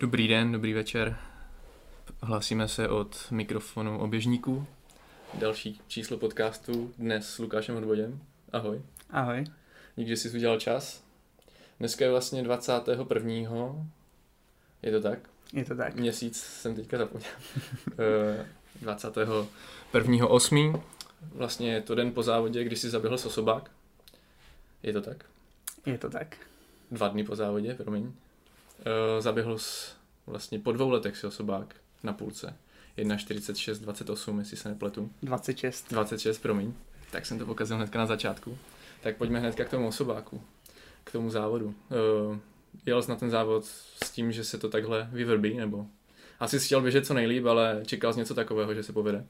Dobrý den, dobrý večer. Hlásíme se od mikrofonu oběžníků. Další číslo podcastu dnes s Lukášem Hodvodem. Ahoj. Ahoj. Díky, že jsi udělal čas. Dneska je vlastně 21. Je to tak? Je to tak. Měsíc jsem teďka zapomněl. 21. 8. Vlastně je to den po závodě, kdy si zaběhl sosobák. Je to tak? Je to tak. Dva dny po závodě, promiň. Uh, zaběhl jsi vlastně po dvou letech si osobák na půlce. 1.46.28, jestli se nepletu. 26. 26, promiň. Tak jsem to pokazil hnedka na začátku. Tak pojďme hnedka k tomu osobáku, k tomu závodu. Uh, jel jsi na ten závod s tím, že se to takhle vyvrbí, nebo asi chtěl běžet co nejlíp, ale čekal jsi něco takového, že se povede?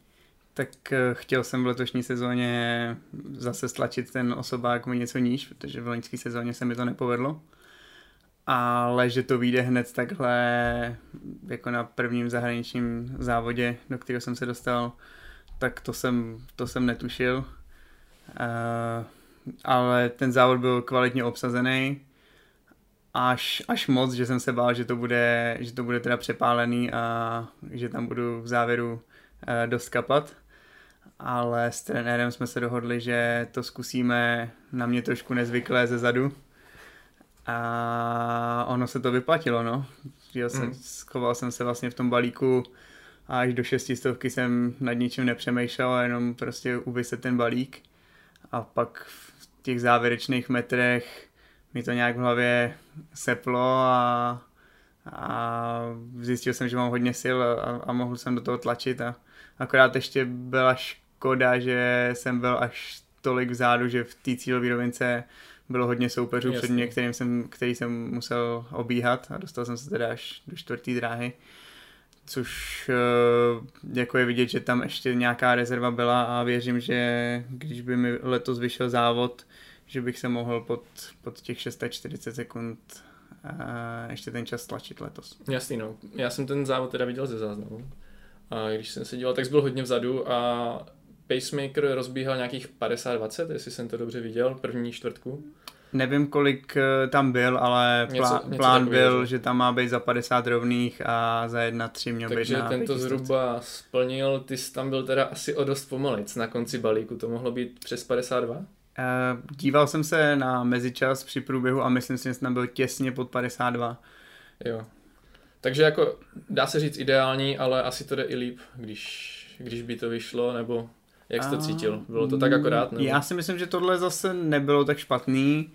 Tak eh, chtěl jsem v letošní sezóně zase stlačit ten osobák o něco níž, protože v loňské sezóně se mi to nepovedlo. Ale že to vyjde hned takhle jako na prvním zahraničním závodě, do kterého jsem se dostal, tak to jsem, to jsem netušil. Uh, ale ten závod byl kvalitně obsazený. Až, až moc, že jsem se bál, že to bude, že to bude teda přepálený a že tam budu v závěru uh, dost kapat ale s trenérem jsme se dohodli, že to zkusíme na mě trošku nezvyklé ze zadu. A ono se to vyplatilo, no. Já jsem, mm. Schoval jsem se vlastně v tom balíku a až do šestistovky jsem nad ničím nepřemýšlel, jenom prostě uvyset ten balík. A pak v těch závěrečných metrech mi to nějak v hlavě seplo a, a zjistil jsem, že mám hodně sil a, a mohl jsem do toho tlačit a akorát ještě byla škoda, že jsem byl až tolik vzadu, že v té cílové rovince bylo hodně soupeřů Jasně. před mě, kterým jsem, který jsem musel obíhat a dostal jsem se teda až do čtvrté dráhy. Což eh, jako je vidět, že tam ještě nějaká rezerva byla a věřím, že když by mi letos vyšel závod, že bych se mohl pod, pod těch 640 sekund a eh, ještě ten čas tlačit letos. Jasný, no. Já jsem ten závod teda viděl ze záznamu. A když jsem se díval, tak byl hodně vzadu a pacemaker rozbíhal nějakých 50-20, jestli jsem to dobře viděl, první čtvrtku. Nevím, kolik eh, tam byl, ale plán, něco, něco plán byl, že tam má být za 50 rovných a za 1-3 měl Takže být na tento zhruba splnil, ty jsi tam byl teda asi o dost pomalic na konci balíku, to mohlo být přes 52? Uh, eh, díval jsem se na mezičas při průběhu a myslím si, že jsem tam byl těsně pod 52. Jo. Takže jako dá se říct ideální, ale asi to jde i líp, když, když by to vyšlo, nebo jak jsi to cítil? Bylo to tak akorát? Nebo? Já si myslím, že tohle zase nebylo tak špatný.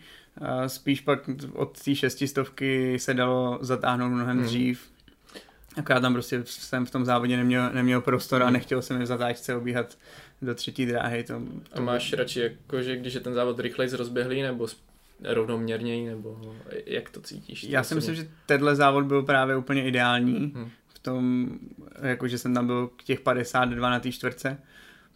Spíš pak od té šestistovky se dalo zatáhnout mnohem hmm. dřív. Akorát tam prostě jsem v tom závodě neměl, neměl prostor a hmm. nechtěl jsem v zatáčce obíhat do třetí dráhy. To, to... A máš radši, jako, že když je ten závod rychleji rozběhlý, nebo rovnoměrněji, nebo jak to cítíš? Já si myslím, že tenhle závod byl právě úplně ideální. Hmm. V tom, jako že jsem tam byl k těch 52 na té čtvrce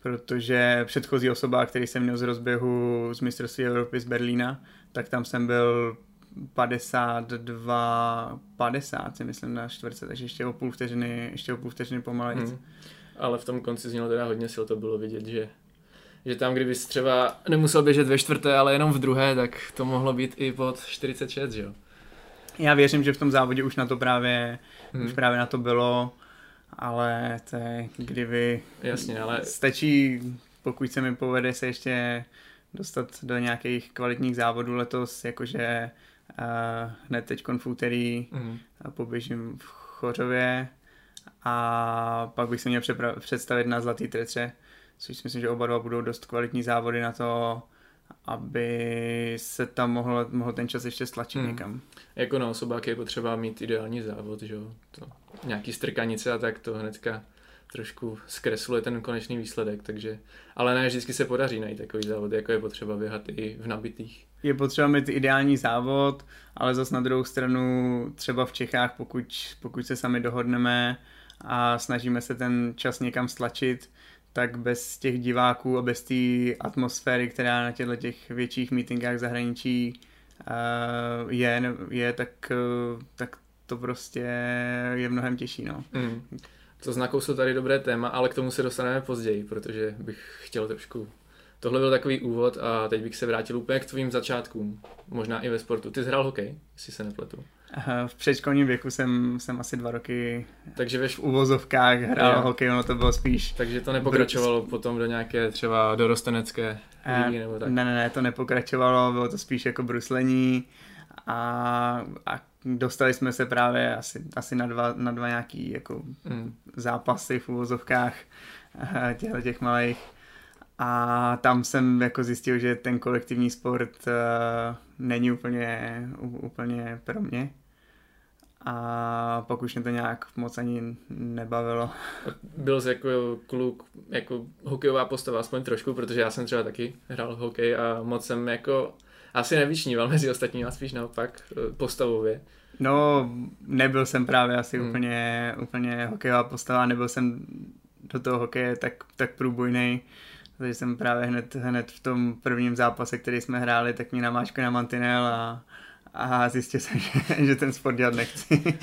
protože předchozí osoba, který jsem měl z rozběhu z mistrovství Evropy z Berlína, tak tam jsem byl 52, 50 si myslím na čtvrce, takže ještě o půl vteřiny, ještě o půl vteřiny pomalejc. Hmm. Ale v tom konci znělo teda hodně sil, to bylo vidět, že že tam, kdyby třeba nemusel běžet ve čtvrté, ale jenom v druhé, tak to mohlo být i pod 46, že jo? Já věřím, že v tom závodě už na to právě, hmm. už právě na to bylo ale to je, kdyby Jasně, ale... stačí, pokud se mi povede se ještě dostat do nějakých kvalitních závodů letos, jakože uh, hned teď v úterý mm. poběžím v Chořově a pak bych se měl představit na Zlatý tretře, což si myslím, že oba dva budou dost kvalitní závody na to, aby se tam mohl, mohl ten čas ještě stlačit hmm. někam. Jako na osobák je potřeba mít ideální závod, že jo? To, nějaký strkanice a tak to hnedka trošku zkresluje ten konečný výsledek, takže, ale ne vždycky se podaří najít takový závod, jako je potřeba běhat i v nabitých. Je potřeba mít ideální závod, ale zase na druhou stranu třeba v Čechách, pokud, pokud se sami dohodneme a snažíme se ten čas někam stlačit, tak bez těch diváků a bez té atmosféry, která na těchto těch větších meetingách zahraničí uh, je, je tak, uh, tak to prostě je mnohem těžší. No. Mm. To znakou jsou tady dobré téma, ale k tomu se dostaneme později, protože bych chtěl trošku... Tohle byl takový úvod a teď bych se vrátil úplně k tvým začátkům, možná i ve sportu. Ty jsi hrál hokej, jestli se nepletu. V předškolním věku jsem, jsem asi dva roky takže ve v uvozovkách hrál jo. hokej, ono to bylo spíš... Takže to nepokračovalo br- potom do nějaké třeba dorostenecké ligy nebo tak? Ne, ne, ne, to nepokračovalo, bylo to spíš jako bruslení a, a dostali jsme se právě asi, asi na, dva, na dva nějaký jako mm. zápasy v uvozovkách eh, těchto těch malých a tam jsem jako zjistil, že ten kolektivní sport uh, není úplně, úplně pro mě. A pak už mě to nějak moc ani nebavilo. Byl jsi jako kluk, jako hokejová postava aspoň trošku, protože já jsem třeba taky hrál hokej a moc jsem jako asi nevyčníval mezi ostatními, a spíš naopak eh, postavově. No, nebyl jsem právě asi hmm. úplně, úplně hokejová postava, nebyl jsem do toho hokeje tak, tak průbojnej. Takže jsem právě hned, hned v tom prvním zápase, který jsme hráli, tak mě namáčko na mantinel a, a zjistil jsem, že, že ten sport dělat nechci.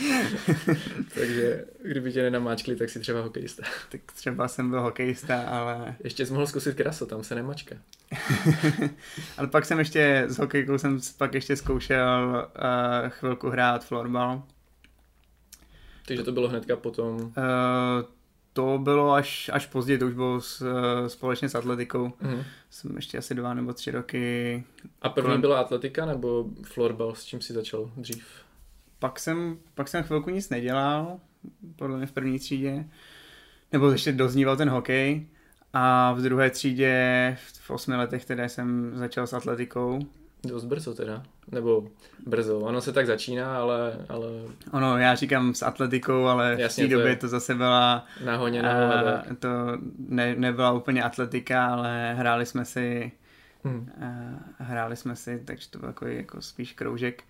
Takže kdyby tě nenamáčkli, tak si třeba hokejista. Tak třeba jsem byl hokejista, ale... Ještě jsi mohl zkusit kraso, tam se nemačka. ale pak jsem ještě, s hokejkou jsem pak ještě zkoušel uh, chvilku hrát florbal. Takže to bylo hnedka potom? Uh, to bylo až, až později, to už bylo s, společně s atletikou. Mm. Jsem ještě asi dva nebo tři roky. A první kolem... byla atletika nebo florbal, s čím si začal dřív? Pak jsem, pak jsem chvilku nic nedělal, podle mě v první třídě. Nebo ještě dozníval ten hokej. A v druhé třídě, v osmi letech teda jsem začal s atletikou. Dost brzo teda, nebo brzo, ono se tak začíná, ale... ale... Ono, já říkám s atletikou, ale Jasně, v té době to, zase byla... Nahoněno, uh, To ne, nebyla úplně atletika, ale hráli jsme si... Hmm. Uh, hráli jsme si, takže to byl jako, jako spíš kroužek.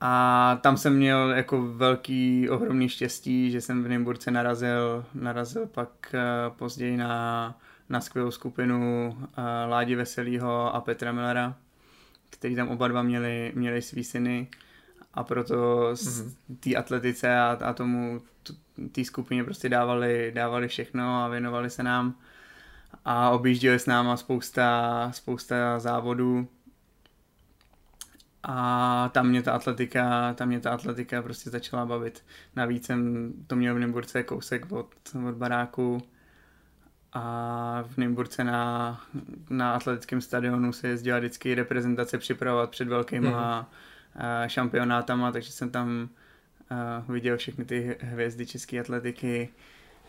A tam jsem měl jako velký, ohromný štěstí, že jsem v Nymburce narazil, narazil pak uh, později na, na skvělou skupinu uh, Ládi Veselýho a Petra Millera který tam oba dva měli, měli svý syny a proto mm-hmm. té atletice a, a tomu té skupině prostě dávali, dávali všechno a věnovali se nám a objížděli s náma spousta, spousta závodů a tam mě ta atletika, tam mě ta atletika prostě začala bavit. Navíc jsem to měl v Nymburce kousek od, od baráku a v Nymburce na, na atletickém stadionu se jezdila vždycky reprezentace připravovat před velkýma mm. šampionátama, takže jsem tam uh, viděl všechny ty hvězdy české atletiky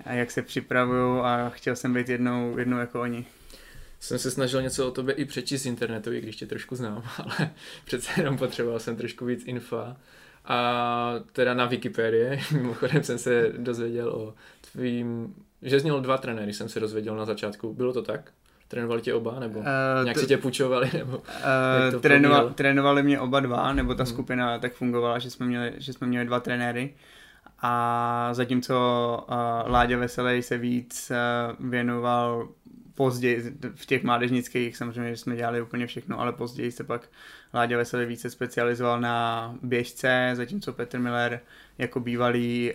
a jak se připravují a chtěl jsem být jednou, jednou jako oni. Jsem se snažil něco o tobě i přečíst z internetu, i když tě trošku znám, ale přece jenom potřeboval jsem trošku víc infa. A teda na Wikipedii, mimochodem jsem se dozvěděl o tvým že jsi měl dva trenéry, jsem se dozvěděl na začátku. Bylo to tak? Trénovali tě oba, nebo uh, nějak t- si tě půjčovali, nebo uh, trénova, Trénovali mě oba dva, nebo ta hmm. skupina tak fungovala, že jsme měli, že jsme měli dva trenéry. A zatímco uh, Láďa Veselý se víc uh, věnoval později, v těch mládežnických samozřejmě, že jsme dělali úplně všechno, ale později se pak Láďa Veselý více specializoval na běžce, zatímco Petr Miller jako bývalý,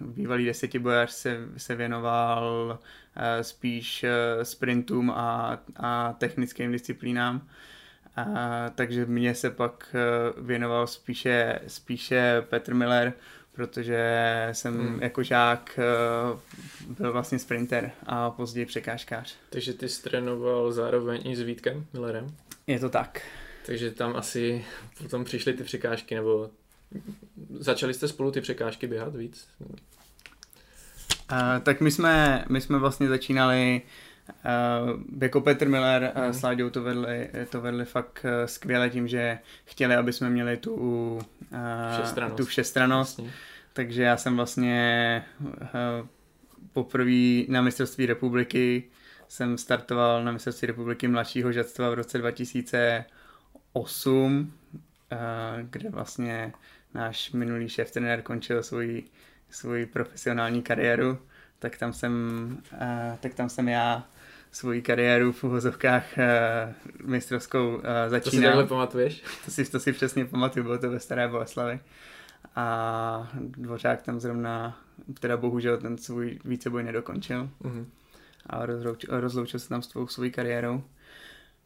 uh, bývalý desetibojař se, se věnoval uh, spíš uh, sprintům a, a technickým disciplínám. Uh, takže mě se pak věnoval spíše, spíše Petr Miller, protože jsem hmm. jako žák byl vlastně sprinter a později překážkář. Takže ty jsi trénoval zároveň i s Vítkem Millerem? Je to tak. Takže tam asi potom přišly ty překážky, nebo začali jste spolu ty překážky běhat víc? Uh, tak my jsme, my jsme vlastně začínali uh, jako Petr Miller uh, s Láďou to vedli, to vedli fakt uh, skvěle tím, že chtěli, aby jsme měli tu, uh, všestranost. tu všestranost. Vlastně. Takže já jsem vlastně uh, poprvé na mistrovství republiky jsem startoval na mistrovství republiky mladšího žadstva v roce 2008, uh, kde vlastně náš minulý šéf trenér končil svůj, svůj profesionální kariéru, tak tam jsem, uh, tak tam jsem já svoji kariéru v uvozovkách uh, mistrovskou uh, začínal. To si takhle pamatuješ? To si, to si přesně pamatuju, bylo to ve Staré Boleslavi. A Dvořák tam zrovna, teda bohužel ten svůj víceboj nedokončil. Mm-hmm. A rozloučil, rozloučil se tam s tvou svojí kariérou.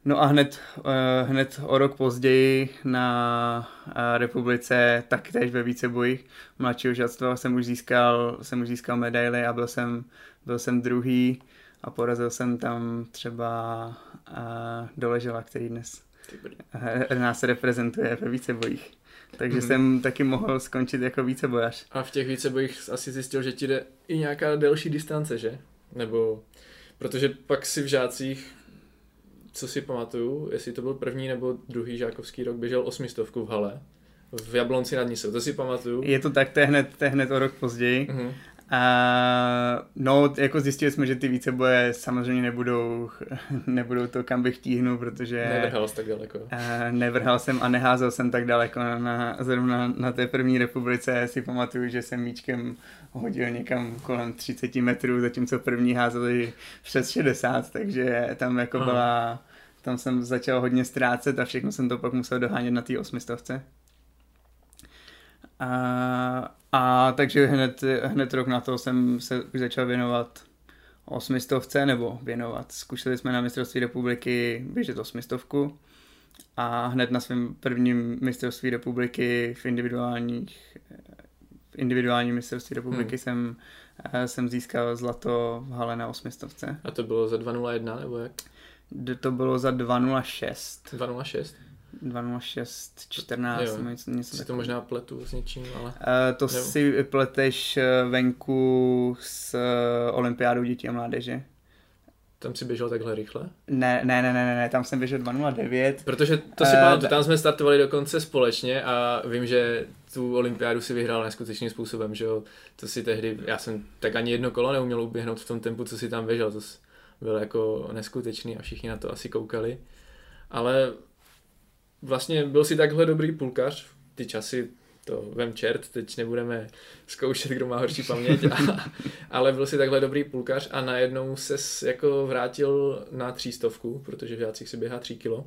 No a hned, uh, hned o rok později na uh, republice taktéž ve vícebojích mladšího žadstva jsem už získal, jsem už získal medaily a byl jsem, byl jsem druhý a porazil jsem tam třeba uh, Doležela, který dnes uh, nás reprezentuje ve vícebojích. Takže mm-hmm. jsem taky mohl skončit jako vícebojař. A v těch vícebojích asi zjistil, že ti jde i nějaká delší distance, že? Nebo, protože pak si v žácích co si pamatuju, jestli to byl první nebo druhý žákovský rok, běžel osmistovku v hale v Jablonci nad Nisou, to si pamatuju. Je to tak, to je hned, to je hned o rok později. Mm-hmm. A, no, jako zjistili jsme, že ty víceboje samozřejmě nebudou, nebudou to, kam bych tíhnul, protože... Nevrhal jsi tak daleko. A, nevrhal jsem a neházel jsem tak daleko na, na, zrovna na té první republice. Si pamatuju, že jsem míčkem hodil někam kolem 30 metrů, zatímco první házeli přes 60, takže tam jako Aha. byla... Tam jsem začal hodně ztrácet a všechno jsem to pak musel dohánět na té osmistovce. A, a takže hned, hned rok na to jsem se už začal věnovat osmistovce, nebo věnovat. Zkušeli jsme na mistrovství republiky běžet osmistovku a hned na svém prvním mistrovství republiky v individuálních individuální mistrovství republiky hmm. jsem, eh, jsem získal zlato v hale na osmistovce. A to bylo za 2.01 nebo jak? To bylo za 2.06. 2.06? 206, 14, jo, něco, něco si to možná pletu s něčím, ale... Uh, to nebo... si pleteš eh, venku s uh, olympiádou dětí a mládeže. Tam si běžel takhle rychle? Ne, ne, ne, ne, ne, tam jsem běžel 2.09. Protože to si uh, pamatuju, tam jsme startovali dokonce společně a vím, že tu olympiádu si vyhrál neskutečným způsobem, že jo. To si tehdy, já jsem tak ani jedno kolo neuměl uběhnout v tom tempu, co si tam běžel, to bylo jako neskutečný a všichni na to asi koukali. Ale vlastně byl si takhle dobrý půlkař, ty časy to vem čert, teď nebudeme zkoušet, kdo má horší paměť, a, ale byl si takhle dobrý půlkař a najednou se jako vrátil na třístovku, protože v Žácích si běhá tři kilo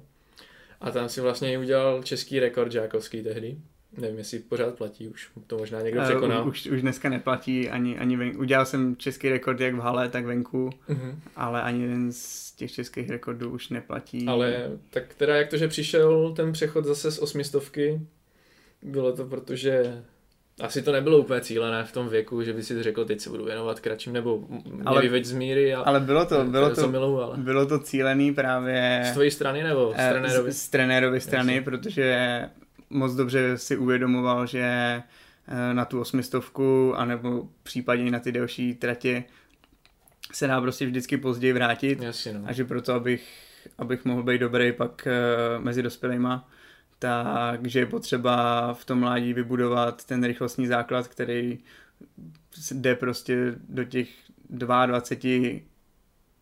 a tam si vlastně udělal český rekord žákovský tehdy. Nevím, jestli pořád platí, už to možná někdo eh, překonal. Uh, už, už dneska neplatí ani, ani ven... Udělal jsem český rekord jak v hale, tak venku, uh-huh. ale ani jeden z těch českých rekordů už neplatí. Ale tak teda jak to, že přišel ten přechod zase z osmistovky, bylo to protože asi to nebylo úplně cílené v tom věku, že by si řekl, teď se budu věnovat kratším, nebo ale, vyveď z míry. A, ale bylo to, bylo to, milu, ale... bylo to cílený právě... Z tvojí strany nebo z trenérovy? Z, z trenérovy strany, Jasně. protože moc dobře si uvědomoval, že eh, na tu osmistovku, anebo případně na ty delší tratě se dá prostě vždycky později vrátit. Jasně, no. A že proto, abych, abych mohl být dobrý pak uh, mezi dospělýma, takže je potřeba v tom mládí vybudovat ten rychlostní základ, který jde prostě do těch 22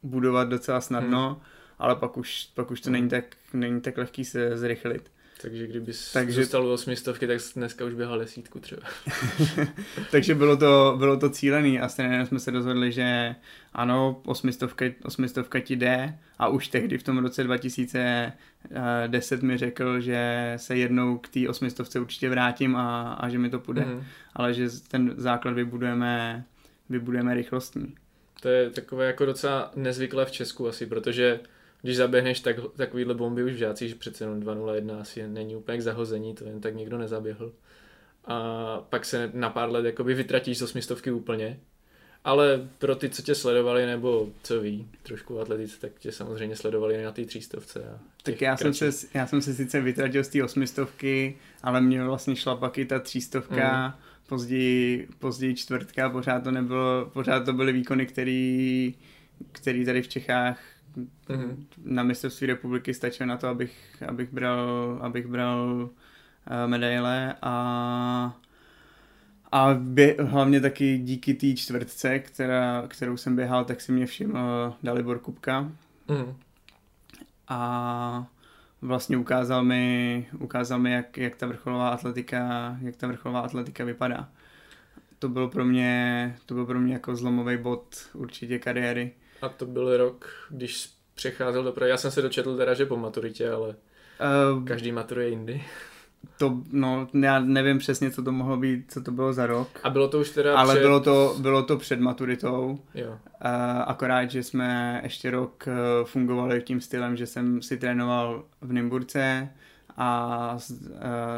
budovat docela snadno, hmm. ale pak už, pak už to hmm. není, tak, není tak lehký se zrychlit. Takže kdyby Takže... zůstal u osmistovky, tak dneska už běhal desítku třeba. Takže bylo to, bylo to cílený a stejně jsme se rozhodli, že ano, osmistovka, osmistovka ti jde a už tehdy v tom roce 2010 mi řekl, že se jednou k té osmistovce určitě vrátím a, a že mi to půjde, mm. ale že ten základ vybudujeme, vybudujeme rychlostní. To je takové jako docela nezvyklé v Česku asi, protože když zaběhneš tak, takovýhle bomby už v žácích, že přece jenom 2.01 asi není úplně k zahození, to jen tak někdo nezaběhl. A pak se na pár let jakoby vytratíš z osmistovky úplně. Ale pro ty, co tě sledovali, nebo co ví, trošku atletice, tak tě samozřejmě sledovali na té třístovce. A tak já jsem, se, já jsem se sice vytratil z té osmistovky, ale mě vlastně šla pak i ta třístovka, mm. později, později čtvrtka, pořád to nebylo, pořád to byly výkony, který, který tady v Čechách mm-hmm. na mistrovství republiky stačilo na to, abych, abych bral, abych bral uh, medaile a a bě, hlavně taky díky té čtvrtce, která, kterou jsem běhal, tak si mě všiml Dalibor Kupka. Mm. A vlastně ukázal mi, ukázal mi jak, jak, ta vrcholová atletika, jak ta vrcholová atletika vypadá. To byl pro mě, to byl pro mě jako zlomový bod určitě kariéry. A to byl rok, když přecházel do Já jsem se dočetl teda, že po maturitě, ale uh, každý maturuje jindy. To, no, já nevím přesně, co to mohlo být, co to bylo za rok. A bylo to už teda Ale před... bylo to, bylo to před maturitou. Jo. Uh, akorát, že jsme ještě rok uh, fungovali tím stylem, že jsem si trénoval v Nymburce a s, uh,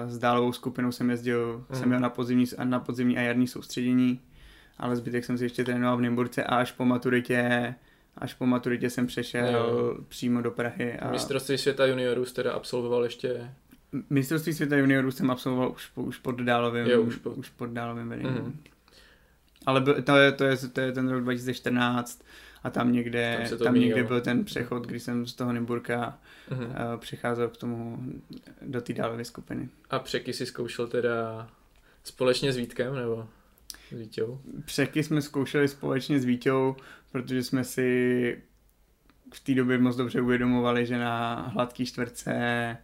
s dálovou skupinou jsem jezdil, mm. jsem měl na podzimní, na podzimní a jarní soustředění, ale zbytek jsem si ještě trénoval v Nymburce a až po maturitě až po maturitě jsem přešel jo. přímo do Prahy. A... Mistrovství světa juniorů jste teda absolvoval ještě? Mistrovství světa juniorů jsem absolvoval už, už pod dálovým, jo, už, po... už pod dálovým vedením. Mm-hmm. Ale to je, to, je, to je ten rok 2014 a tam někde, tam, tam někde byl ten přechod, kdy jsem z toho Nymburka mm-hmm. uh, přicházel k tomu do té dálové skupiny. A překy si zkoušel teda společně s Vítkem, nebo s Vítěou? Překy jsme zkoušeli společně s Vítěou, protože jsme si v té době moc dobře uvědomovali, že na hladký čtvrtce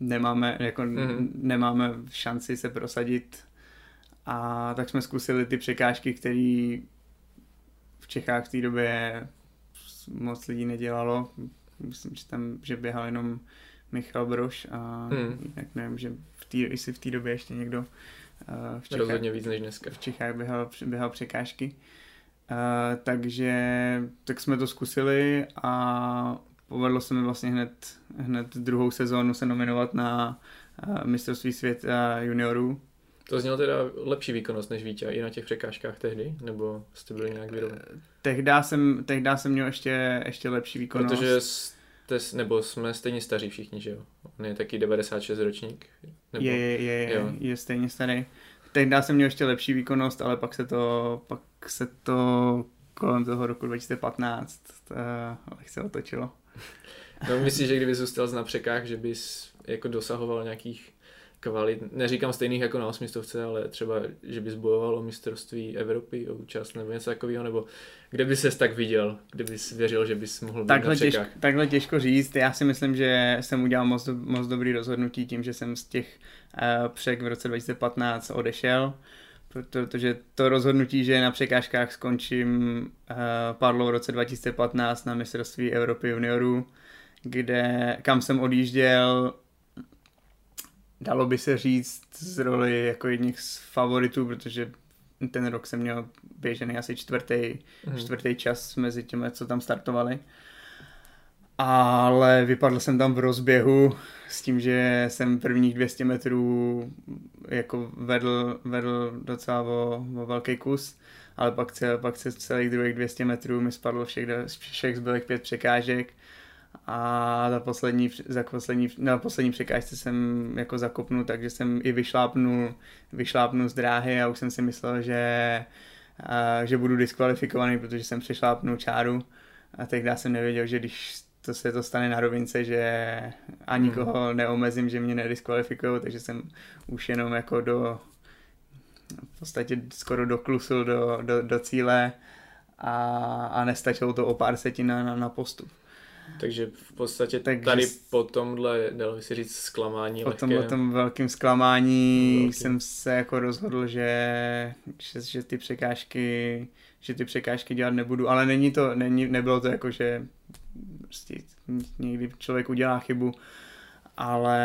nemáme, jako mm-hmm. nemáme šanci se prosadit a tak jsme zkusili ty překážky, které v Čechách v té době moc lidí nedělalo. Myslím, že tam, že běhal jenom Michal Broš a hmm. jinak nevím, že v tý, jestli v té době ještě někdo uh, v Čechách, Rozhodně víc než dneska. V Čechách běhal, běhal překážky. Uh, takže tak jsme to zkusili a povedlo se mi vlastně hned, hned druhou sezónu se nominovat na uh, mistrovství světa juniorů to znělo teda lepší výkonnost než Vítě i na těch překážkách tehdy? Nebo jste byli nějak vyrovnaní? Tehdy jsem, tehdy jsem měl ještě, ještě lepší výkonnost. Protože jste, nebo jsme stejně staří všichni, že jo? On je taky 96 ročník. Nebo... Je, je, je, je, je stejně starý. Tehdy jsem měl ještě lepší výkonnost, ale pak se to, pak se to kolem toho roku 2015 lehce otočilo. No myslíš, že kdyby zůstal na překách, že bys jako dosahoval nějakých kvalit, neříkám stejných jako na osmistovce, ale třeba, že bys bojoval o mistrovství Evropy, o účast nebo něco takového, nebo kde bys ses tak viděl, kde bys věřil, že bys mohl být takhle na těžko, takhle těžko říct, já si myslím, že jsem udělal moc, moc dobrý rozhodnutí tím, že jsem z těch uh, přek v roce 2015 odešel, protože to rozhodnutí, že na překážkách skončím, uh, padlo v roce 2015 na mistrovství Evropy juniorů, kde, kam jsem odjížděl dalo by se říct z roli jako jedních z favoritů, protože ten rok jsem měl běžený asi čtvrtý, mm. čtvrtý čas mezi těmi, co tam startovali. Ale vypadl jsem tam v rozběhu s tím, že jsem prvních 200 metrů jako vedl, vedl docela o, o velký kus, ale pak, cel, pak se celých druhých 200 metrů mi spadlo všech, všech zbylých pět překážek. A za poslední, za poslední, na poslední překážce jsem jako zakopnul, takže jsem i vyšlápnul, vyšlápnul z dráhy a už jsem si myslel, že, že budu diskvalifikovaný, protože jsem přešlápnul čáru. A tehdy jsem nevěděl, že když to se to stane na rovince, že ani hmm. nikoho neomezím, že mě nediskvalifikují, takže jsem už jenom jako do v podstatě skoro doklusil do, do, do cíle a, a nestačilo to o pár setin na, na, postup. Takže v podstatě Takže tady po tomhle, dalo by si říct, zklamání Po tomhle tom velkým zklamání velký. jsem se jako rozhodl, že, že, že ty překážky že ty překážky dělat nebudu, ale není to, není, nebylo to jako, že prostě někdy člověk udělá chybu, ale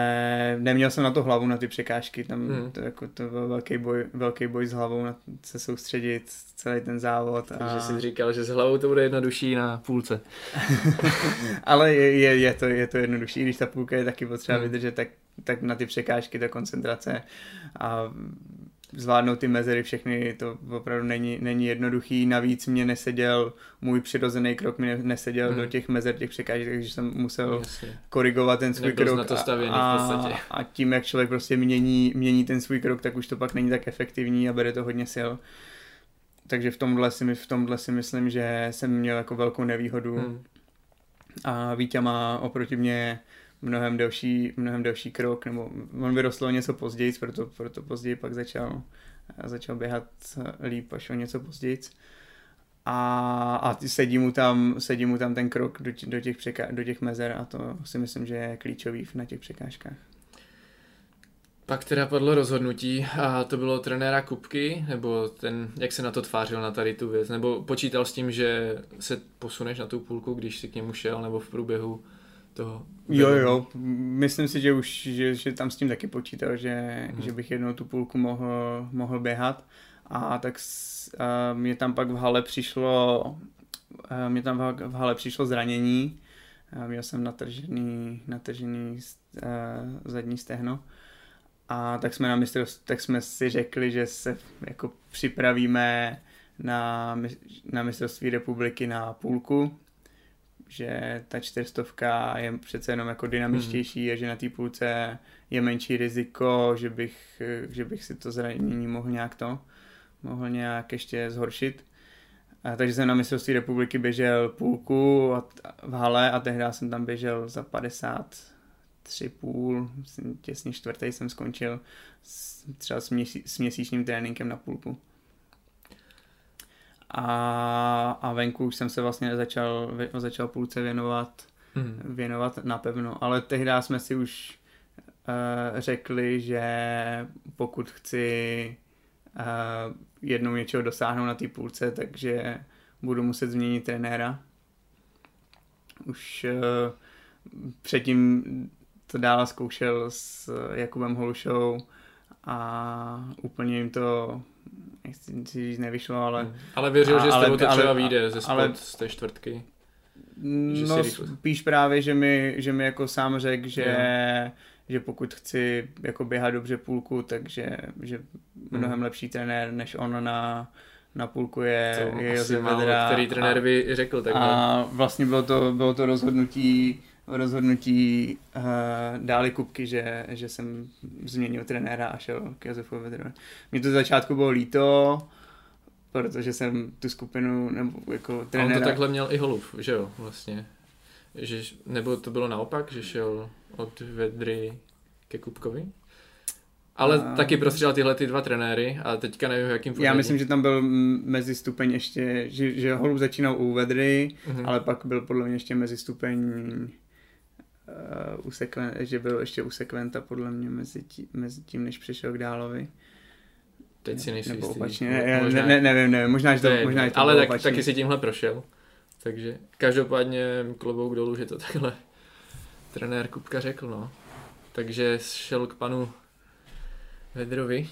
neměl jsem na to hlavu, na ty překážky, tam hmm. to, jako, to byl velký boj, velký boj s hlavou, na se soustředit celý ten závod. Takže a... jsi říkal, že s hlavou to bude jednodušší na půlce. ale je, je, je, to, je to jednodušší, když ta půlka je taky potřeba hmm. vydržet, tak, tak na ty překážky, ta koncentrace a zvládnout ty mezery všechny, to opravdu není, není jednoduchý. Navíc mě neseděl, můj přirozený krok mi neseděl hmm. do těch mezer, těch překážek, takže jsem musel Jasně. korigovat ten svůj Nebyl krok. To stavěný a, a tím, jak člověk prostě mění, mění ten svůj krok, tak už to pak není tak efektivní a bere to hodně sil. Takže v tomhle si, v tomhle si myslím, že jsem měl jako velkou nevýhodu. Hmm. A Vítě má oproti mě mnohem delší, mnohem delší krok, nebo on vyrostl o něco později, proto, proto později pak začal, začal běhat líp až o něco později. A, a sedí, mu tam, sedí mu tam ten krok do, do, těch překá, do těch mezer a to si myslím, že je klíčový na těch překážkách. Pak teda padlo rozhodnutí a to bylo trenéra Kupky, nebo ten, jak se na to tvářil na tady tu věc, nebo počítal s tím, že se posuneš na tu půlku, když si k němu šel, nebo v průběhu toho? Jo, jo, myslím si, že už, že, že tam s tím taky počítal, že, hmm. že bych jednou tu půlku mohl, mohl běhat. A tak a mě tam pak v hale přišlo, mě tam v hale přišlo zranění. A měl jsem natržený, natržený a, zadní stehno. A tak jsme, na mistrovství, tak jsme si řekli, že se jako připravíme na, na mistrovství republiky na půlku, že ta čtyřstovka je přece jenom jako dynamičtější hmm. a že na té půlce je menší riziko, že bych, že bych si to zranění mohl nějak to, mohl nějak ještě zhoršit. A takže jsem na mistrovství republiky běžel půlku a, v hale a tehdy jsem tam běžel za 50 tři půl, těsně čtvrtý jsem skončil s, třeba s, měsí, s měsíčním tréninkem na půlku. A, a venku už jsem se vlastně začal, začal půlce věnovat, hmm. věnovat napevno, ale tehdy jsme si už uh, řekli, že pokud chci uh, jednou něčeho dosáhnout na té půlce, takže budu muset změnit trenéra. Už uh, předtím to dál zkoušel s Jakubem Holušou a úplně jim to nechci říct nevyšlo, ale... Hmm. Ale věřil, a, že z toho to třeba vyjde ze spod, ale, z té čtvrtky. Že no spíš právě, že mi, že mi jako sám řekl, že, že pokud chci jako běhat dobře půlku, takže že mnohem hmm. lepší trenér než on na, na půlku je, je Josef Vedra. Který trenér by řekl takhle. A vlastně bylo to, bylo to rozhodnutí rozhodnutí uh, dáli kubky, že, že jsem změnil trenéra a šel k Josefu Vedrovi. Mně to z začátku bylo líto, protože jsem tu skupinu nebo jako trenéra... A on to takhle měl i Holub, že jo, vlastně. Že, nebo to bylo naopak, že šel od Vedry ke Kubkovi? Ale a... taky prostřídal tyhle ty dva trenéry a teďka nevím, v jakým pořadí. Já myslím, že tam byl mezi stupeň ještě, že, že Holub začínal u Vedry, uh-huh. ale pak byl podle mě ještě mezi stupeň uh, u sekven, že byl ještě u sekventa podle mě mezi, tí, mezi tím, než přišel k Dálovi. Teď si nejsem Nebo opačně, ne, možná, ne, nevím, nevím, možná, že to, to možná, že to Ale tak, opačně. taky si tímhle prošel. Takže každopádně klobouk dolů, že to takhle trenér Kupka řekl, no. Takže šel k panu Vedrovi.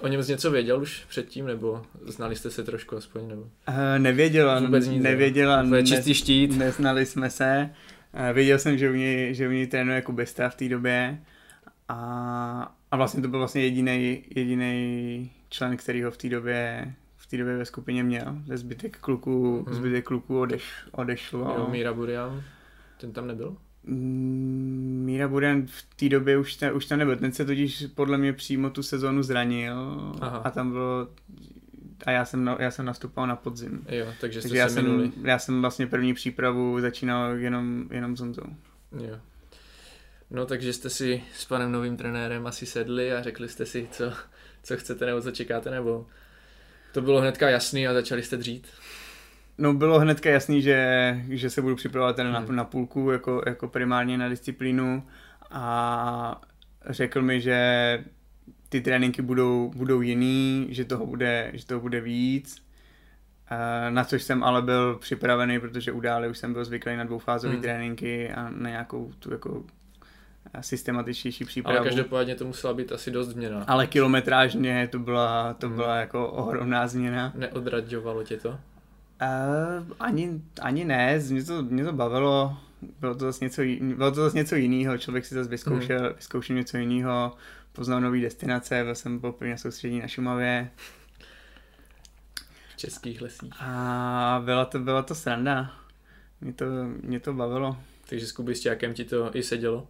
O něm něco věděl už předtím, nebo znali jste se trošku aspoň? Nebo? Uh, nevěděl, Vůbec nic, nevěděl, ne, čistý štít. Neznali jsme se. Věděl jsem, že u něj, že u něj trénuje Kubista v té době a, a vlastně to byl vlastně jediný jediný člen, který ho v té době v té době ve skupině měl. Ze zbytek kluků, hmm. zbytek kluků odeš, odešlo. Jo, Míra Burian, ten tam nebyl? Mm, Míra Burian v té době už, ta, už tam nebyl. Ten se totiž podle mě přímo tu sezónu zranil Aha. a tam bylo a já jsem, já jsem nastupoval na podzim. Jo, takže, takže já, jsem, minuli. já jsem vlastně první přípravu začínal jenom, jenom s Honzou. Jo. No takže jste si s panem novým trenérem asi sedli a řekli jste si, co, co chcete nebo co čekáte, nebo to bylo hnedka jasný a začali jste dřít? No bylo hnedka jasný, že, že se budu připravovat hmm. na, na půlku jako, jako primárně na disciplínu a řekl mi, že ty tréninky budou, budou jiný, že toho bude, že toho bude víc. Na což jsem ale byl připravený, protože udále už jsem byl zvyklý na dvoufázové hmm. tréninky a na nějakou tu jako systematičtější přípravu. Ale každopádně to musela být asi dost změna. Ale kilometrážně to byla, to hmm. byla jako ohromná změna. Neodraďovalo tě to? Uh, ani, ani ne, mě to, mě to bavilo, bylo to zase něco, bylo to zase něco jiného, člověk si zase vyzkoušel, hmm. vyzkoušel něco jiného, poznal nové destinace, byl jsem poprvé na soustředí na Šumavě. V českých lesích. A byla to, byla to sranda. Mě to, mě to bavilo. Takže s Kubistějákem ti to i sedělo?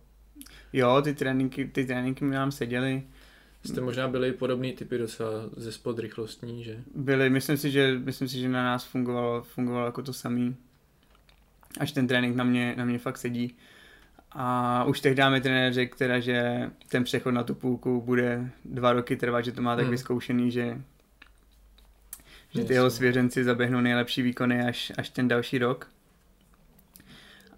Jo, ty tréninky, ty tréninky mi nám seděly. Jste možná byli podobný typy docela ze spod rychlostní, že? Byli, myslím si, že, myslím si, že na nás fungovalo, fungovalo jako to samý. Až ten trénink na mě, na mě fakt sedí. A už tehdy mi trenér řekl, teda, že ten přechod na tu půlku bude dva roky trvat, že to má tak hmm. vyzkoušený, že, že ty jeho svěřenci zaběhnou nejlepší výkony až, až ten další rok.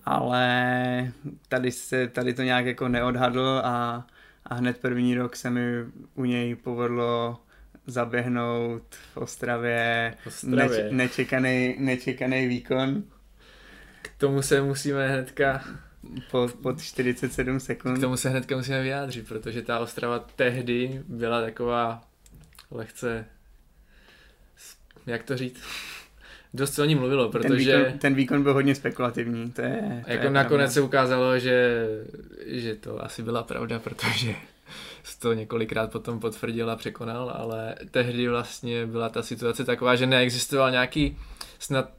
Ale tady, se, tady to nějak jako neodhadl a, a hned první rok se mi u něj povedlo zaběhnout v Ostravě, Ostravě. Neč, nečekaný, nečekaný výkon. K tomu se musíme hnedka po, pod 47 sekund. K tomu se hnedka musíme vyjádřit, protože ta Ostrava tehdy byla taková lehce, jak to říct, dost se o ní mluvilo, protože... Ten výkon, ten výkon byl hodně spekulativní, to je... To jako je nakonec pravda. se ukázalo, že, že to asi byla pravda, protože to několikrát potom potvrdil a překonal, ale tehdy vlastně byla ta situace taková, že neexistoval nějaký snad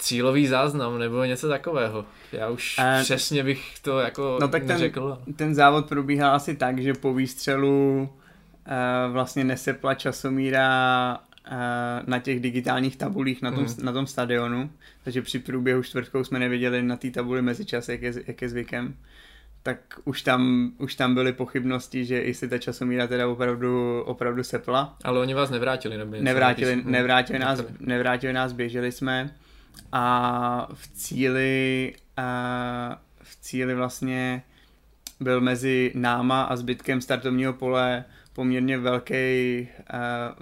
cílový záznam nebo něco takového. Já už A- přesně bych to jako No tak ten- neřekl. Ten závod probíhal asi tak, že po výstřelu uh, vlastně nesepla časomíra uh, na těch digitálních tabulích na tom, Mhm. na tom stadionu, takže při průběhu čtvrtkou jsme neviděli na té tabuli mezičas, jak je, jak je zvykem. Tak už tam, už tam byly pochybnosti, že jestli ta časomíra teda opravdu, opravdu sepla. Ale oni vás nevrátili nebo něco? Nevrátili, Nějaký- nevrátili, nás, nevrátili nás, běželi jsme a v cíli, a v cíli vlastně byl mezi náma a zbytkem startovního pole poměrně velký,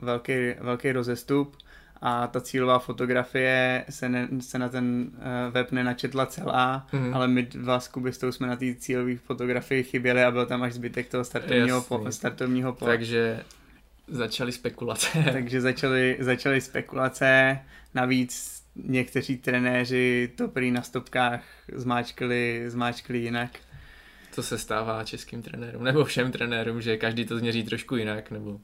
velký, velký rozestup a ta cílová fotografie se, ne, se na ten web nenačetla celá, Mhm. ale my dva s Kubistou jsme na té cílové fotografii chyběli a byl tam až zbytek toho startovního, po, startovního pole. Takže začaly spekulace. Takže začaly, začaly spekulace, navíc někteří trenéři to prý na stopkách zmáčkli, zmáčkli jinak. To se stává českým trenérům, nebo všem trenérům, že každý to změří trošku jinak, nebo...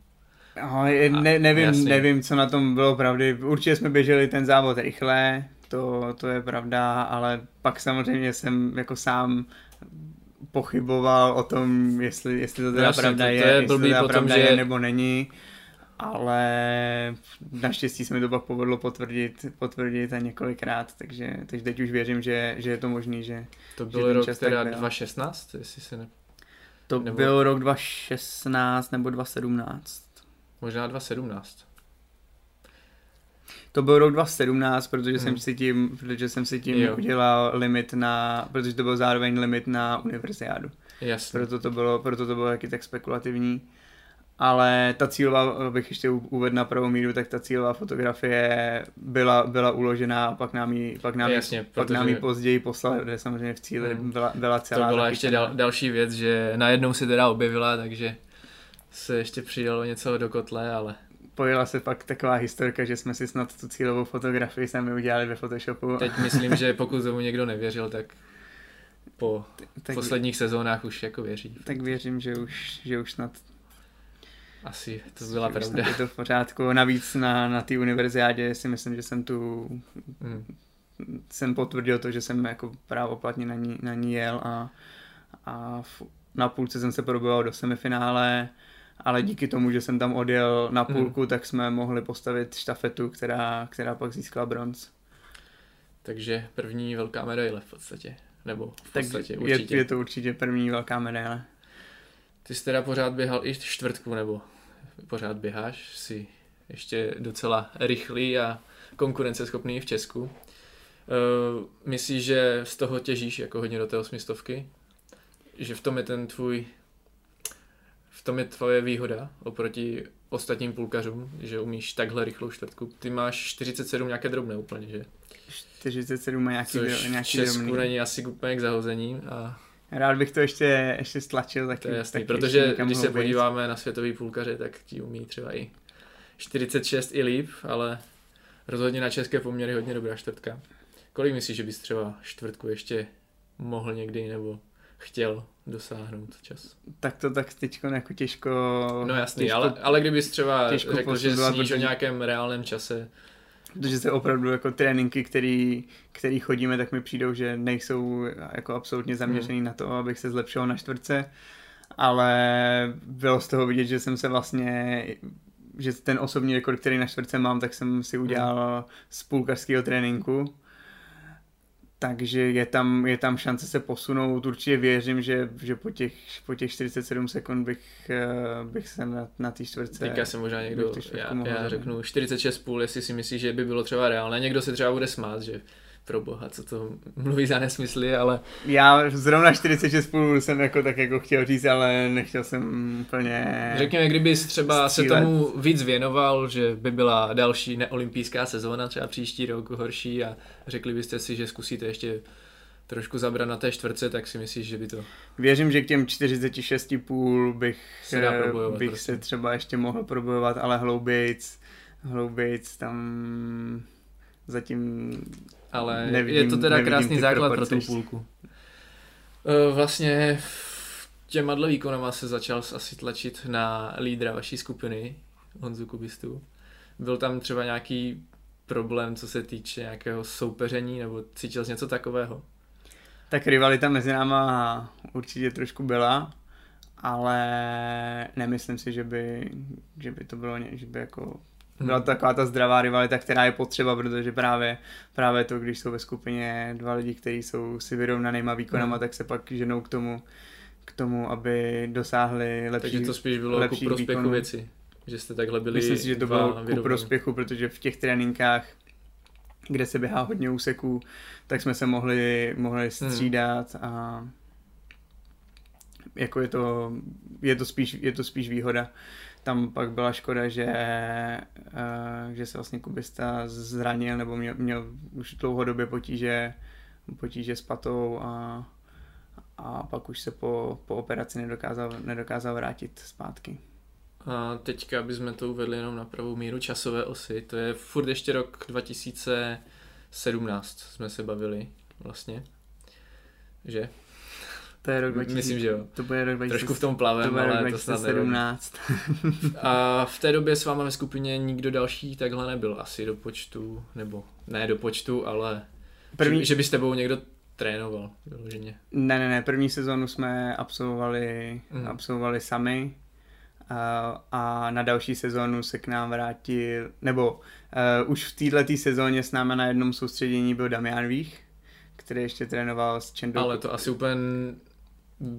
No, ne, nevím, jasně. nevím, co na tom bylo pravdy. Určitě jsme běželi ten závod rychle, to, to je pravda, ale pak samozřejmě jsem jako sám pochyboval o tom, jestli, jestli to teda Jasně, pravda to- to je, je jestli to teda potom, pravda že- je nebo není. Ale naštěstí se mi to pak povedlo potvrdit, potvrdit a několikrát, takže, takže teď už věřím, že, že je to možný, že To Že byl ten rok čas teda byl. 2016, jestli se ne... to Nebo- byl rok 2016 nebo 2017. Možná 2017. To byl rok 2017, protože Hmm. jsem si tím, protože jsem si tím Jo. udělal limit na, protože to byl zároveň limit na univerziádu. Jasně. Proto to bylo, proto to bylo taky tak spekulativní. Ale ta cílová, abych ještě uvedl na pravou míru, tak ta cílová fotografie byla, byla uložená a pak nám ji, pak nám, Jasně, pak nám ji protože- později poslali, kde samozřejmě v cíli Hmm. byla, byla To celá. byla ještě dal, další věc, že najednou se teda objevila, takže se ještě přidalo něco do kotle, ale Pojela se pak taková historka, že jsme si snad tu cílovou fotografii sami udělali ve Photoshopu. teď myslím, že pokud tomu někdo nevěřil, tak po tak, posledních sezónách už jako věří. tak věřím, že už, že už snad Asi to byla pravda. Je to v pořádku. Navíc na, na té univerziádě si myslím, že jsem tu Hmm. jsem potvrdil to, že jsem jako právoplatně na ní, na ní jel a, a v, na půlce jsem se proboval do semifinále, ale díky tomu, že jsem tam odjel na Mhm. půlku, tak jsme mohli postavit štafetu, která, která pak získala bronz. Takže první velká medaile v podstatě. Nebo v Tak podstatě je, určitě. je to určitě první velká medaile. Ty jsi teda pořád běhal i čtvrtku, nebo pořád běháš, jsi ještě docela rychlý a konkurenceschopný v Česku. Uh, myslíš, že z toho těžíš jako hodně do té osmistovky? Že v tom je ten tvůj v tom je tvoje výhoda oproti ostatním půlkařům, že umíš takhle rychlou čtvrtku. Ty máš 47 nějaké drobné úplně, že? 47 má nějaký, Což dro- v nějaký Česku drobný. není asi úplně k zahození a Rád bych to ještě, ještě stlačil. Taky, To je jasný, taky protože když se hlouběji. podíváme na světový půlkaře, tak ti umí třeba i 46 i líp, ale rozhodně na české poměry hodně dobrá čtvrtka. Kolik myslíš, že bys třeba čtvrtku ještě mohl někdy nebo chtěl dosáhnout čas? Tak to tak teď jako těžko... No jasný, těžko, ale, ale kdybys třeba řekl, že sníš o nějakém reálném čase, Protože se opravdu jako tréninky, který, který chodíme, tak mi přijdou, že nejsou jako absolutně zaměřený Hmm. na to, abych se zlepšil na čtvrtce, ale bylo z toho vidět, že jsem se vlastně že ten osobní rekord, který na čtvrtce mám, tak jsem si udělal z půlkařského tréninku. Takže je tam, je tam šance se posunout. Určitě věřím, že, že po, těch, po těch 47 sekund bych, eh, bych se na, na té čtvrtce... teďka se možná někdo, já, já řeknu 46,5, jestli si myslíš, že by bylo třeba reálné. Někdo se třeba bude smát, že pro boha, co to mluví za nesmysly, ale Já zrovna 46 půl jsem jako tak jako chtěl říct, ale nechtěl jsem úplně... Řekněme, kdybys třeba se střílet. tomu víc věnoval, že by byla další neolympijská sezóna, třeba příští rok horší a řekli byste si, že zkusíte ještě trošku zabrat na té čtvrce, tak si myslíš, že by to... Věřím, že k těm 46,5 bych, Se dá probojovat bych prostě. se třeba ještě mohl probojovat, ale hloubějc, hloubějc tam zatím Ale Nevidím- je to teda krásný základ pro tu půlku. E, Vlastně těma dle výkonama se začal asi tlačit na lídra vaší skupiny, Honzu Kubistu. Byl tam třeba nějaký problém, co se týče nějakého soupeření, nebo cítil jsi něco takového? Tak rivalita mezi náma určitě trošku byla, ale nemyslím si, že by, že by to bylo, že by jako byla to taková ta zdravá rivalita, která je potřeba, protože právě, právě to, když jsou ve skupině dva lidi, kteří jsou si vyrovnanýma výkonama, Hmm. tak se pak ženou k tomu, k tomu, aby dosáhli lepší, Takže to spíš bylo ku prospěchu výkonů. věci. Že jste takhle byli Myslím si, že to bylo ku prospěchu, protože v těch tréninkách, kde se běhá hodně úseků, tak jsme se mohli, mohli střídat a jako je to, je to, spíš, je to spíš výhoda. Tam pak byla škoda, že, eh, že se vlastně Kubista zranil nebo měl, měl už dlouhodobě potíže, potíže s patou a, a pak už se po, po operaci nedokázal, nedokázal vrátit zpátky. A teďka, jsme to uvedli jenom na pravou míru časové osy, to je furt ještě rok 2017 jsme se bavili vlastně. Že? To je rok 2000, Myslím, že jo. To bude rok 2000, Trošku v tom to plavem, rok ale to snad. 2017. A v té době s váma ve skupině nikdo další takhle nebyl asi do počtu, nebo ne do počtu, ale První, že, že by s tebou někdo trénoval vyloženě. Ne, ne, ne, první sezónu jsme absolvovali, mm. absolvovali sami a, a na další sezónu se k nám vrátil, nebo uh, už v této sezóně s námi na jednom soustředění byl Damian Vích, který ještě trénoval s Čendou. Ale to asi úplně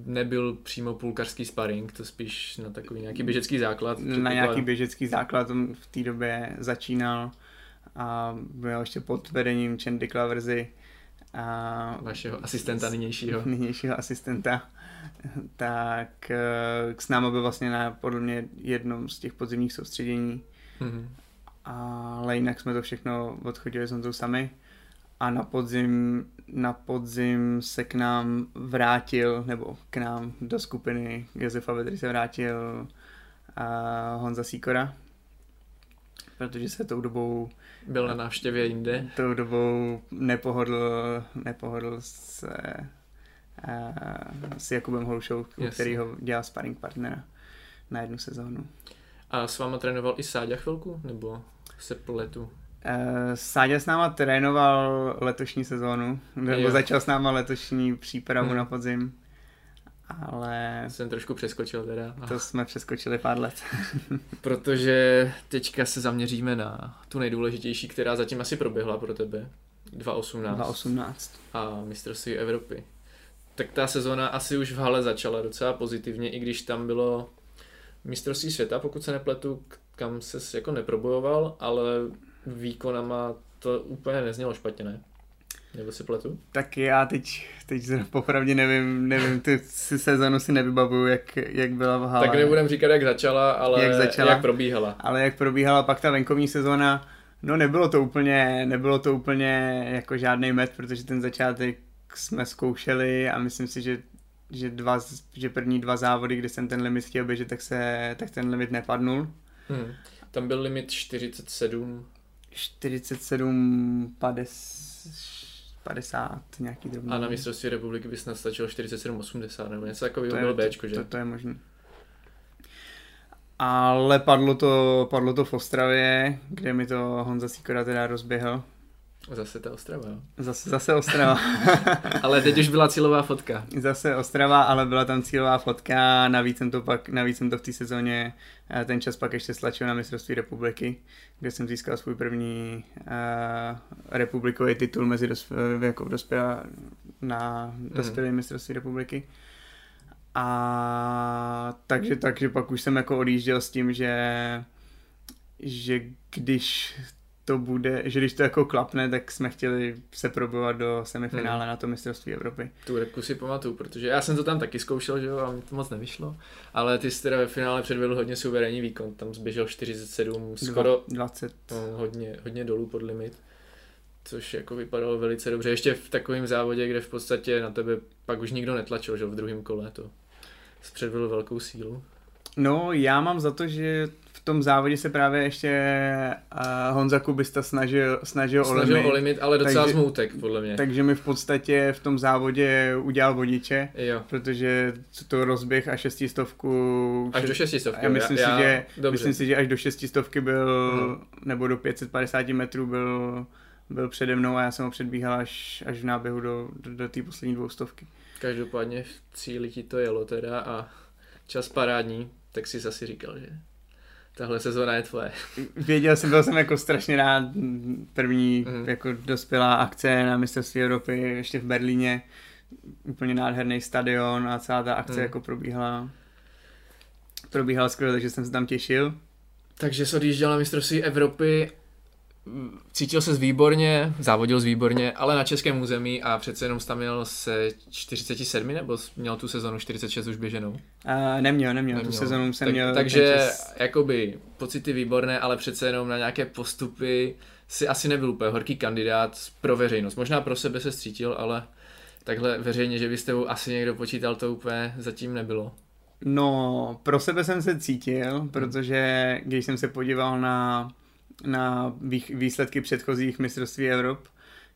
nebyl přímo půlkařský sparring, to spíš na takový nějaký běžecký základ. na nějaký běžecký základ on v té době začínal a byl ještě pod vedením Čendy Klaverzy a Vašeho asistenta nynějšího. nynějšího asistenta, tak eh, s námi byl vlastně na podle mě jednom z těch podzimních soustředění, Mhm. ale jinak jsme to všechno odchodili s Honzou sami a na podzim, na podzim se k nám vrátil, nebo k nám do skupiny Josefa Vedry se vrátil a Honza Sikora, protože se tou dobou Byl na návštěvě jinde. tou dobou nepohodl, nepohodl se a, s Jakubem Holušou, u Jasně. kterýho dělal sparring partnera na jednu sezónu. A s váma trénoval i Sáďa chvilku? Nebo se pletu? Eh, Sáďa s náma trénoval letošní sezónu, nebo začal s náma letošní přípravu Hmm. na podzim, ale Jsem trošku přeskočil teda. to jsme přeskočili pár let. Protože teďka se zaměříme na tu nejdůležitější, která zatím asi proběhla pro tebe. 2018 2018. a mistrovství Evropy. Tak ta sezóna asi už v hale začala docela pozitivně, i když tam bylo mistrovství světa, pokud se nepletu, kam se jako neprobojoval, ale výkonama to úplně neznělo špatně, ne? Nebo si pletu? Tak já teď, teď popravdě nevím, nevím, tu si sezónu si nevybavuju, jak, jak byla v hale. Tak nebudem říkat, jak začala, ale Jak začala? jak probíhala. Ale jak probíhala pak ta venkovní sezóna, no nebylo to úplně, nebylo to úplně jako žádný met, protože ten začátek jsme zkoušeli a myslím si, že že, dva, že první dva závody, kde jsem ten limit chtěl běžet, tak, se, tak ten limit nepadnul. Hmm. Tam byl limit 47, 47, 50, 50 nějaký drobný. a na mistrovství republiky by snad stačilo 47,80 nebo něco takového to bylo je, Bčko, že? To, to je možný. Ale padlo to, padlo to v Ostravě, kde mi to Honza Sikora teda rozběhl. Zase ta Ostrava, jo. Zase, zase Ostrava. Ale teď už byla cílová fotka. Zase Ostrava, ale byla tam cílová fotka, navíc jsem to pak, navíc jsem to v té sezóně, eh, ten čas pak ještě stlačil na mistrovství republiky, kde jsem získal svůj první uh, republikový titul mezi dosp- jako dospělá na dospělé mistrovství republiky. A takže, takže pak už jsem jako odjížděl s tím, že že když to bude, že když to jako klapne, tak jsme chtěli se probovat do semifinále Hmm. na to mistrovství Evropy. Tu repku si pamatuju, protože já jsem to tam taky zkoušel, že jo, a mi to moc nevyšlo. Ale ty jsi teda ve finále předvedl hodně suverénní výkon, tam zběžel 47, skoro 20. no, hodně, hodně dolů pod limit. což jako vypadalo velice dobře. Ještě v takovém závodě, kde v podstatě na tebe pak už nikdo netlačil, že v druhém kole to předvedl velkou sílu. No, já mám za to, že tom závodě se právě ještě uh, Honza Kubista snažil, snažil, snažil o limit. o limit, ale docela takže, zmoutek, podle mě. Takže mi v podstatě v tom závodě udělal vodiče, jo. protože to rozběh a šestistovku... Až do šestistovky, já myslím, já, si, já, že, dobře. myslím si, že až do šestistovky byl, Mhm. nebo do 550 metrů byl, byl přede mnou a já jsem ho předbíhal až, až v náběhu do, do, do té poslední dvoustovky. Každopádně v cíli ti to jelo teda a čas parádní, tak jsi asi říkal, že tahle sezóna je tvoje. Věděl jsem, byl jsem jako strašně rád, první Mhm. jako dospělá akce na mistrovství Evropy ještě v Berlíně, úplně nádherný stadion a celá ta akce Mhm. jako probíhala probíhala skvěle, takže jsem se tam těšil. Takže jsi odjížděl na mistrovství Evropy, cítil se výborně, závodil z výborně, ale na českém území a přece jenom tam měl se 47 nebo měl tu sezonu 46 už běženou? A neměl, neměl, tu sezonu jsem tak, měl. Takže čas- jakoby pocity výborné, ale přece jenom na nějaké postupy si asi nebyl úplně horký kandidát pro veřejnost. Možná pro sebe se cítil, ale takhle veřejně, že byste asi někdo počítal, to úplně zatím nebylo. No, pro sebe jsem se cítil, protože když jsem se podíval na, na vý- výsledky předchozích mistrovství Evrop,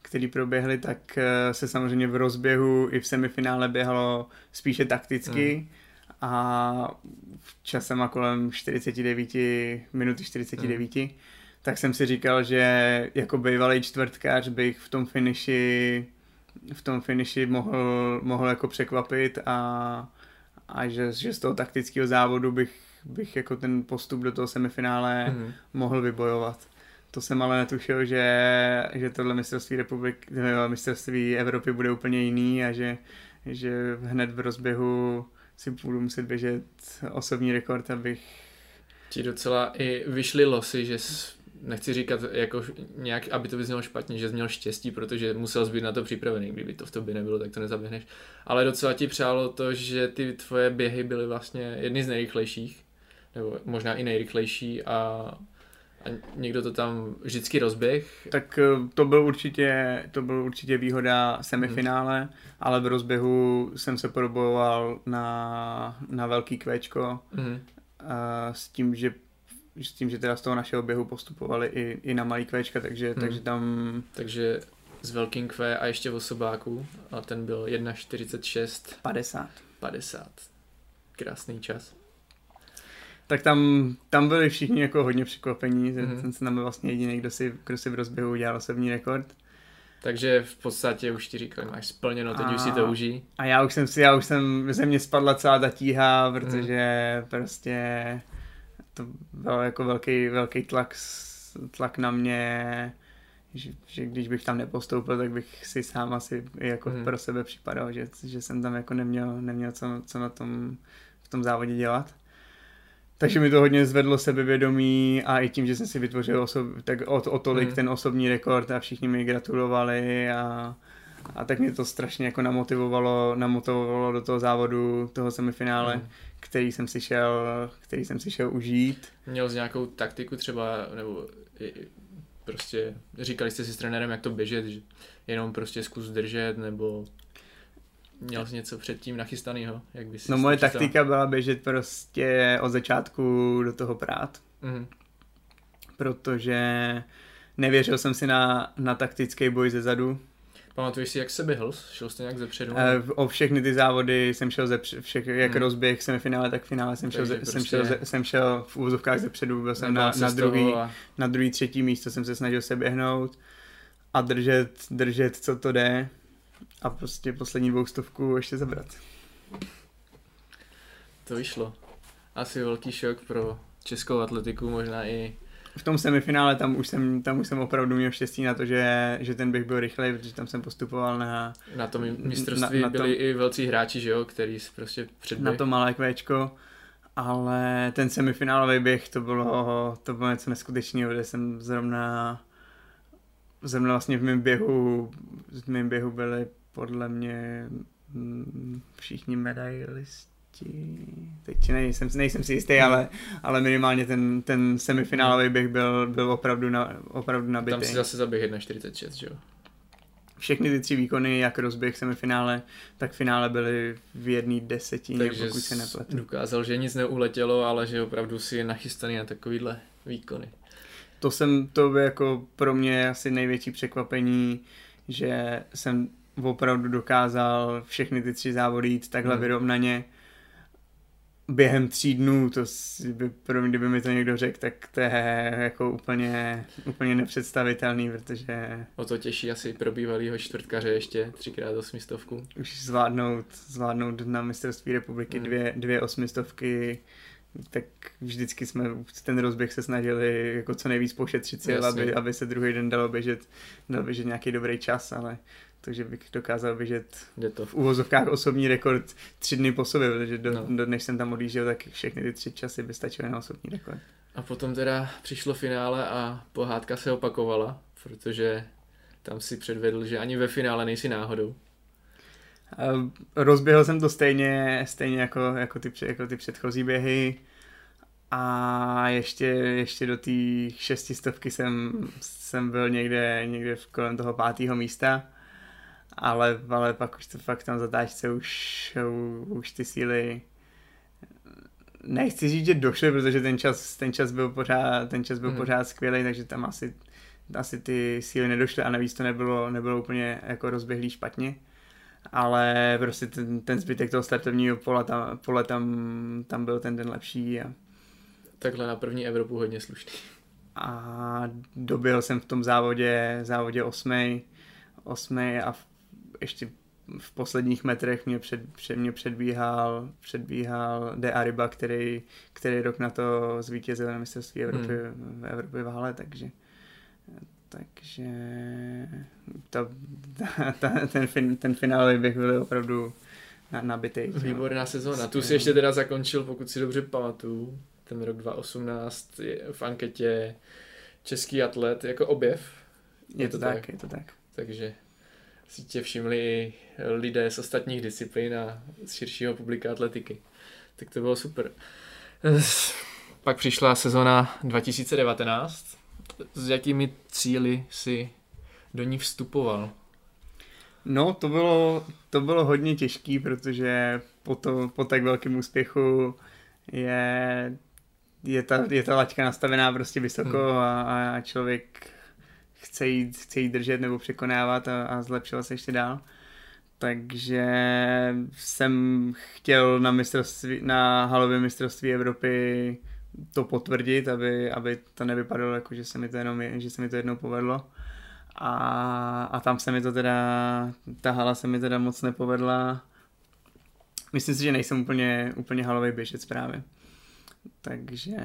které proběhly, tak eh, se samozřejmě v rozběhu i v semifinále běhalo spíše takticky Hmm. a v časem a kolem 49, minuty 49, Hmm. tak jsem si říkal, že jako bývalý čtvrtkář bych v tom finiši v tom finiši mohl, mohl jako překvapit a, a že, že z toho taktického závodu bych, bych jako ten postup do toho semifinále Mhm. mohl vybojovat. To jsem ale netušil, že, že tohle mistrovství republik, mistrovství Evropy bude úplně jiný a že, že hned v rozběhu si budu muset běžet osobní rekord, abych Ti docela i vyšly losy, že jsi, nechci říkat jako nějak, aby to vyznělo špatně, že jsi měl štěstí, protože musel jsi být na to připravený, kdyby to v tobě nebylo, tak to nezaběhneš. Ale docela ti přálo to, že ty tvoje běhy byly vlastně jedny z nejrychlejších, nebo možná i nejrychlejší a, a někdo to tam vždycky rozběh. Tak eh, to byl určitě, to byl určitě výhoda semifinále, Mhm. ale v rozběhu jsem se probojoval na, na velký kvéčko Mhm. a s tím, že s tím, že teda z toho našeho běhu postupovali i, i na malý kvéčka, takže, Hmm. takže tam Takže s velkým Q a ještě v osobáku a ten byl 1.46 50. 50. Krásný čas. Tak tam, tam byli všichni jako hodně překvapení, že Mhm. ten jsem tam byl vlastně jediný, kdo si, kdo si v rozběhu udělal osobní rekord. Takže v podstatě už ti říkali, máš splněno, teď A- už si to užij. A já už jsem si, já už jsem, ze mě spadla celá ta tíha, protože Mhm. prostě to byl jako velký, velký tlak, tlak na mě, že, že když bych tam nepostoupil, tak bych si sám asi jako Mhm. pro sebe připadal, že, že jsem tam jako neměl, neměl co, co na tom, v tom závodě dělat. Takže mi to hodně zvedlo sebevědomí a i tím, že jsem si vytvořil osob, tak o, o tolik Mhm. ten osobní rekord a všichni mi gratulovali a, a tak mě to strašně jako namotivovalo, namotivovalo do toho závodu, toho semifinále, Mhm. který jsem si šel, který jsem si šel užít. Měl jsi nějakou taktiku třeba, nebo prostě říkali jste si s trenérem, jak to běžet, že jenom prostě zkus držet, nebo měl jsi něco předtím nachystanýho, jak bys No moje přistal? taktika byla běžet prostě od začátku do toho prát, Mhm. protože nevěřil jsem si na, na taktický boj ze zadu. Pamatuješ si, jak se běhl? Šel jsi nějak zepředu? Eh, O všechny ty závody jsem šel ze všech, jak Hmm. rozběh semifinále, tak finále jsem šel, ze, jsem, prostě- šel ze, jsem šel v úvozovkách ze předu, byl jsem na, na, druhý, a- na druhý, třetí místo jsem se snažil se běhnout a držet, držet, co to jde a prostě poslední dvoustovku ještě zabrat. To vyšlo. Asi velký šok pro českou atletiku, možná i V tom semifinále tam už jsem, tam už jsem opravdu měl štěstí na to, že, že ten běh byl rychlej, protože tam jsem postupoval na, na tom mistrovství Na- na byli tom- i velcí hráči, že jo, který s- prostě na předběh. to malé kvéčko, ale ten semifinálový běh, to bylo, to bylo něco neskutečného, kde jsem zrovna, zrovna vlastně v mém běhu, v mém běhu byli podle mě mm, všichni medailisti, teď nejsem, nejsem si jistý, hmm. ale, ale minimálně ten, ten semifinálový běh byl, byl opravdu, na, opravdu nabitý. Tam si zase zaběh 1.46, že jo? Všechny ty tři výkony, jak rozběh semifinále, tak finále byly v jedné desetině, Takže pokud se nepletu. dokázal, že nic neuletělo, ale že opravdu si je nachystaný na takovýhle výkony. To jsem, to by jako pro mě asi největší překvapení, že jsem opravdu dokázal všechny ty tři závody jít takhle hmm. vyrovnaně během tří dnů, to by, pro mě, kdyby mi to někdo řekl, tak to je jako úplně, úplně nepředstavitelný, protože... O to těší asi pro bývalýho čtvrtkaře ještě třikrát osmistovku. Už zvládnout, zvládnout na mistrovství republiky hmm. dvě, dvě osmistovky, tak vždycky jsme ten rozběh se snažili jako co nejvíc pošetřit si, aby, aby se druhý den dalo běžet, dalo běžet nějaký dobrý čas, ale to, že bych dokázal běžet to. v úvozovkách osobní rekord tři dny po sobě, protože do, no. do, než jsem tam odjížděl, tak všechny ty tři časy by stačily na osobní rekord. A potom teda přišlo finále a pohádka se opakovala, protože tam si předvedl, že ani ve finále nejsi náhodou. Rozběhl jsem to stejně, stejně jako, jako, ty, jako ty předchozí běhy a ještě, ještě do té šestistovky jsem, jsem byl někde, někde v kolem toho pátého místa ale, ale pak už to fakt tam zatáčce už, už ty síly nechci říct, že došly, protože ten čas, ten čas byl pořád, ten čas byl hmm. pořád skvělý, takže tam asi, asi ty síly nedošly a navíc to nebylo, nebylo úplně jako rozběhlý špatně. Ale prostě ten, ten zbytek toho startovního pole, tam, pole tam, tam byl ten den lepší. A... Takhle na první Evropu hodně slušný. A dobil jsem v tom závodě, závodě osmej, osmej a v ještě v posledních metrech mě, před, před, mě předbíhal, předbíhal De Ariba, který, který rok na to zvítězil na mistrovství Evropy, hmm. Evropy v Hale, takže takže ta, ta, ta, ten, fin, ten finále bych byl opravdu na, nabitý. Výborná sezóna. Tu si ještě teda zakončil, pokud si dobře pamatuju, ten rok 2018 v anketě Český atlet jako objev. Je, je to, to tak, tak, je to tak. Takže si tě všimli lidé z ostatních disciplín a z širšího publika atletiky. Tak to bylo super. Pak přišla sezona 2019. S jakými cíly si do ní vstupoval? No, to bylo, to bylo hodně těžký, protože po, to, po tak velkém úspěchu je, je, ta, je ta laťka nastavená prostě vysoko hmm. a, a člověk chce jít, chce jít držet nebo překonávat a, a zlepšovat se ještě dál. Takže jsem chtěl na, mistrovství, na halovém mistrovství Evropy to potvrdit, aby, aby to nevypadalo jako, že se mi to, jenom, že se mi to jednou povedlo. A, a tam se mi to teda, ta hala se mi teda moc nepovedla. Myslím si, že nejsem úplně, úplně halový běžec právě. Takže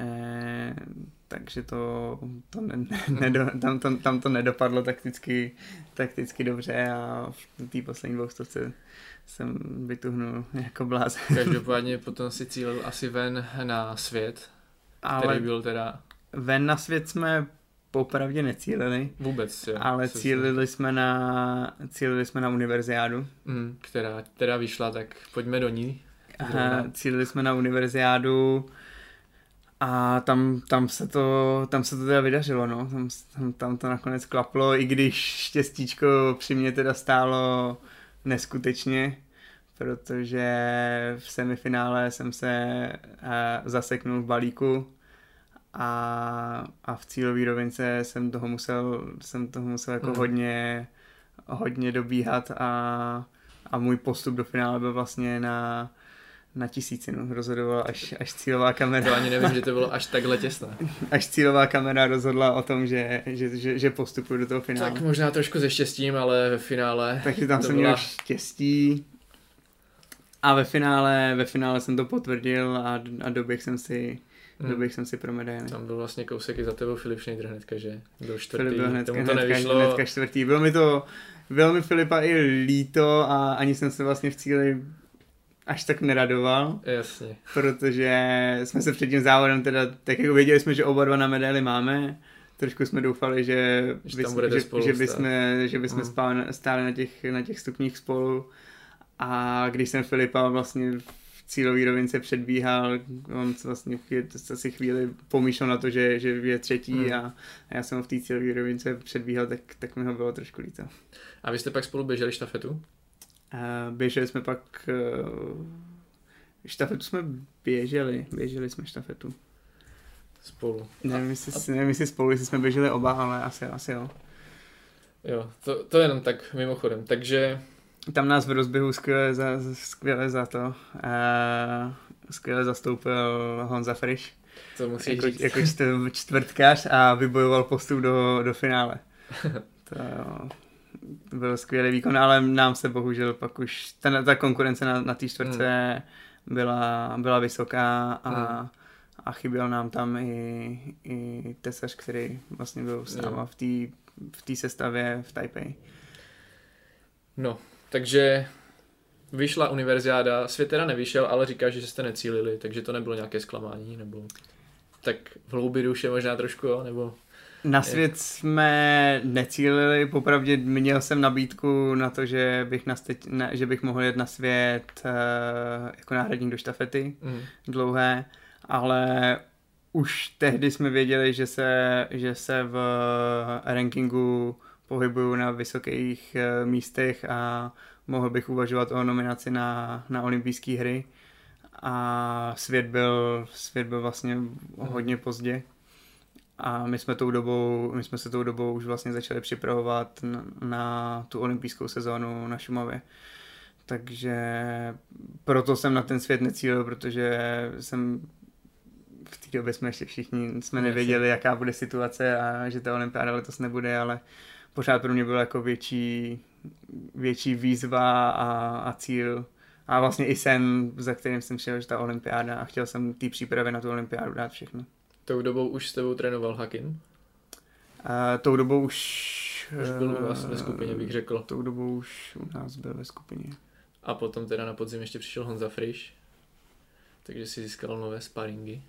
takže to, to ne, ne, tam, to, tam to nedopadlo takticky, takticky dobře a v té poslední dvou stovce jsem vytuhnul jako blázen. Každopádně potom si cílil asi ven na svět, ale který byl teda... Ven na svět jsme popravdě necílili. Vůbec, jo. Ale cílili jsme, na, cílili jsme na univerziádu. Mm, která, která vyšla, tak pojďme do ní. Aha, cílili jsme na univerziádu a tam, tam, se to, tam se to teda vydařilo, no. Tam, tam, tam to nakonec klaplo, i když štěstíčko při mě teda stálo neskutečně, protože v semifinále jsem se uh, zaseknul v balíku a, a v cílové rovince jsem toho musel, jsem toho musel jako mm. hodně, hodně dobíhat a, a můj postup do finále byl vlastně na na tisícinu rozhodovala až, až cílová kamera. To ani nevím, že to bylo až takhle těsné. Až cílová kamera rozhodla o tom, že, že, že, že postupuju do toho finále. Tak možná trošku ze štěstím, ale ve finále... Takže tam jsem byla... měl štěstí. A ve finále, ve finále jsem to potvrdil a, a doběh jsem si Hmm. Doběh jsem si pro medaily. Tam byl vlastně kousek i za tebou Filip Schneider hnedka, že? Byl čtvrtý, Filip byl hnedka, tomu to hnedka, nevyšlo. hnedka čtvrtý. Bylo mi to velmi Filipa i líto a ani jsem se vlastně v cíli až tak neradoval. Jasně. Protože jsme se před tím závodem teda, tak jako věděli jsme, že oba dva na medaily máme, trošku jsme doufali, že, že, bys, že, spolu že, bychom, že bychom hmm. stáli, stáli na těch, na těch stupních spolu a když jsem Filipa vlastně v cílové rovince předbíhal, on vlastně asi chvíli pomýšlel na to, že, že je třetí hmm. a, a já jsem ho v té cílové rovince předbíhal, tak, tak mi ho bylo trošku líto. A vy jste pak spolu běželi štafetu? Běželi jsme pak, uh, štafetu jsme běželi, běželi jsme štafetu. Spolu. Nevím, jestli, nevím, jestli spolu, jestli jsme běželi oba, ale asi, asi jo. Jo, to, to jenom tak mimochodem. Takže tam nás v rozběhu skvěle za, skvěle za to. Uh, skvěle zastoupil Honza Frisch. To musí jako, říct. jako čtvrtkař a vybojoval postup do, do finále. to, to byl skvělý výkon, ale nám se bohužel pak už ten, ta konkurence na, na té čtvrtce hmm. byla, byla vysoká a, hmm. a chyběl nám tam i, i tesař, který vlastně byl s náma v té v té sestavě v Taipei. No, takže vyšla univerziáda, svět teda nevyšel, ale říká, že jste necílili, takže to nebylo nějaké zklamání, nebo tak v hloubi duše možná trošku, jo, nebo... Na svět jsme necílili, popravdě měl jsem nabídku na to, že bych, na steť, na, že bych mohl jet na svět uh, jako náhradník do štafety mm. dlouhé, ale už tehdy jsme věděli, že se, že se v rankingu pohybuju na vysokých uh, místech a mohl bych uvažovat o nominaci na, na olympijské hry. A svět byl, svět byl vlastně hodně pozdě a my jsme, tou dobou, my jsme se tou dobou už vlastně začali připravovat na, na tu olympijskou sezónu na Šumavě. Takže proto jsem na ten svět necílil, protože jsem v té době jsme ještě všichni jsme nevěděli, jaká bude situace a že ta olympiáda letos nebude, ale pořád pro mě byl jako větší, větší výzva a, a cíl a vlastně i sen, za kterým jsem šel, že ta olympiáda a chtěl jsem té přípravy na tu olympiádu dát všechno. Tou dobou už s tebou trénoval Hakin? Uh, tou dobou už... Už byl u vás ve skupině, bych řekl. Tou dobou už u nás byl ve skupině. A potom teda na podzim ještě přišel Honza Frisch, takže si získal nové sparingy.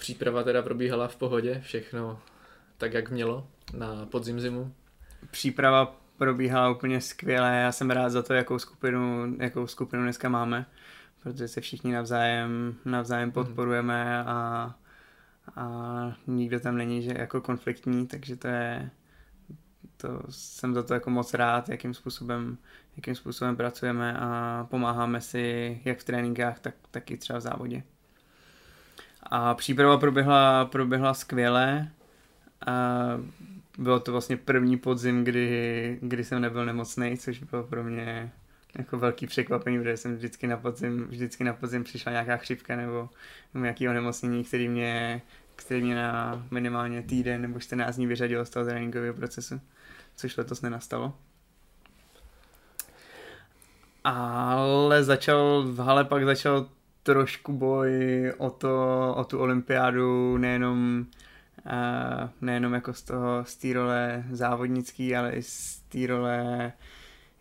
Příprava teda probíhala v pohodě, všechno tak, jak mělo na podzim zimu. Příprava probíhala úplně skvěle, já jsem rád za to, jakou skupinu, jakou skupinu dneska máme, protože se všichni navzájem, navzájem mhm. podporujeme a, a nikdo tam není že jako konfliktní, takže to je, to jsem za to jako moc rád, jakým způsobem, jakým způsobem pracujeme a pomáháme si jak v tréninkách, tak, tak i třeba v závodě. A příprava proběhla, proběhla skvěle. A bylo to vlastně první podzim, kdy, kdy jsem nebyl nemocný, což bylo pro mě jako velký překvapení, protože jsem vždycky na podzim, vždycky na podzim přišla nějaká chřipka nebo, nebo nějaký onemocnění, který mě, který mě na minimálně týden nebo 14 dní vyřadilo z toho tréninkového procesu, což letos nenastalo. Ale začal, v hale pak začal trošku boj o, to, o tu olympiádu, nejenom, uh, nejenom jako z toho, z té role závodnický, ale i z té role,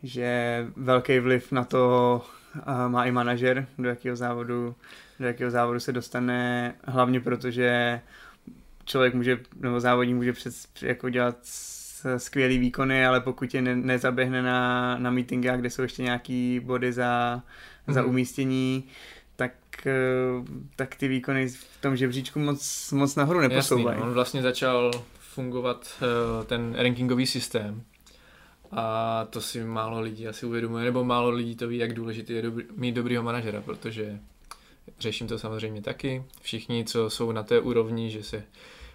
že velký vliv na to uh, má i manažer, do jakého závodu, do jakého závodu se dostane, hlavně protože člověk může, nebo závodník může před, jako dělat skvělý výkony, ale pokud je ne, nezaběhne na, na meetingách, kde jsou ještě nějaký body za, mm. za mhm. umístění, tak, eh, tak ty výkony v tom žebříčku moc, moc nahoru neposouvají. on vlastně začal fungovat eh, ten rankingový systém a to si málo lidí asi uvědomuje, nebo málo lidí to ví, jak důležité je dobrý, mít dobrýho manažera, protože řeším to samozřejmě taky. Všichni, co jsou na té úrovni, že se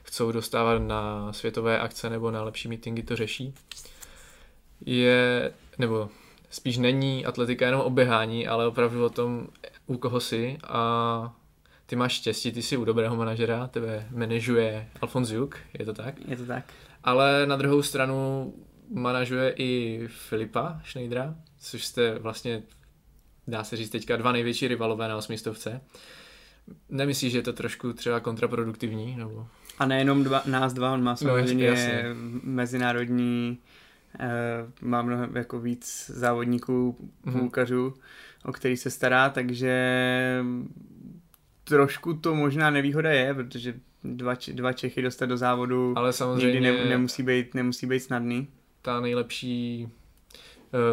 chcou dostávat na světové akce nebo na lepší meetingy, to řeší. Je, nebo spíš není atletika jenom o běhání, ale opravdu o tom, u koho jsi a ty máš štěstí, ty jsi u dobrého manažera, tebe manažuje Alfons Juk, je to tak? Je to tak. Ale na druhou stranu manažuje i Filipa Schneidera, což jste vlastně, dá se říct teďka, dva největší rivalové na osmistovce. Nemyslíš, že je to trošku třeba kontraproduktivní? Nebo... A nejenom dva, nás dva, on má no, samozřejmě no, mezinárodní Eh, má mnohem jako víc závodníků, mhm. půlkařů, mm-hmm. o který se stará, takže trošku to možná nevýhoda je, protože dva, dva Čechy dostat do závodu Ale samozřejmě nikdy ne, nemusí, být, nemusí být snadný. Ta nejlepší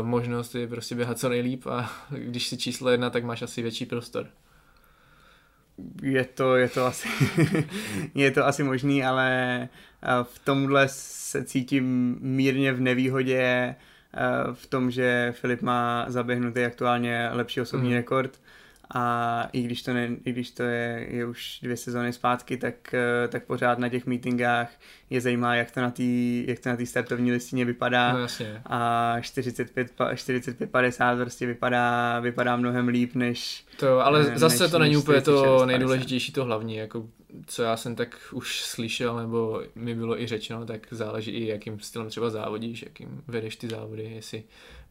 možnost je prostě běhat co nejlíp a když si číslo jedna, tak máš asi větší prostor. Je to, je to asi, je to asi možný, ale eh, v tomhle se cítím mírně v nevýhodě eh, v tom, že Filip má zaběhnutý aktuálně lepší osobní mm. rekord a i když to, ne, i když to je, je už dvě sezóny zpátky, tak, eh, tak pořád na těch meetingách je zajímá, jak to na té jak to na té startovní listině vypadá no, jasně. a 45, 45 50 prostě vypadá, vypadá mnohem líp než to, ale ne, zase než, to není úplně to nejdůležitější, to hlavní, jako co já jsem tak už slyšel, nebo mi bylo i řečeno, tak záleží i jakým stylem třeba závodíš, jakým vedeš ty závody, jestli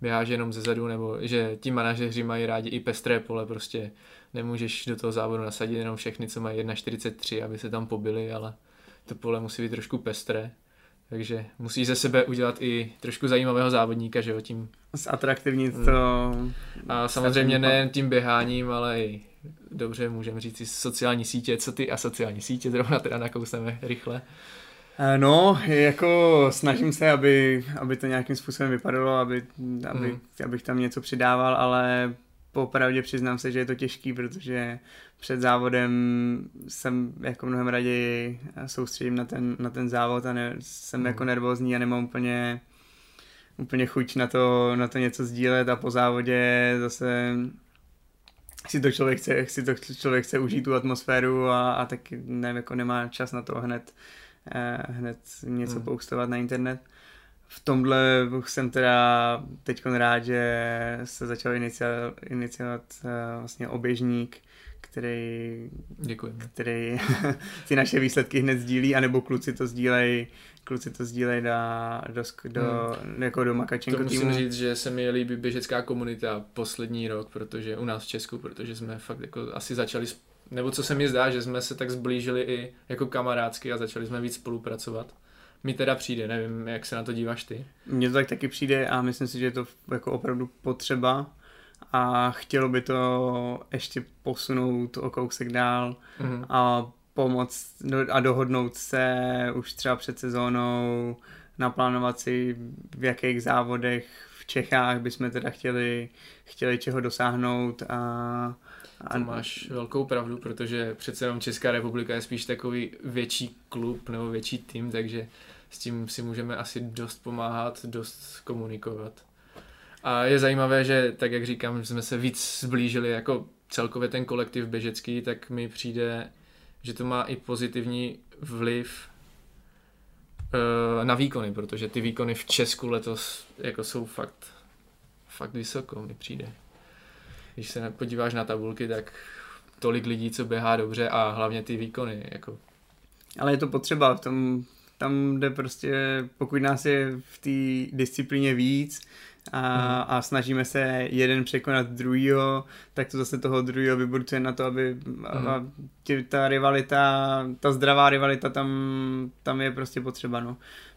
běháš jenom ze zadu, nebo že ti manažeři mají rádi i pestré pole, prostě nemůžeš do toho závodu nasadit jenom všechny, co mají 1,43, aby se tam pobili, ale to pole musí být trošku pestré, takže musíš ze sebe udělat i trošku zajímavého závodníka, že jo, tím. Zatraktivnit hmm. to. A samozřejmě ne tím běháním, ale i dobře můžeme říct i sociální sítě, co ty a sociální sítě, zrovna teda nakousneme rychle. Eh, no, jako snažím se, aby, aby to nějakým způsobem vypadalo, aby, aby, hmm. abych tam něco přidával, ale popravdě přiznám se, že je to těžký, protože před závodem jsem jako mnohem raději soustředím na ten, na ten závod a ne, jsem hmm. jako nervózní a nemám úplně, úplně chuť na to, na to něco sdílet a po závodě zase si to člověk chce, si to člověk chce užít tu atmosféru a, a taky ne, jako nemá čas na to hned, eh, hned něco hmm. poustovat na internet. V tomhle jsem teda teď rád, že se začal iniciovat, iniciovat uh, vlastně oběžník, který, Děkujeme. který ty naše výsledky hned sdílí, anebo kluci to sdílejí kluci to sdílejí do, do, do, hmm. jako do Makačenko to musím říct, že se mi líbí běžecká komunita poslední rok, protože u nás v Česku, protože jsme fakt jako asi začali, nebo co se mi zdá, že jsme se tak zblížili i jako kamarádsky a začali jsme víc spolupracovat. Mi teda přijde, nevím, jak se na to díváš ty. Mně to tak taky přijde a myslím si, že je to jako opravdu potřeba a chtělo by to ještě posunout o kousek dál mm-hmm. a pomoct a dohodnout se už třeba před sezónou, naplánovat si v jakých závodech v Čechách bychom teda chtěli, chtěli čeho dosáhnout a, a... To máš velkou pravdu, protože přece jenom Česká republika je spíš takový větší klub nebo větší tým, takže s tím si můžeme asi dost pomáhat, dost komunikovat. A je zajímavé, že tak jak říkám, že jsme se víc zblížili jako celkově ten kolektiv běžecký, tak mi přijde, že to má i pozitivní vliv uh, na výkony, protože ty výkony v Česku letos jako jsou fakt, fakt vysoko, mi přijde. Když se podíváš na tabulky, tak tolik lidí, co běhá dobře a hlavně ty výkony. Jako. Ale je to potřeba v tom, tam jde prostě, pokud nás je v té disciplíně víc, a, hmm. a snažíme se jeden překonat druhýho, tak to zase toho druhého vyburcuje na to, aby hmm. a tě, ta rivalita, ta zdravá rivalita tam, tam je prostě potřeba, no.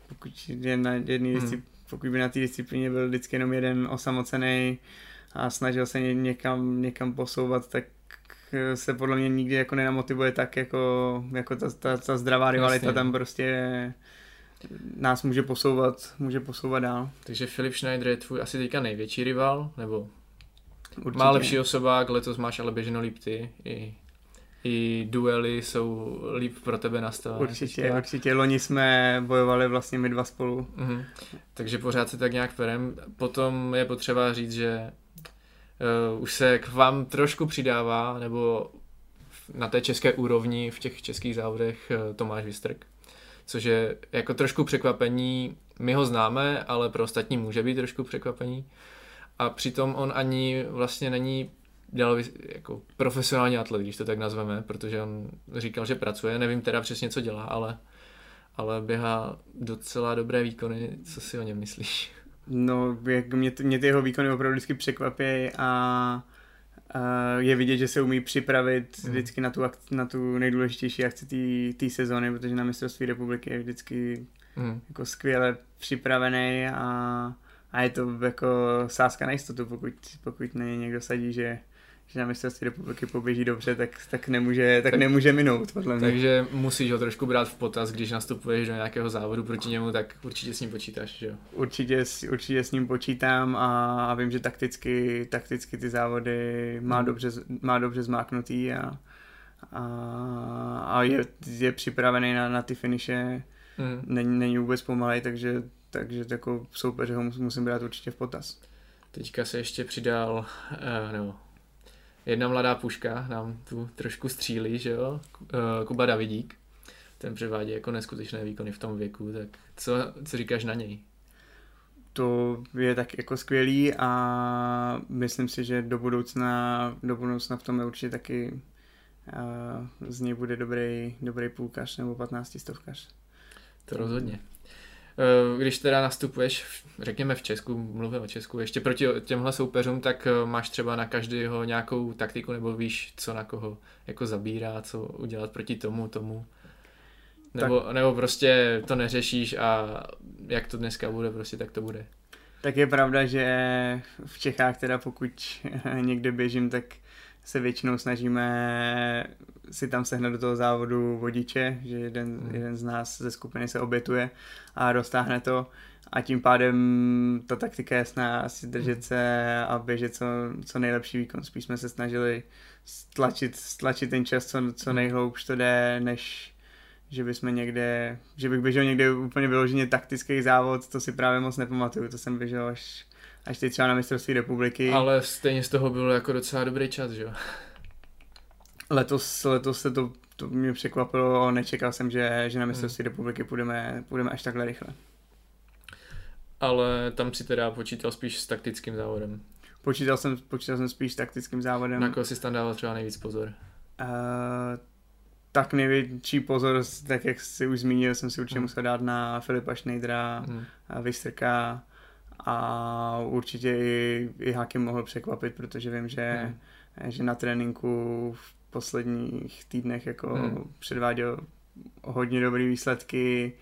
Pokud, je na jedný hmm. pokud by na té disciplíně byl vždycky jenom jeden osamocený a snažil se někam, někam posouvat, tak se podle mě nikdy jako nenamotivuje tak, jako, jako ta, ta, ta zdravá rivalita Jasně. tam prostě nás může posouvat, může posouvat dál. Takže Filip Schneider je tvůj asi teďka největší rival, nebo Určitě. má lepší osobák, letos máš ale běženo líp ty, i, i duely jsou líp pro tebe nastavené. Určitě, teďka. určitě, loni jsme bojovali vlastně my dva spolu. Mhm. Takže pořád se tak nějak perem. Potom je potřeba říct, že uh, už se k vám trošku přidává, nebo na té české úrovni v těch českých závodech uh, Tomáš Vystrk což je jako trošku překvapení. My ho známe, ale pro ostatní může být trošku překvapení. A přitom on ani vlastně není dělal jako profesionální atlet, když to tak nazveme, protože on říkal, že pracuje, nevím teda přesně, co dělá, ale, ale běhá docela dobré výkony, co si o něm myslíš? No, jak mě, mě ty jeho výkony opravdu vždycky překvapí a je vidět, že se umí připravit mm. vždycky na tu, na tu nejdůležitější akci té sezóny, protože na mistrovství republiky je vždycky mm. jako skvěle připravený a, a je to jako sázka na jistotu, pokud, pokud na někdo sadí, že, že na mistrovství republiky poběží dobře, tak, tak, nemůže, tak, tak nemůže minout, podle mě. Takže musíš ho trošku brát v potaz, když nastupuješ do nějakého závodu proti němu, tak určitě s ním počítáš, že jo? Určitě, určitě s ním počítám a, a vím, že takticky, takticky ty závody má, hmm. dobře, má dobře zmáknutý a, a, a je, je připravený na, na ty finiše, hmm. není, není vůbec pomalej, takže, takže jako soupeře ho musím brát určitě v potaz. Teďka se ještě přidal, uh, nebo jedna mladá puška nám tu trošku střílí, že jo, uh, Kuba Davidík. Ten předvádí jako neskutečné výkony v tom věku, tak co, co říkáš na něj? To je tak jako skvělý a myslím si, že do budoucna, do budoucna v tom je určitě taky uh, z něj bude dobrý, dobrý půlkař nebo 15 stovkař. To rozhodně. Eh, když teda nastupuješ, řekněme v Česku, mluvím o Česku, ještě proti těmhle soupeřům, tak eh, máš třeba na každého nějakou taktiku nebo víš, co na koho jako zabírá, co udělat proti tomu, tomu. Nebo, tak. nebo prostě to neřešíš a jak to dneska bude, prostě tak to bude. Tak je pravda, že v Čechách teda pokud někde běžím, tak se většinou snažíme si tam sehnat do toho závodu vodiče, že jeden, mm. jeden z nás ze skupiny se obětuje a roztáhne to a tím pádem ta taktika je jasná, asi držet se a běžet co, co nejlepší výkon. Spíš jsme se snažili stlačit, stlačit ten čas co, co nejhloubš to jde, než že bychom někde, že bych běžel někde úplně vyloženě taktický závod, to si právě moc nepamatuju, to jsem běžel až, až teď třeba na mistrovství republiky. Ale stejně z toho bylo jako docela dobrý čas, že jo? Letos, letos se to, to mě překvapilo, nečekal jsem, že, že na mistrovství hmm. republiky půjdeme, půjdeme až takhle rychle. Ale tam si teda počítal spíš s taktickým závodem. Počítal jsem, počítal jsem spíš s taktickým závodem. Na koho si tam dával třeba nejvíc pozor? Uh, tak největší pozor, tak jak si už zmínil, jsem si určitě hmm. musel dát na Filipa Schneidera, hmm. Vystrka a určitě i, i Hakim mohl překvapit, protože vím, že, hmm. že na tréninku v posledních týdnech jako hmm. předváděl hodně dobré výsledky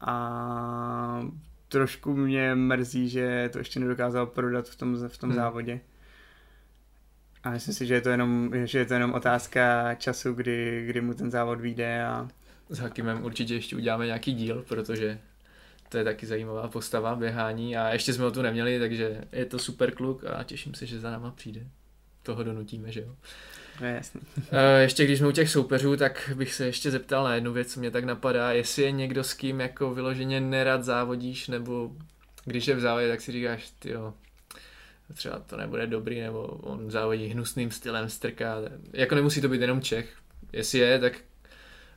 a trošku mě mrzí, že to ještě nedokázal prodat v tom, v tom hmm. závodě. A myslím si, že je to jenom, že je to jenom otázka času, kdy, kdy mu ten závod vyjde a... S Hakimem určitě ještě uděláme nějaký díl, protože to je taky zajímavá postava běhání a ještě jsme ho tu neměli, takže je to super kluk a těším se, že za náma přijde. Toho donutíme, že jo. Je jasný. Eh, ještě když jsme u těch soupeřů, tak bych se ještě zeptal na jednu věc, co mě tak napadá, jestli je někdo s kým jako vyloženě nerad závodíš, nebo když je v závodě, tak si říkáš, ty jo, třeba to nebude dobrý, nebo on závodí hnusným stylem, strká, jako nemusí to být jenom Čech, jestli je, tak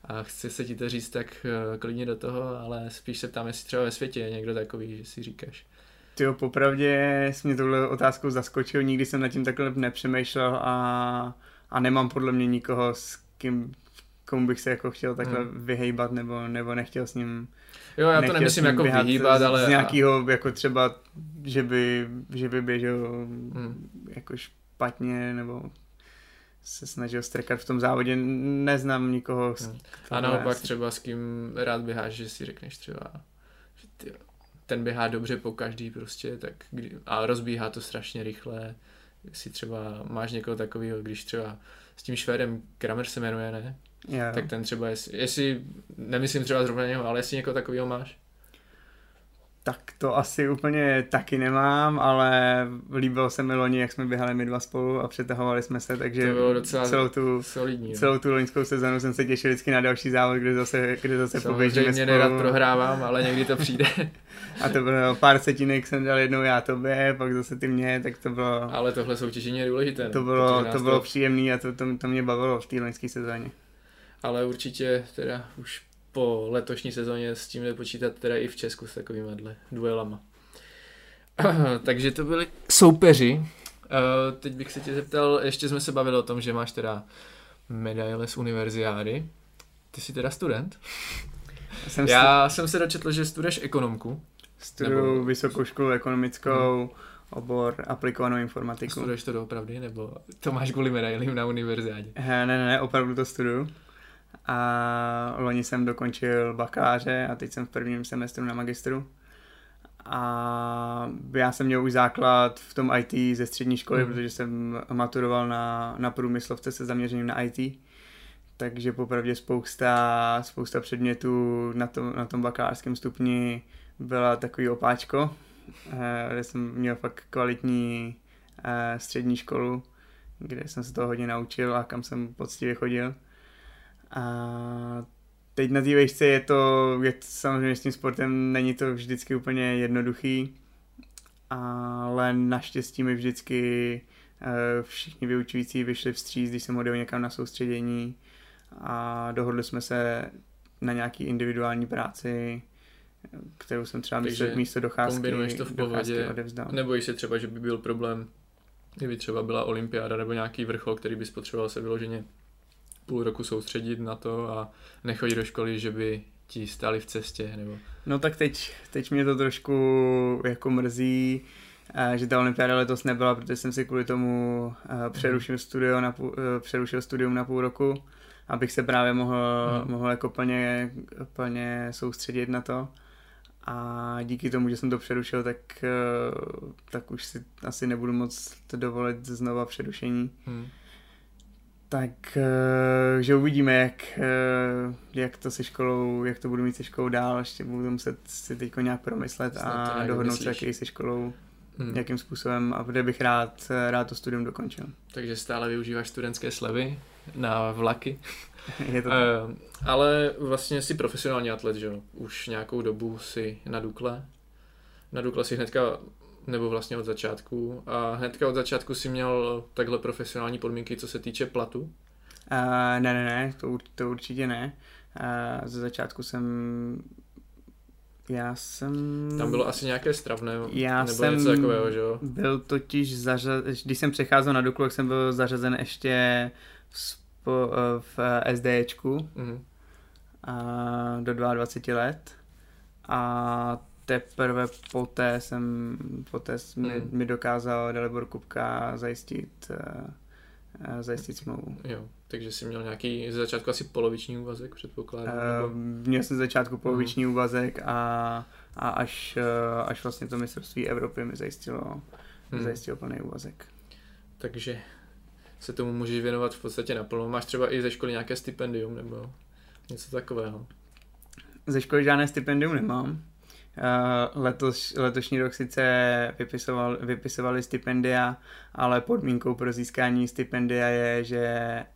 a chci se ti to říct, tak eh, klidně do toho, ale spíš se ptám, jestli třeba ve světě je někdo takový, že si říkáš. Ty jo, popravdě jsi mě touhle otázkou zaskočil, nikdy jsem nad tím takhle nepřemýšlel a a nemám podle mě nikoho, s kým, komu bych se jako chtěl takhle hmm. vyhejbat nebo, nebo nechtěl s ním Jo, já to nemyslím jako vyhýbat, ale... Z nějakého, jako třeba, že by, že by běžel hmm. jako špatně, nebo se snažil strekat v tom závodě, neznám nikoho. Hmm. A naopak třeba s kým rád běháš, že si řekneš třeba, že ty, ten běhá dobře po každý prostě, tak kdy, a rozbíhá to strašně rychle, jestli třeba máš někoho takového, když třeba s tím Švédem Kramer se jmenuje, ne? Yeah. Tak ten třeba, jestli, jestli, nemyslím třeba zrovna něho, ale jestli někoho takového máš? Tak to asi úplně taky nemám, ale líbilo se mi loni, jak jsme běhali my dva spolu a přetahovali jsme se, takže to bylo docela celou tu, solidní, celou tu loňskou sezonu jsem se těšil vždycky na další závod, kde zase, kde zase poběžíme spolu. nerad prohrávám, ale někdy to přijde. a to bylo pár setinek jsem dal jednou já tobě, pak zase ty mě, tak to bylo... Ale tohle soutěžení je důležité. To bylo, to bylo to... příjemné a to, to, to, mě bavilo v té loňské sezóně. Ale určitě teda už po letošní sezóně s tím počítat teda i v Česku s takovými duelama. Takže to byli soupeři. Uh, teď bych se tě zeptal, ještě jsme se bavili o tom, že máš teda medaile z univerziády. Ty jsi teda student? Jsem Já stu... jsem se dočetl, že studuješ ekonomku. Studuju nebo... vysokou školu ekonomickou, hmm. obor aplikovanou informatiku. Studuješ to doopravdy, nebo to máš kvůli medailím na univerziádě? Ne, ne, ne, opravdu to studuju a loni jsem dokončil bakaláře a teď jsem v prvním semestru na magistru. a já jsem měl už základ v tom IT ze střední školy, mm. protože jsem maturoval na, na průmyslovce se zaměřením na IT. Takže popravdě spousta, spousta předmětů na tom, na tom bakalářském stupni byla takový opáčko, eh, kde jsem měl fakt kvalitní eh, střední školu, kde jsem se to hodně naučil a kam jsem poctivě chodil. A teď na té vejšce je to, je to samozřejmě s tím sportem není to vždycky úplně jednoduchý, ale naštěstí mi vždycky eh, všichni vyučující vyšli vstříc, když jsem odjel někam na soustředění a dohodli jsme se na nějaký individuální práci, kterou jsem třeba místo, místo docházky, kombinuješ to v pohodě, nebojíš se třeba, že by byl problém, kdyby třeba byla olympiáda nebo nějaký vrchol, který by spotřeboval se vyloženě půl roku soustředit na to a nechodit do školy, že by ti stáli v cestě, nebo... No tak teď, teď mě to trošku jako mrzí, eh, že ta olympiáda letos nebyla, protože jsem si kvůli tomu eh, přerušil, studio na půl, eh, přerušil studium na půl roku, abych se právě mohl, hmm. mohl jako plně, plně soustředit na to. A díky tomu, že jsem to přerušil, tak, tak už si asi nebudu moc dovolit znova přerušení. Hmm tak eh, že uvidíme, jak, eh, jak to se školou, jak to budu mít se školou dál, ještě budu muset si teď nějak promyslet a dohodnout se, jaký se školou, hmm. jakým způsobem a kde bych rád, rád to studium dokončil. Takže stále využíváš studentské slevy na vlaky. Je to tak. Ale vlastně jsi profesionální atlet, že jo? Už nějakou dobu si na Dukle. Na Dukle si hnedka nebo vlastně od začátku. A hnedka od začátku si měl takhle profesionální podmínky, co se týče platu? Uh, ne, ne, ne, to, to určitě ne. Uh, ze začátku jsem já jsem... Tam bylo asi nějaké stravné, já nebo jsem něco takového, že jo? byl totiž zařazen, když jsem přecházel na Duklu, tak jsem byl zařazen ještě v, spo, v SDčku mm-hmm. a do 22 let a teprve poté jsem, poté mi, mm. mi dokázal Dalibor Kupka zajistit, uh, zajistit smlouvu. Jo, takže jsi měl nějaký, ze začátku asi poloviční úvazek, předpokládám? Uh, měl jsem ze začátku poloviční mm. úvazek a, a až, uh, až vlastně to mistrovství Evropy mi zajistilo, mm. zajistilo plný úvazek. Takže se tomu můžeš věnovat v podstatě naplno. Máš třeba i ze školy nějaké stipendium nebo něco takového? Ze školy žádné stipendium nemám. Eh, letos, letošní rok sice vypisoval, vypisovali stipendia, ale podmínkou pro získání stipendia je, že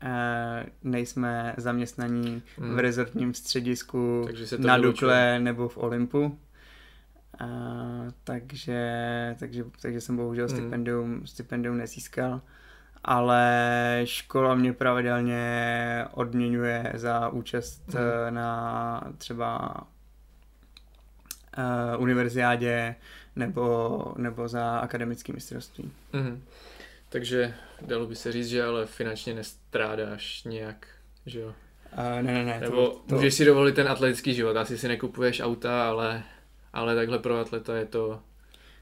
eh, nejsme zaměstnaní hmm. v rezortním středisku na Dukle nebo v Olympu. A, eh, takže, takže, takže jsem bohužel hmm. stipendium, stipendium nezískal ale škola mě pravidelně odměňuje za účast hmm. na třeba uh, univerziádě nebo, nebo za akademické mistrovství. Mm-hmm. Takže dalo by se říct, že ale finančně nestrádáš nějak, že jo? Uh, ne, ne, ne. Nebo to, to... můžeš si dovolit ten atletický život, asi si nekupuješ auta, ale, ale takhle pro atleta je to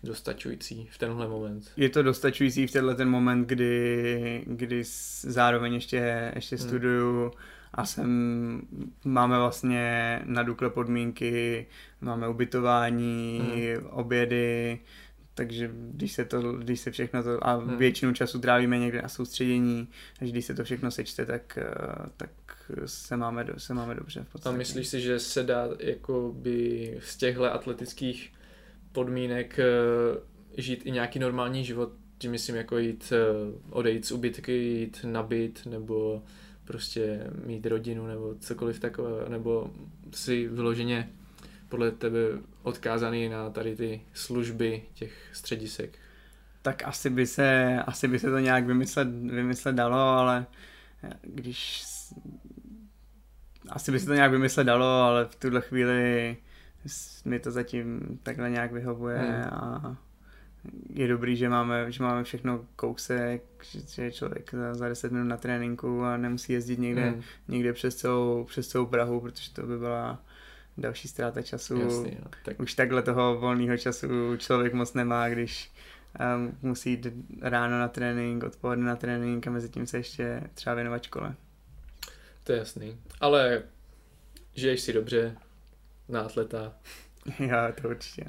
dostačující v tenhle moment. Je to dostačující v tenhle ten moment, kdy, kdy zároveň ještě, ještě hmm. studuju a jsem, máme vlastně na Dukle podmínky, máme ubytování, hmm. obědy, takže když se, to, když se všechno to, a hmm. většinu času trávíme někde na soustředění, až když se to všechno sečte, tak, eh, tak se máme, se máme dobře. V podstatě. A myslíš si, že se dá jako by z těchto atletických podmínek eh, žít i nějaký normální život, tím myslím jako jít, eh, odejít z ubytky, jít na byt, nebo prostě mít rodinu nebo cokoliv takového, nebo si vyloženě podle tebe odkázaný na tady ty služby těch středisek? Tak asi by se, asi by se to nějak vymyslet, vymyslet dalo, ale když asi by se to nějak vymyslet dalo, ale v tuhle chvíli mi to zatím takhle nějak vyhovuje hmm. a je dobrý, že máme, že máme všechno kousek, že je člověk za, za 10 minut na tréninku a nemusí jezdit někde, hmm. někde přes, celou, přes celou Prahu, protože to by byla další ztráta času. Jasný, no. tak... Už takhle toho volného času člověk moc nemá, když um, musí jít ráno na trénink, odpoledne na trénink a mezi tím se ještě třeba věnovat škole. To je jasný. Ale žiješ si dobře na atleta. Já, to určitě.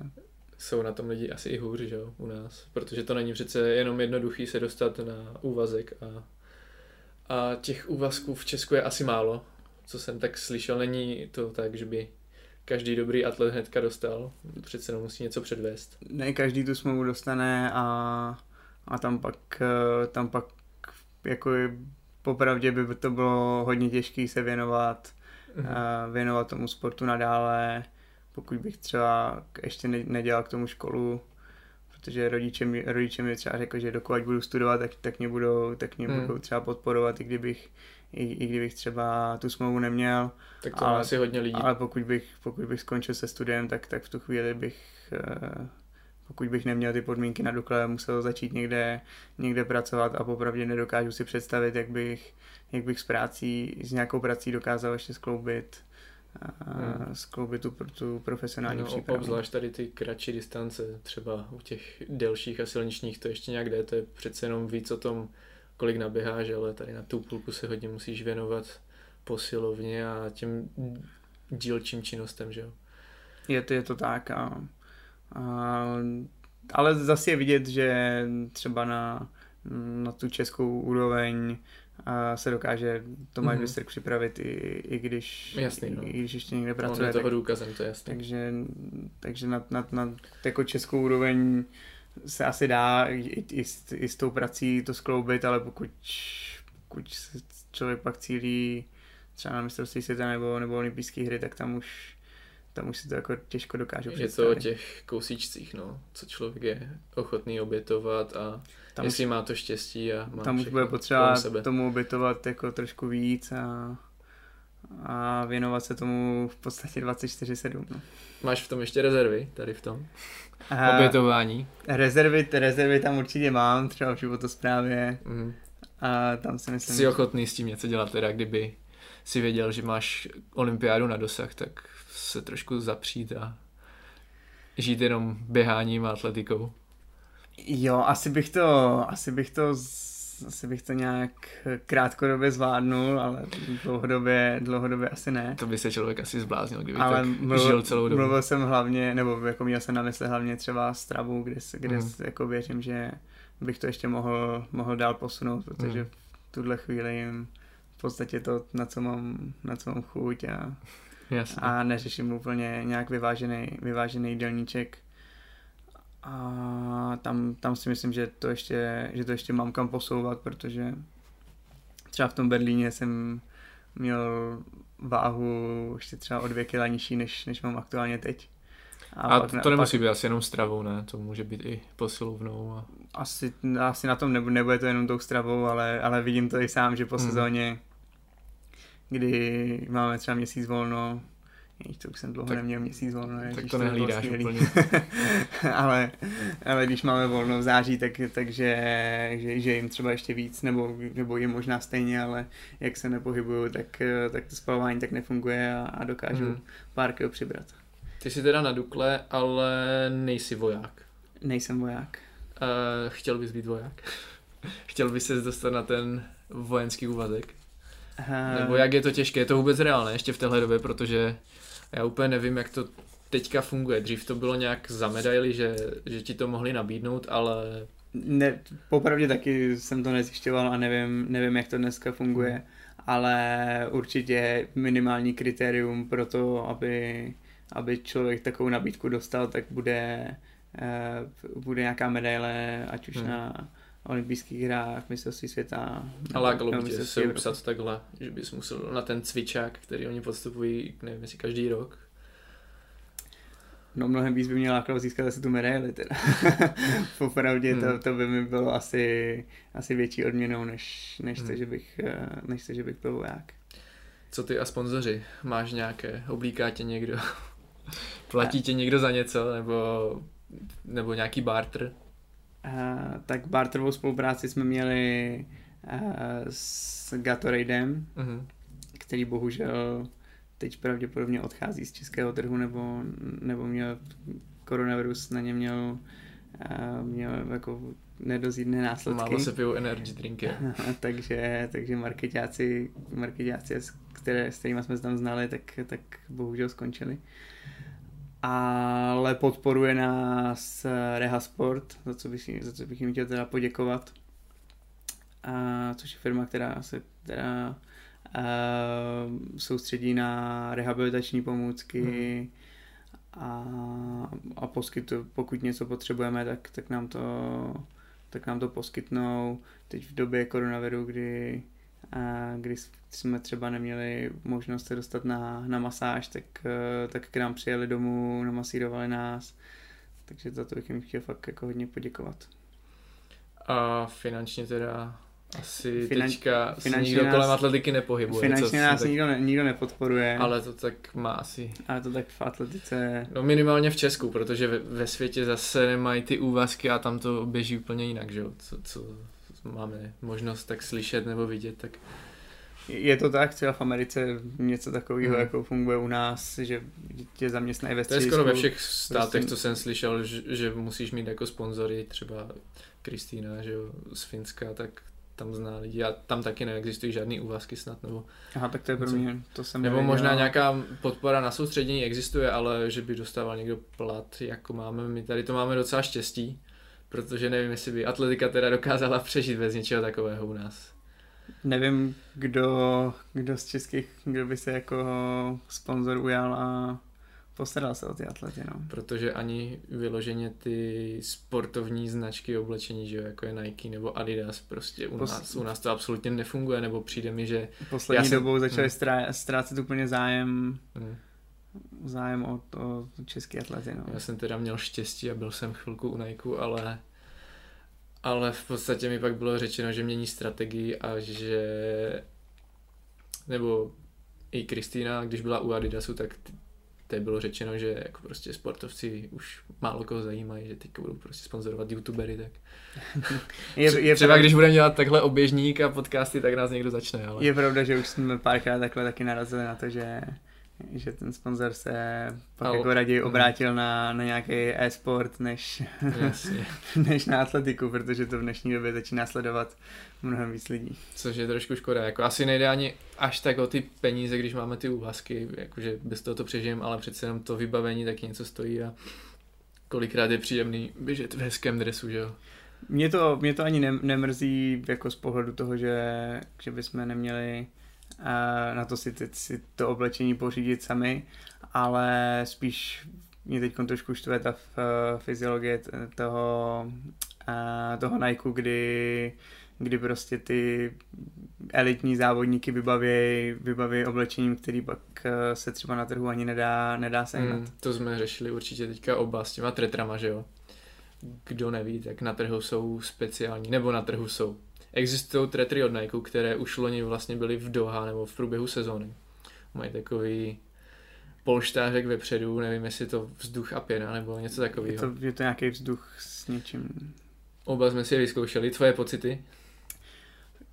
Jsou na tom lidi asi i hůř, že jo, u nás. Protože to není přece jenom jednoduchý se dostat na úvazek a, a těch úvazků v Česku je asi málo. Co jsem tak slyšel, není to tak, že by každý dobrý atlet hnedka dostal. Přece jenom musí něco předvést. Ne, každý tu smlouvu dostane a, a tam pak, eh, tam pak jako popravdě by to bylo hodně těžké se věnovat, mm-hmm. věnovat tomu sportu nadále, pokud bych třeba ještě nedělal k tomu školu, protože rodiče mi, rodiče mi třeba řekli, že dokud budu studovat, tak, tak mě, budou, tak mě mm. budou třeba podporovat, i kdybych, i, i kdybych třeba tu smlouvu neměl. Tak to ale, asi hodně lidí. Ale pokud bych, pokud bych skončil se studiem, tak, tak v tu chvíli bych eh, pokud bych neměl ty podmínky na Dukle, musel začít někde, někde pracovat a popravdě nedokážu si představit, jak bych, jak bych s prací, s nějakou prací dokázal ještě skloubit hmm. skloubit tu, tu profesionální no, přípravu. Obzvlášť tady ty kratší distance, třeba u těch delších a silničních to ještě nějak jde, to je přece jenom víc o tom, kolik naběháš, ale tady na tu půlku se hodně musíš věnovat posilovně a těm dílčím činnostem, že jo? Je to, je to tak a ale zase je vidět, že třeba na, na tu českou úroveň se dokáže Tomáš mm-hmm. Vystrk připravit i, i, když, Jasný, no. i, i když ještě někde pracuje. On je toho důkazem, to je jasný. Takže, takže na, na, na jako českou úroveň se asi dá i, i, s, i s tou prací to skloubit, ale pokud, pokud člověk pak cílí třeba na mistrovství světa nebo, nebo olympijské hry, tak tam už tam už si to jako těžko dokážu Je to o těch kousíčcích, no, co člověk je ochotný obětovat a tam jestli už, má to štěstí a má Tam už bude potřeba tomu obětovat jako trošku víc a, a věnovat se tomu v podstatě 24-7. No. Máš v tom ještě rezervy, tady v tom? A, Obětování? Rezervy, rezervy tam určitě mám, třeba v životosprávě. Mm. A tam si myslím... Jsi ochotný s tím něco dělat teda, kdyby si věděl, že máš olympiádu na dosah, tak se trošku zapřít a žít jenom běháním a atletikou. Jo, asi bych to, asi bych to, asi bych to nějak krátkodobě zvládnul, ale dlouhodobě, dlouhodobě asi ne. To by se člověk asi zbláznil, kdyby ale tak mluvil, žil celou dobu. Mluvil jsem hlavně, nebo jako měl jsem na mysli hlavně třeba stravu, kde, kde mm. jako věřím, že bych to ještě mohl, mohl dál posunout, protože mm. v tuhle chvíli jim v podstatě to, na co mám, na co mám chuť a Jasně. a neřeším úplně nějak vyvážený, vyvážený jídelníček. A tam, tam si myslím, že to, ještě, že to ještě mám kam posouvat, protože třeba v tom Berlíně jsem měl váhu ještě třeba o dvě kila nižší, než, než mám aktuálně teď. A, a pak, to nemusí pak, být asi jenom stravou, ne? To může být i posilovnou. A... Asi, asi na tom nebude, nebude to jenom tou stravou, ale, ale vidím to i sám, že po hmm. sezóně kdy máme třeba měsíc volno, Jež to už jsem dlouho tak, neměl měsíc volno. Tak to nehlídáš úplně. ale, ale když máme volno v září, tak, takže že, že jim třeba ještě víc, nebo, nebo jim možná stejně, ale jak se nepohybuju, tak, tak to spalování tak nefunguje a, a dokážu hmm. pár kilo přibrat. Ty jsi teda na Dukle, ale nejsi voják. Nejsem voják. Uh, chtěl bys být voják? chtěl bys se dostat na ten vojenský úvazek? Uh... Nebo jak je to těžké? Je to vůbec reálné ještě v téhle době, protože já úplně nevím, jak to teďka funguje. Dřív to bylo nějak za medaily, že, že ti to mohli nabídnout, ale... Ne, popravdě taky jsem to nezjišťoval a nevím, nevím jak to dneska funguje, ale určitě minimální kritérium pro to, aby, aby člověk takovou nabídku dostal, tak bude, uh, bude nějaká medaile, ať už hmm. na olympijských hrách, mistrovství světa. Ale jak by tě se upsat takhle, že bys musel na ten cvičák, který oni podstupují, nevím, jestli každý rok. No mnohem víc by měla lákalo získat asi tu medaili teda. Popravdě hmm. to, to by mi bylo asi, asi větší odměnou, než, než, hmm. to, že bych, eh, než to, že bych byl voják. Co ty a sponzoři? Máš nějaké? Oblíká tě někdo? Platí tě někdo za něco? Nebo, nebo nějaký barter? Uh, tak barterovou spolupráci jsme měli uh, s Gatoradem, uh-huh. který bohužel teď pravděpodobně odchází z českého trhu, nebo, nebo měl koronavirus na ně měl, uh, měl jako nedozírné následky. Málo se pijou energy drinky. takže, takže marketáci, marketáci které, s kterými jsme se tam znali, tak, tak bohužel skončili. Ale podporuje nás Rehasport, za co bych, za co bych jim chtěl teda poděkovat. A, což je firma, která se která uh, soustředí na rehabilitační pomůcky hmm. a, a poskytu, pokud něco potřebujeme, tak, tak, nám to, tak nám to poskytnou. Teď v době koronaviru, kdy a kdy jsme třeba neměli možnost se dostat na, na masáž, tak, eh, tak k nám přijeli domů, namasírovali nás, takže za to bych jim chtěl fakt jako hodně poděkovat. A finančně teda asi Finan, teďka finančně nikdo nás, kolem atletiky nepohybuje. Finančně nás tak, nikdo, ne, nikdo nepodporuje. Ale to tak má asi. Ale to tak v atletice... No minimálně v Česku, protože ve, ve světě zase nemají ty úvazky a tam to běží úplně jinak, že jo? Co, co máme možnost tak slyšet nebo vidět, tak... Je to tak, třeba v Americe něco takového hmm. jako funguje u nás, že tě zaměstnají ve To je skoro ve všech státech, prostě... co jsem slyšel, že, že musíš mít jako sponzory, třeba Kristýna, že jo, z Finska, tak tam zná lidi a tam taky neexistují žádný úvazky snad, nebo... Aha, tak to je pro mě, to jsem Nebo nevěděl. možná nějaká podpora na soustředění existuje, ale že by dostával někdo plat, jako máme, my tady to máme docela štěstí, protože nevím, jestli by atletika teda dokázala přežít bez něčeho takového u nás. Nevím, kdo, kdo z českých, kdo by se jako sponzor ujal a Postaral se o ty atlety, no. Protože ani vyloženě ty sportovní značky oblečení, že jo, jako je Nike nebo Adidas, prostě u, Pos... nás, u nás to absolutně nefunguje, nebo přijde mi, že... Poslední jsem... dobou začali hmm. ztrácet úplně zájem hmm. Zájem o, o české atlety, no. Já jsem teda měl štěstí a byl jsem chvilku u Nike, ale ale v podstatě mi pak bylo řečeno, že mění strategii a že nebo i Kristýna, když byla u Adidasu, tak to bylo řečeno, že jako prostě sportovci už málo koho zajímají, že teď budou prostě sponzorovat youtubery, tak je, je třeba pravda, když budeme dělat takhle oběžník a podcasty, tak nás někdo začne, ale... Je pravda, že už jsme párkrát takhle taky narazili na to, že že ten sponzor se pak Ale, jako raději obrátil na, na nějaký e-sport než, než na atletiku, protože to v dnešní době začíná sledovat mnohem víc lidí. Což je trošku škoda, jako asi nejde ani až tak o ty peníze, když máme ty úvazky, jakože bez toho to přežijeme, ale přece jenom to vybavení taky něco stojí a kolikrát je příjemný běžet v hezkém dresu, že jo. Mě to, mě to ani nemrzí jako z pohledu toho, že, že bychom neměli na to si, teď, si to oblečení pořídit sami, ale spíš mě teď trošku štve ta fyziologie toho, toho Nike, kdy, kdy prostě ty elitní závodníky vybaví, vybaví oblečením, který pak se třeba na trhu ani nedá, nedá sehnat. Mm, to jsme řešili určitě teďka oba s těma tretrama, že jo? Kdo neví, tak na trhu jsou speciální, nebo na trhu jsou Existují tretry od Nike, které už loni vlastně byly v Doha nebo v průběhu sezóny. Mají takový polštářek vepředu, nevím, jestli to vzduch a pěna nebo něco takového. Je to, je to nějaký vzduch s něčím. Oba jsme si je vyzkoušeli. Tvoje pocity?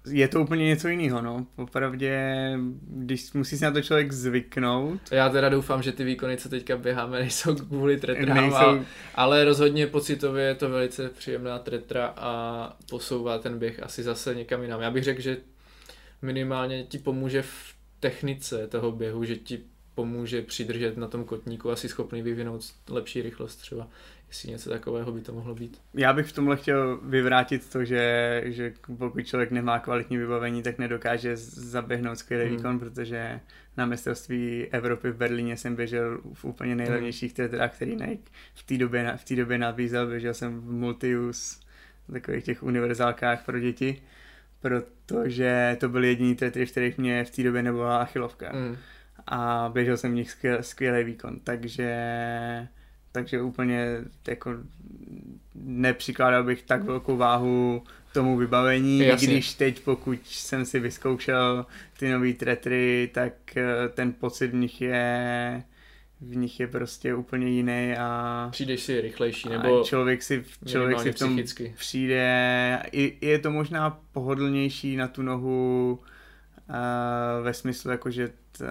Je to úplně něco jiného, no. Popravdě, když musí se na to člověk zvyknout. Já teda doufám, že ty výkony, co teďka běháme, nejsou kvůli tretrám, nejsou... ale rozhodně pocitově je to velice příjemná tretra a posouvá ten běh asi zase někam jinam. Já bych řekl, že minimálně ti pomůže v technice toho běhu, že ti pomůže přidržet na tom kotníku, asi schopný vyvinout lepší rychlost třeba jestli něco takového by to mohlo být. Já bych v tomhle chtěl vyvrátit to, že, že pokud člověk nemá kvalitní vybavení, tak nedokáže zaběhnout skvělý hmm. výkon, protože na mistrovství Evropy v Berlíně jsem běžel v úplně nejlevnějších hmm. tretrách, který Nike v té době, v té době nabízel. Běžel jsem v Multius, takových těch univerzálkách pro děti, protože to byly jediný tretry, v kterých mě v té době nebyla achilovka. Hmm. A běžel jsem v nich skvěl, skvělý výkon, takže takže úplně jako nepřikládal bych tak velkou váhu tomu vybavení, Jasně. i když teď pokud jsem si vyzkoušel ty nový tretry, tak eh, ten pocit v nich je v nich je prostě úplně jiný a... Přijdeš si rychlejší, nebo člověk si, člověk si v tom psychicky. přijde, I, je to možná pohodlnější na tu nohu uh, ve smyslu jako, že t, uh,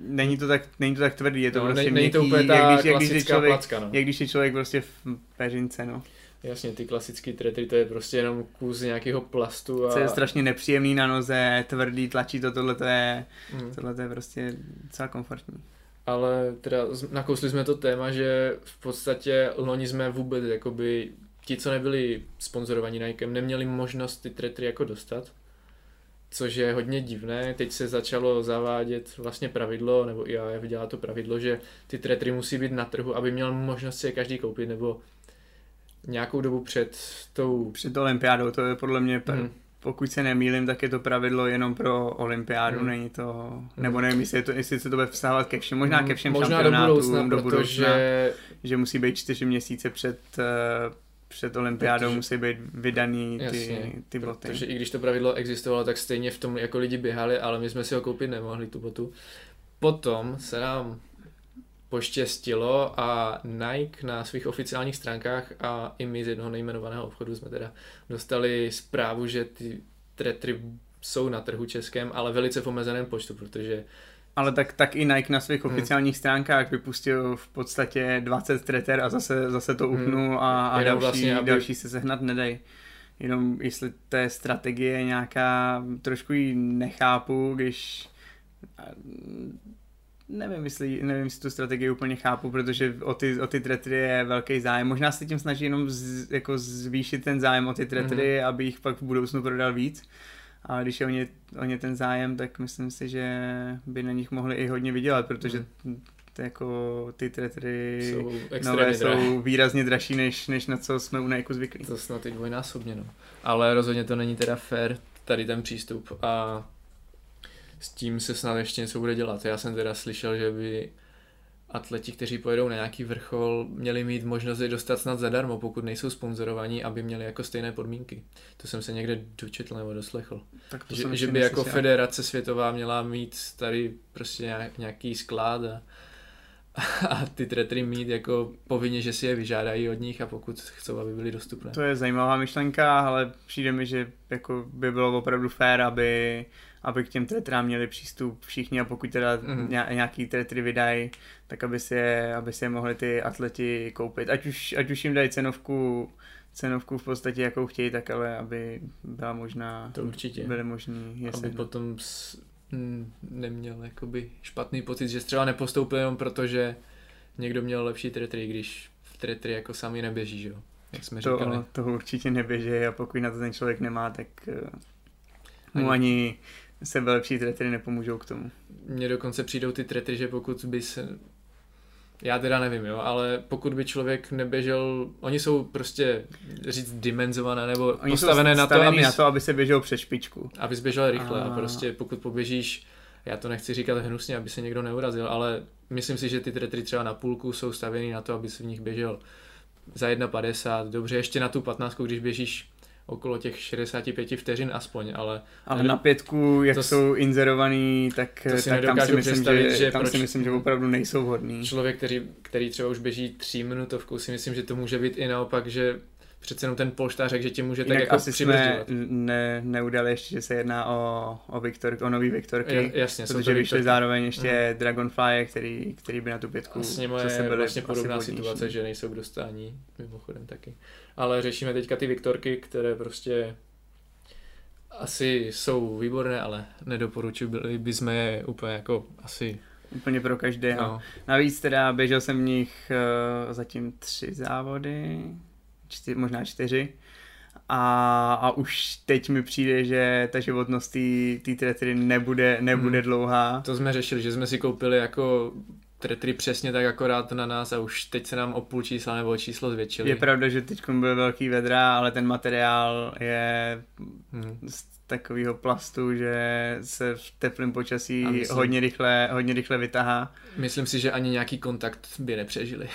není to tak, není to tak tvrdý, je to no, prostě není měkký, to úplně ta jak když, jak když je člověk, placka, no. jak když je člověk prostě v peřince, no. Jasně, ty klasické tretry, to je prostě jenom kus nějakého plastu. A... Co je strašně nepříjemný na noze, tvrdý, tlačí to, tohle to je, mm. tohle to je prostě celá komfortní. Ale teda nakousli jsme to téma, že v podstatě loni jsme vůbec jakoby ti, co nebyli sponzorovaní Nikem, neměli možnost ty tretry jako dostat, což je hodně divné. Teď se začalo zavádět vlastně pravidlo, nebo i já viděla to pravidlo, že ty tretry musí být na trhu, aby měl možnost si je každý koupit, nebo nějakou dobu před tou... Před olympiádou, to je podle mě hmm pokud se nemýlim, tak je to pravidlo jenom pro olympiádu, hmm. není to, hmm. nebo nevím, jestli, je to, jestli se to bude vztahovat ke všem, možná ke všem možná šampionátům, do budoucna, do budoucna protože... že musí být čtyři měsíce před, uh, před olympiádou, protože... musí být vydaný ty, Jasně, ty boty. Protože i když to pravidlo existovalo, tak stejně v tom jako lidi běhali, ale my jsme si ho koupit nemohli, tu botu. Potom se nám poštěstilo a Nike na svých oficiálních stránkách a i my z jednoho nejmenovaného obchodu jsme teda dostali zprávu, že ty tretry jsou na trhu českém, ale velice v omezeném počtu, protože ale tak, tak i Nike na svých hmm. oficiálních stránkách vypustil v podstatě 20 treter a zase, zase to upnul hmm. a, a další, vlastně, aby... další se sehnat nedej. Jenom jestli to je strategie nějaká, trošku ji nechápu, když Nevím, jestli, nevím, jestli tu strategii úplně chápu, protože o ty, o ty tretry je velký zájem. Možná se tím snaží jenom z, jako zvýšit ten zájem o ty tretry, mm-hmm. aby jich pak v budoucnu prodal víc. A když je o ně, o ně ten zájem, tak myslím si, že by na nich mohli i hodně vydělat, protože mm. to jako ty tretry jsou, nové jsou výrazně dražší, než, než na co jsme u Nike zvyklí. To snad i dvojnásobně, no. Ale rozhodně to není teda fair, tady ten přístup a s tím se snad ještě něco bude dělat. Já jsem teda slyšel, že by atleti, kteří pojedou na nějaký vrchol, měli mít možnost je dostat snad zadarmo, pokud nejsou sponzorovaní, aby měli jako stejné podmínky. To jsem se někde dočetl nebo doslechl. Tak to že, že by jako federace světová měla mít tady prostě nějaký sklad a, a ty tretry mít jako povinně, že si je vyžádají od nich a pokud chcou, aby byly dostupné. To je zajímavá myšlenka, ale přijde mi, že jako by bylo opravdu fér, aby aby k těm tretrám měli přístup všichni a pokud teda mm. nějaký tretry vydají, tak aby si, je, aby si je mohli ty atleti koupit. Ať už, ať už jim dají cenovku, cenovku v podstatě jakou chtějí, tak ale aby byla možná, to určitě. byly možný. Jestli aby potom s, m, neměl jakoby špatný pocit, že třeba nepostoupil jenom proto, že někdo měl lepší tretry, když tretry jako sami neběží, že jo? Jak jsme to, říkali. To určitě neběží a pokud na to ten člověk nemá, tak uh, mu ani, ani sebelepší tretry nepomůžou k tomu. Mně dokonce přijdou ty tretry, že pokud by se já teda nevím, jo, ale pokud by člověk neběžel, oni jsou prostě říct dimenzované nebo oni postavené na to, aby, na to, aby se běžel přes špičku. Aby běžel rychle a... a prostě pokud poběžíš, já to nechci říkat hnusně, aby se někdo neurazil, ale myslím si, že ty tretry třeba na půlku jsou stavěny na to, aby se v nich běžel za 1,50, dobře, ještě na tu 15, když běžíš okolo těch 65 vteřin aspoň, ale... Ale na pětku, jak to jsou inzerovaný, tak, to si tak tam, si myslím, že, že tam si myslím, že opravdu nejsou vhodný. Člověk, který, který třeba už běží tří minutovkou, si myslím, že to může být i naopak, že přece jenom ten polštářek, že tě může Jinak tak jako asi jsme ne, neudali ještě, že se jedná o, o, Viktor, o nový Viktorky, J, jasně, protože vyšly zároveň ještě mm. Dragonfly, který, který by na tu pětku vlastně moje byly vlastně podobná situace, že nejsou k dostání, mimochodem taky. Ale řešíme teďka ty Viktorky, které prostě asi jsou výborné, ale nedoporučili bychom je úplně jako asi úplně pro každého. No. Navíc teda běžel jsem v nich uh, zatím tři závody, čtyři, možná čtyři. A, a už teď mi přijde, že ta životnost té tretry nebude, nebude hmm. dlouhá. To jsme řešili, že jsme si koupili jako tretry přesně tak akorát na nás a už teď se nám o půl čísla nebo o číslo zvětšili. Je pravda, že teď byl velký vedra, ale ten materiál je hmm. z takového plastu, že se v teplém počasí myslím, hodně rychle, hodně rychle vytahá. Myslím si, že ani nějaký kontakt by nepřežili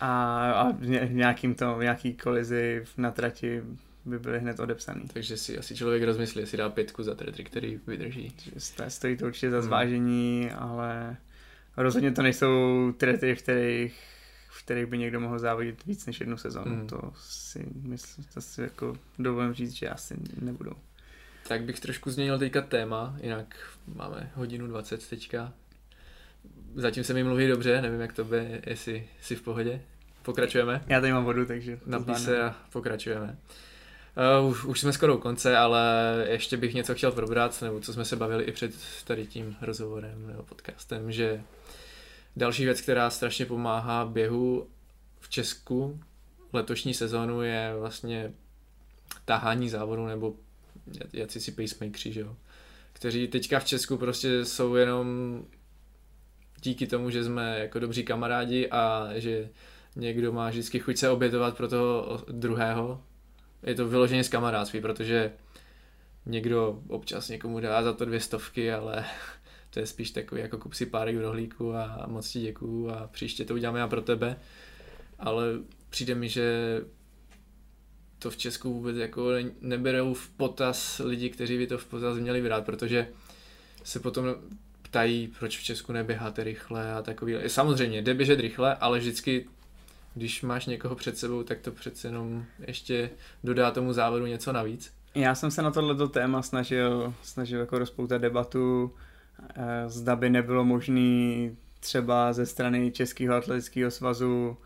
a, a v nějakým to, nějaký kolizi na trati by byly hned odepsaný. Takže si asi člověk rozmyslí, jestli dá pětku za tretry, který vydrží. Stojí to určitě za zvážení, hmm. ale rozhodně to nejsou tretry, v kterých, v kterých by někdo mohl závodit víc než jednu sezónu. Hmm. To si myslím, to si jako dovolím říct, že asi nebudou. Tak bych trošku změnil teďka téma, jinak máme hodinu 20 teďka, Zatím se mi mluví dobře, nevím jak to by, jestli jsi v pohodě. Pokračujeme? Já tady mám vodu, takže... Napí se a pokračujeme. Uh, už, už jsme skoro u konce, ale ještě bych něco chtěl probrat, nebo co jsme se bavili i před tady tím rozhovorem nebo podcastem, že další věc, která strašně pomáhá běhu v Česku letošní sezónu je vlastně tahání závodu nebo jací si pacemakeri, že jo? kteří teďka v Česku prostě jsou jenom díky tomu, že jsme jako dobří kamarádi a že někdo má vždycky chuť se obětovat pro toho druhého. Je to vyloženě z kamarádství, protože někdo občas někomu dá za to dvě stovky, ale to je spíš takový jako kup si párek v rohlíku a moc ti děkuju a příště to uděláme já pro tebe. Ale přijde mi, že to v Česku vůbec jako neberou v potaz lidi, kteří by to v potaz měli brát, protože se potom ptají, proč v Česku neběháte rychle a takový. Samozřejmě, jde běžet rychle, ale vždycky, když máš někoho před sebou, tak to přece jenom ještě dodá tomu závodu něco navíc. Já jsem se na tohleto téma snažil, snažil jako rozpoutat debatu, zda by nebylo možné třeba ze strany Českého atletického svazu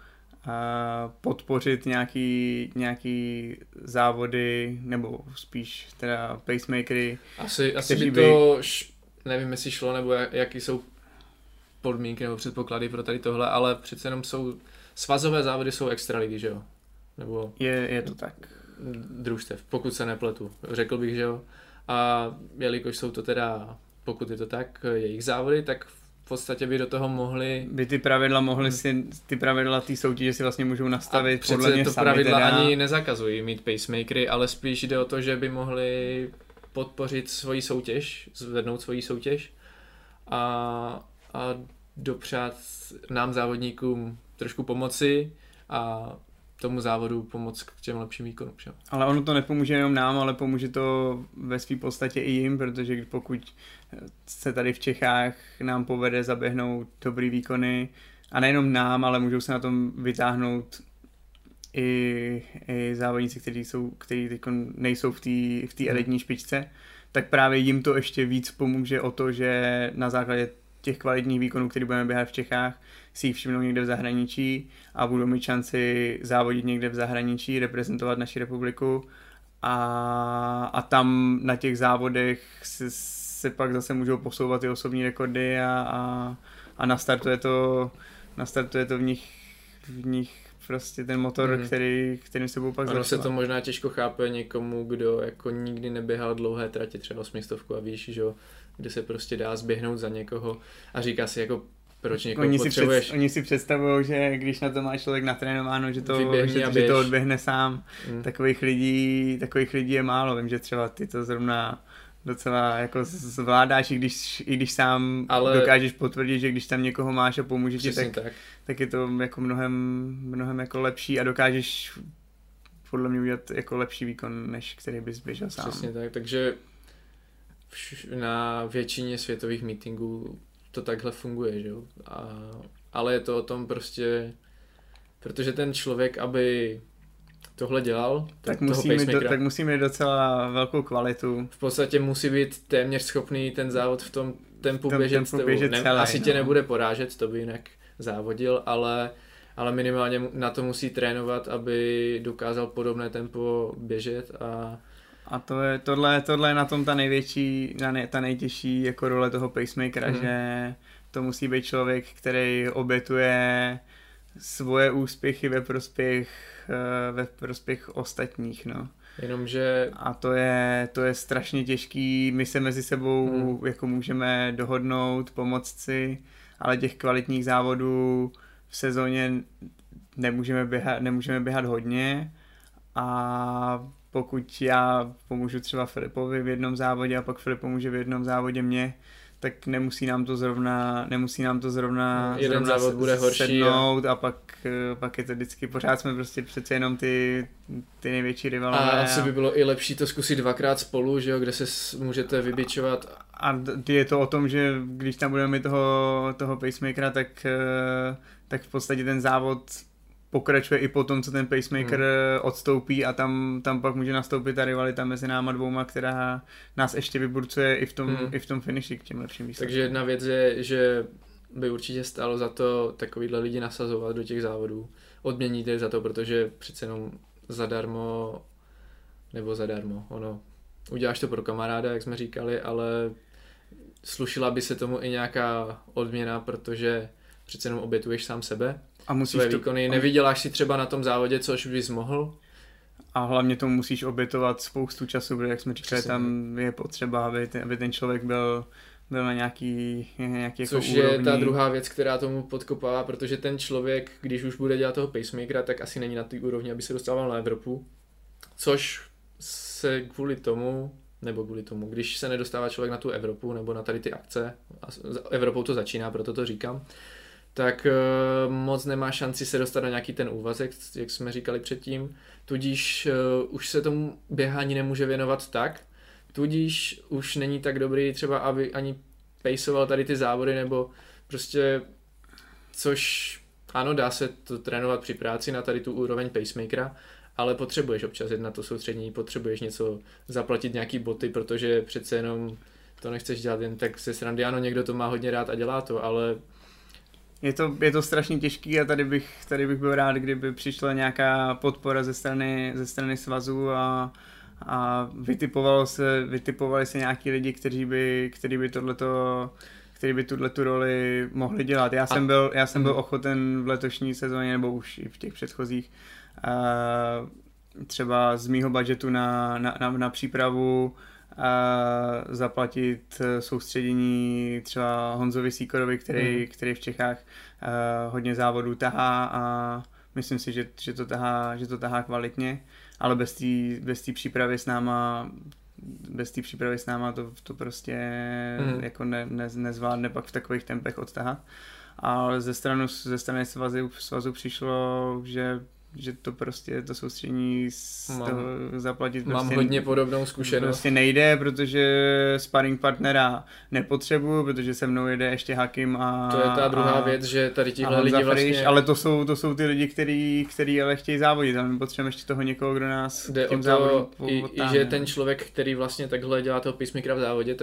podpořit nějaký, nějaký závody, nebo spíš teda pacemakery. Asi, asi by to, š, nevím jestli šlo, nebo jak, jaký jsou podmínky nebo předpoklady pro tady tohle, ale přece jenom jsou, svazové závody jsou extra ligy, že jo? Nebo je, je to tak. Družstev, pokud se nepletu, řekl bych, že jo. A jelikož jsou to teda, pokud je to tak, jejich závody, tak v podstatě by do toho mohli... By ty pravidla mohly si, ty pravidla té soutěže si vlastně můžou nastavit a podle mě to sami pravidla teda... ani nezakazují mít pacemakery, ale spíš jde o to, že by mohli podpořit svoji soutěž, zvednout svoji soutěž a, a dopřát nám závodníkům trošku pomoci a tomu závodu pomoct k těm lepším výkonům. Že? Ale ono to nepomůže jenom nám, ale pomůže to ve své podstatě i jim, protože pokud se tady v Čechách nám povede zaběhnout dobrý výkony, a nejenom nám, ale můžou se na tom vytáhnout i, i závodníci, kteří, jsou, kteří teď nejsou v té v hmm. elitní špičce, tak právě jim to ještě víc pomůže o to, že na základě těch kvalitních výkonů, které budeme běhat v Čechách, si jich všimnou někde v zahraničí a budou mít šanci závodit někde v zahraničí, reprezentovat naši republiku a, a tam na těch závodech se, se pak zase můžou posouvat ty osobní rekordy a, a, a nastartuje to, nastartuje to v nich, v nich prostě ten motor, mm. který, kterým se budou pak Ono se to možná těžko chápe někomu, kdo jako nikdy neběhal dlouhé tratě, třeba osmistovku a víš, že kde se prostě dá zběhnout za někoho a říká si jako proč někoho oni potřebuješ. Si před, oni si představují, že když na to má člověk natrénováno, že to, že, že to odběhne sám. Mm. Takových lidí, takových lidí je málo. Vím, že třeba ty to zrovna docela jako zvládáš, i když, i když sám Ale... dokážeš potvrdit, že když tam někoho máš a pomůže ti, tak, tak. tak je to jako mnohem, mnohem jako lepší a dokážeš podle mě udělat jako lepší výkon, než který bys běžel sám. Přesně tak, takže na většině světových meetingů to takhle funguje, že jo. A, ale je to o tom prostě, protože ten člověk, aby tohle dělal, tak musí, mít do, tak musí mít docela velkou kvalitu. V podstatě musí být téměř schopný ten závod v tom tempu tom běžet, tempu běžet ne, celé, Asi no. tě nebude porážet, to by jinak závodil, ale, ale minimálně na to musí trénovat, aby dokázal podobné tempo běžet a a to je, tohle, tohle je na tom ta největší, ta nejtěžší jako role toho pacemakera, mm. že to musí být člověk, který obětuje svoje úspěchy ve prospěch, eh, ve prospěch ostatních, no. Jenomže... A to je, to je strašně těžký, my se mezi sebou mm. jako můžeme dohodnout, pomoct si, ale těch kvalitních závodů v sezóně nemůžeme běhat, nemůžeme běhat hodně a pokud já pomůžu třeba Filipovi v jednom závodě a pak Filip pomůže v jednom závodě mě, tak nemusí nám to zrovna, nemusí nám to zrovna, no, jeden zrovna závod bude horší sednout a... a pak, eh, pak je to vždycky, pořád jsme prostě přece jenom ty, ty největší rivalové. A asi by bylo i lepší to zkusit dvakrát spolu, že jo, kde se můžete vybičovat. A je to o tom, že když tam budeme mít toho, toho pacemakera, tak, eh, tak v podstatě ten závod pokračuje i po tom, co ten pacemaker hmm. odstoupí a tam, tam pak může nastoupit ta rivalita mezi náma dvouma, která nás ještě vyburcuje i v tom, hmm. i v tom finiši k těm lepším výsledkům. Takže jedna věc je, že by určitě stálo za to takovýhle lidi nasazovat do těch závodů. Odměníte za to, protože přece jenom zadarmo, nebo zadarmo, ono, uděláš to pro kamaráda, jak jsme říkali, ale slušila by se tomu i nějaká odměna, protože přece jenom obětuješ sám sebe, A musíš své to, výkony, nevyděláš si třeba na tom závodě, což bys mohl, a hlavně tomu musíš obětovat spoustu času, protože jak jsme říkali, Přesně tam je potřeba, aby ten, aby ten člověk byl, byl na nějaký, nějaký jako Což úrovni. je ta druhá věc, která tomu podkopává, protože ten člověk, když už bude dělat toho pacemakera, tak asi není na té úrovni, aby se dostával na Evropu. Což se kvůli tomu, nebo kvůli tomu, když se nedostává člověk na tu Evropu nebo na tady ty akce, a s Evropou to začíná, proto to říkám, tak uh, moc nemá šanci se dostat na nějaký ten úvazek, jak jsme říkali předtím, tudíž uh, už se tomu běhání nemůže věnovat tak, tudíž už není tak dobrý třeba, aby ani pejsoval tady ty závody, nebo prostě, což ano, dá se to trénovat při práci na tady tu úroveň pacemakera, ale potřebuješ občas jít na to soustředění, potřebuješ něco zaplatit nějaký boty, protože přece jenom to nechceš dělat jen tak se srandy. Ano, někdo to má hodně rád a dělá to, ale Je to, je to strašně těžký a tady bych, tady bych byl rád, kdyby přišla nějaká podpora ze strany, ze strany svazu a, a vytipovalo se, vytipovali se nějaký lidi, kteří by, kteří by tohleto který by tuhle tu roli mohli dělat. Já jsem, byl, já jsem byl Mhm. ochoten v letošní sezóně, nebo už i v těch předchozích, uh, třeba z mýho budžetu na, na, na, na přípravu uh, zaplatit eh, soustředění třeba Honzovi Síkorovi, který, Mhm. který v Čechách uh, hodně závodů tahá a myslím si, že, že, to, tahá, že to tahá kvalitně, ale bez té bez přípravy s náma bez té přípravy s náma to, to prostě Mhm. jako ne, ne, nezvládne pak v takových tempech odtahat. Ale ze, stranu, ze strany svazu, svazu přišlo, že že to prostě to soustředění z Mám- toho zaplatit mám prostě hodně podobnou zkušenost. Prostě nejde, protože sparring partnera nepotřebuju, protože se mnou jede ještě Hakim a... To je ta druhá a, věc, že tady tihle lidi Friš, vlastně... ale to jsou, to jsou ty lidi, který, který ale chtějí závodit, ale my potřebujeme ještě toho někoho, kdo nás Jde k těm o to, i, i že ten člověk, který vlastně takhle dělá toho pacemakera v závodě,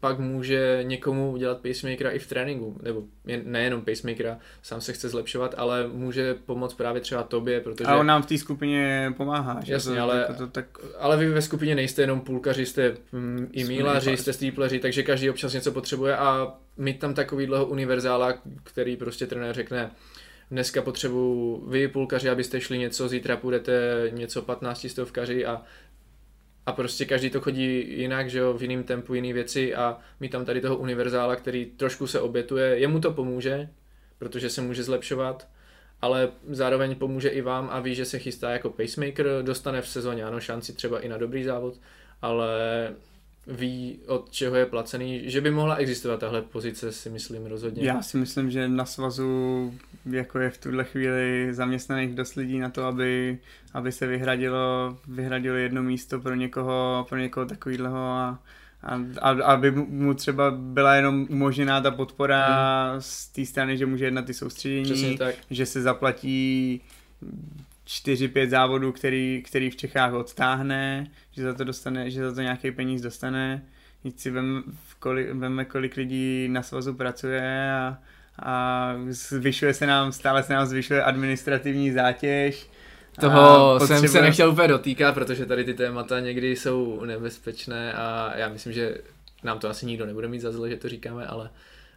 pak může někomu udělat pacemakera i v tréninku, nebo jen, nejenom pacemakera, sám se chce zlepšovat, ale může pomoct právě třeba tobě, protože... A on nám v té skupině pomáhá, že? Jasně, to, ale- to, to, tak Ale vy ve skupině nejste jenom půlkaři, jste mm, i mílaři, jste stýpleři, takže každý občas něco potřebuje a mít tam takovýhleho univerzála, který prostě trenér řekne, dneska potřebuju vy půlkaři, abyste šli něco, zítra půjdete něco 15 stovkaři a a prostě každý to chodí jinak, že jo, v jiném tempu, jiné věci a mít tam tady toho univerzála, který trošku se obětuje, jemu to pomůže, protože se může zlepšovat, ale zároveň pomůže i vám a ví, že se chystá jako pacemaker, dostane v sezóně ano šanci třeba i na dobrý závod, ale ví, od čeho je placený, že by mohla existovat tahle pozice, si myslím rozhodně. já si myslím, že na svazu jako je v tuhle chvíli zaměstnaných dost lidí na to, aby, aby se vyhradilo, vyhradilo jedno místo pro někoho, pro někoho takovýhleho a, a, a aby mu- třeba byla jenom umožněná ta podpora z té strany, že může jednat ty soustředění, že se zaplatí 4-5 závodů, který, který v Čechách odtáhne, že za to dostane, že za to nějaký peníz dostane. Teď si vem, kolik, veme, kolik lidí na svazu pracuje a, a zvyšuje se nám, stále se nám zvyšuje administrativní zátěž. Toho A jsem se nechtěl úplně dotýkat, protože tady ty témata někdy jsou nebezpečné a já myslím, že nám to asi nikdo nebude mít za zle, že to říkáme, ale,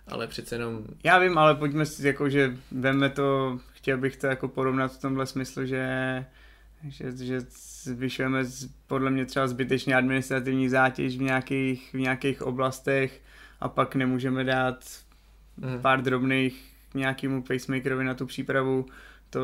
ale přece jenom Já vím, ale pojďme si, jako, že veme to, chtěl bych to jako porovnat v tomhle smyslu, že, že, že zvyšujeme z- podle mě třeba zbytečně administrativní zátěž v nějakých, v nějakých oblastech a pak nemůžeme dát mm, pár drobných nějakému pacemakerovi na tu přípravu, to,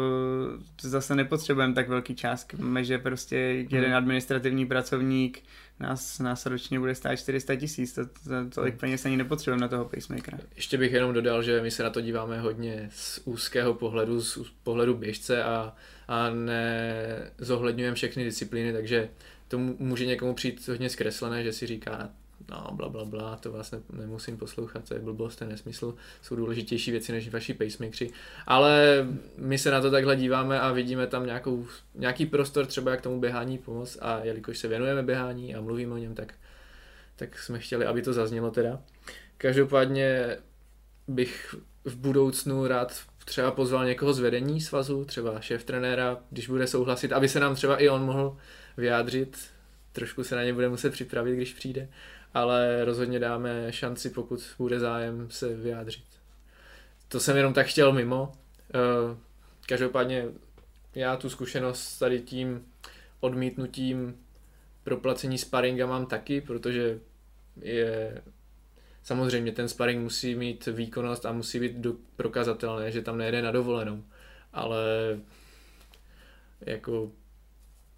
to zase nepotřebujeme tak velký částky. Víme, že prostě jeden Hmm. administrativní pracovník nás, nás ročně bude stát 400 tisíc, to, to, tolik Hmm. peněz ani nepotřebujeme na toho pacemakera. ještě bych jenom dodal, že my se na to díváme hodně z úzkého pohledu, z pohledu běžce a, a nezohledňujeme všechny disciplíny, takže to může někomu přijít hodně zkreslené, že si říká, no bla bla bla, to vás ne, nemusím poslouchat, to je blbost, to je nesmysl, jsou důležitější věci než vaši pacemakeri, ale my se na to takhle díváme a vidíme tam nějakou, nějaký prostor třeba jak tomu běhání pomoct a jelikož se věnujeme běhání a mluvíme o něm, tak, tak jsme chtěli, aby to zaznělo teda. Každopádně bych v budoucnu rád třeba pozval někoho z vedení svazu, třeba šéf trenéra, když bude souhlasit, aby se nám třeba i on mohl vyjádřit. Trošku se na ně bude muset připravit, když přijde, ale rozhodně dáme šanci, pokud bude zájem se vyjádřit. to jsem jenom tak chtěl mimo. Uh, každopádně já tu zkušenost tady tím odmítnutím proplacení sparinga mám taky, protože je samozřejmě ten sparring musí mít výkonnost a musí být do, prokazatelné, že tam nejde na dovolenou. Ale jako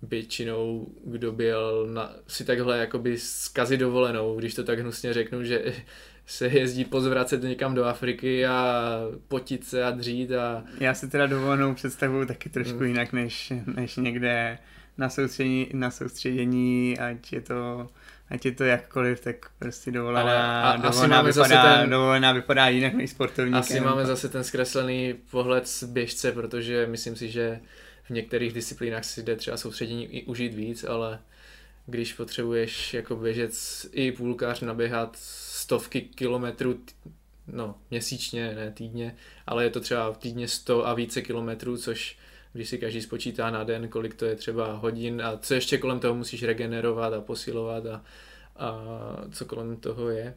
většinou, kdo byl na, si takhle jakoby zkazi dovolenou, když to tak hnusně řeknu, že se jezdí pozvracet někam do Afriky a potit se a dřít a... Já si teda dovolenou představuju taky trošku hmm. jinak, než, než někde na soustředění, na soustředění, ať je to ať je to jakkoliv, tak prostě dovolená, a, dovolená, vypadá, ten, dovolená vypadá jinak než sportovník. Asi máme zase ten zkreslený pohled z běžce, protože myslím si, že v některých disciplínách si jde třeba soustředění i užít víc, ale když potřebuješ jako běžec i půlkář naběhat stovky kilometrů no, měsíčně, ne týdně, ale je to třeba týdně 100 a více kilometrů, což když si každý spočítá na den, kolik to je třeba hodin a co ještě kolem toho musíš regenerovat a posilovat a, a co kolem toho je,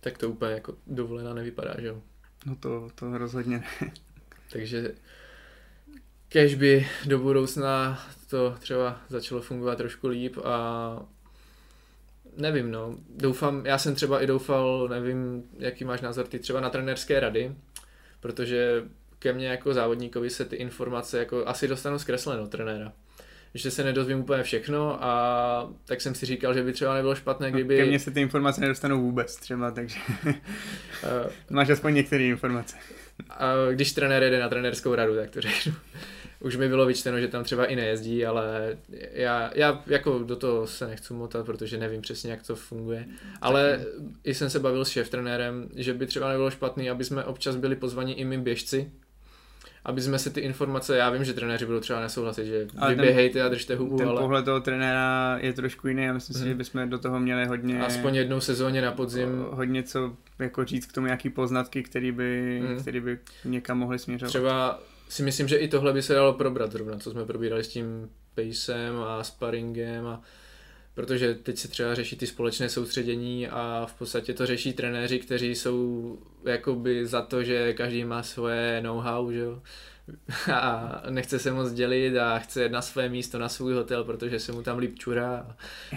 tak to úplně jako dovolená nevypadá, že jo? No to, to rozhodně ne. Takže kež by do budoucna to třeba začalo fungovat trošku líp a nevím, no. Doufám, já jsem třeba i doufal, nevím, jaký máš názor ty třeba na trenérské rady, protože ke mně jako závodníkovi se ty informace jako asi dostanu zkresleno trenéra. Že se nedozvím úplně všechno a tak jsem si říkal, že by třeba nebylo špatné, no, kdyby... Ke mně se ty informace nedostanou vůbec třeba, takže máš aspoň některé informace. A když trenér jede na trenérskou radu, tak to řeknu už mi bylo vyčteno, že tam třeba i nejezdí, ale já, já jako do toho se nechci motat, protože nevím přesně, jak to funguje. Ale Taky. i jsem se bavil s šéf trenérem, že by třeba nebylo špatný, aby jsme občas byli pozvaní i my běžci, aby jsme si ty informace, já vím, že trenéři budou třeba nesouhlasit, že ale vyběhejte a držte hubu, ten ale... pohled toho trenéra je trošku jiný a myslím si, hmm. že bychom do toho měli hodně... Aspoň jednou sezóně na podzim. Hodně co jako říct k tomu, jaký poznatky, který by, hmm. který by někam mohli směřovat. Třeba si myslím, že i tohle by se dalo probrat zrovna, co jsme probírali s tím pacem a sparingem a protože teď se třeba řeší ty společné soustředění a v podstatě to řeší trenéři, kteří jsou jakoby za to, že každý má svoje know-how, že jo? a nechce se moc dělit a chce na své místo, na svůj hotel, protože se mu tam líp čurá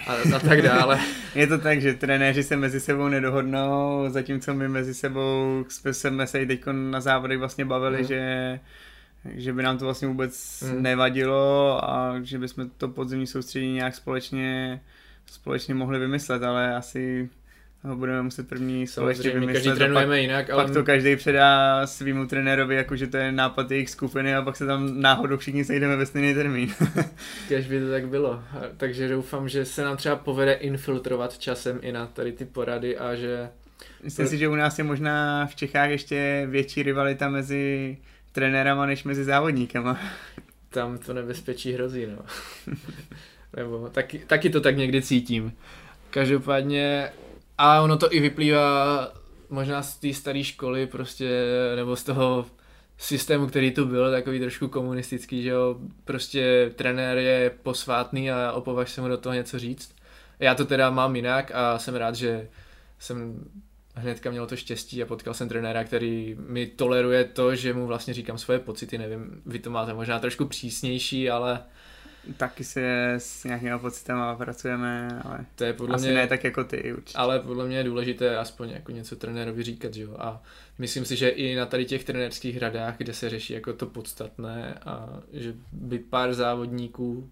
a, a, a tak dále. Je to tak, že trenéři se mezi sebou nedohodnou, zatímco my mezi sebou jsme se teď na závodech vlastně bavili, hmm. že že by nám to vlastně vůbec hmm. nevadilo a že bychom to podzemní soustředění nějak společně, společně mohli vymyslet, ale asi ho budeme muset první společně vymyslet. Každý trénujeme pak, jinak, ale... Pak to každý předá svýmu trenérovi, jako že to je nápad jejich skupiny a pak se tam náhodou všichni sejdeme ve stejný termín. Kež by to tak bylo. Takže doufám, že se nám třeba povede infiltrovat časem i na tady ty porady a že... Myslím si, že u nás je možná v Čechách ještě větší rivalita mezi trenérama než mezi závodníkama. Tam to nebezpečí hrozí, no. Nebo taky, taky to tak někdy cítím. Každopádně, a ono to i vyplývá možná z té staré školy prostě, nebo z toho systému, který tu byl, takový trošku komunistický, že jo, prostě trenér je posvátný a opovaž se mu do toho něco říct. Já to teda mám jinak a jsem rád, že jsem hnedka měl to štěstí a potkal jsem trenéra, který mi toleruje to, že mu vlastně říkám svoje pocity, nevím, vy to máte možná trošku přísnější, ale Taky se s nějakými pocitama pracujeme, ale to je podle asi mě, ne tak jako ty určitě. Ale podle mě je důležité aspoň jako něco trenérovi říkat, že jo? A myslím si, že i na tady těch trenérských radách, kde se řeší jako to podstatné a že by pár závodníků,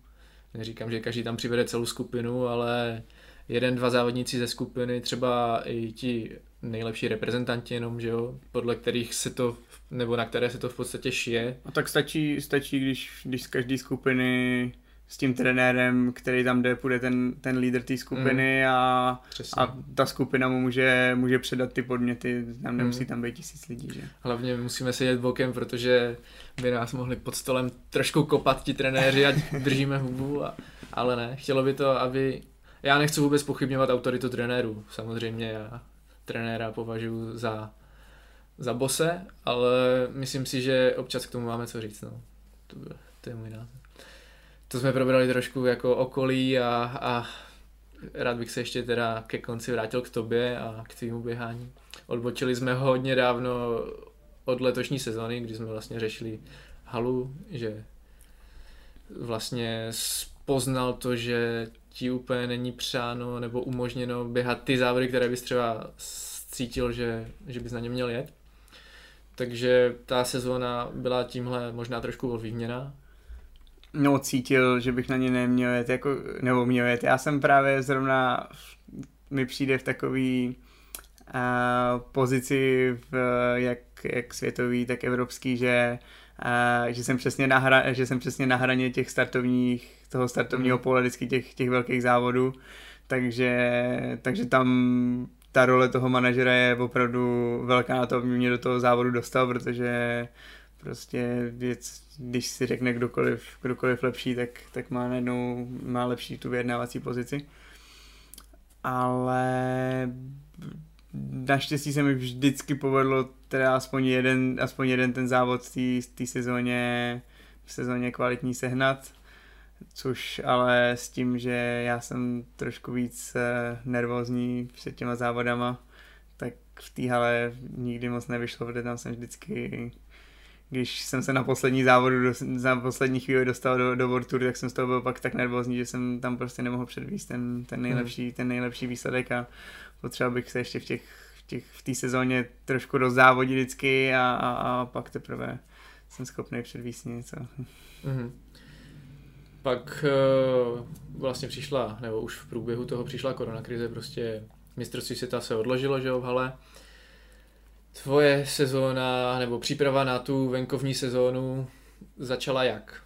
neříkám, že každý tam přivede celou skupinu, ale jeden, dva závodníci ze skupiny, třeba i ti nejlepší reprezentanti jenom, že jo, podle kterých se to, nebo na které se to v podstatě šije. A tak stačí, stačí když, když z každé skupiny s tím trenérem, který tam jde, půjde ten, ten lídr té skupiny mm. a, a ta skupina mu může, může předat ty podměty, tam nemusí mm. tam být tisíc lidí, že? Hlavně musíme sedět bokem, protože by nás mohli pod stolem trošku kopat ti trenéři, ať držíme hubu, a, ale ne, chtělo by to, aby já nechci vůbec pochybňovat autoritu trenérů, samozřejmě já trenéra považuji za, za bose, ale myslím si, že občas k tomu máme co říct, no. To, to je můj názor. To jsme probrali trošku jako okolí a, a rád bych se ještě teda ke konci vrátil k tobě a k tvýmu běhání. Odbočili jsme hodně dávno od letošní sezóny, kdy jsme vlastně řešili halu, že vlastně poznal to, že ti úplně není přáno nebo umožněno běhat ty závody, které bys třeba cítil, že, že bys na ně měl jet. Takže ta sezóna byla tímhle možná trošku ovlivněna. No, cítil, že bych na ně neměl jet, jako, nebo měl jet. Já jsem právě zrovna, mi přijde v takový uh, pozici v, jak, jak světový, tak evropský, že, uh, že, jsem přesně na hra, že jsem přesně na hraně těch startovních, toho startovního mm. pole vždycky těch, těch velkých závodů, takže, takže tam ta role toho manažera je opravdu velká na to, aby mě do toho závodu dostal, protože prostě věc, když si řekne kdokoliv, kdokoliv lepší, tak, tak má najednou má lepší tu vyjednávací pozici. Ale naštěstí se mi vždycky povedlo teda aspoň jeden, aspoň jeden ten závod v té sezóně, v sezóně kvalitní sehnat což ale s tím, že já jsem trošku víc eh, nervózní před těma závodama, tak v té hale nikdy moc nevyšlo, protože tam jsem vždycky, když jsem se na poslední závodu, za poslední chvíli dostal do, do World Tour, tak jsem z toho byl pak tak nervózní, že jsem tam prostě nemohl předvíst ten, ten, nejlepší, hmm. ten nejlepší výsledek a potřeboval bych se ještě v těch těch, v té sezóně trošku rozzávodit vždycky a, a, a pak teprve jsem schopný předvíst něco. Mm-hmm. Pak uh, vlastně přišla, nebo už v průběhu toho přišla koronakrize, prostě mistrovství světa se odložilo, že jo, v hale. Tvoje sezóna, nebo příprava na tu venkovní sezónu začala jak?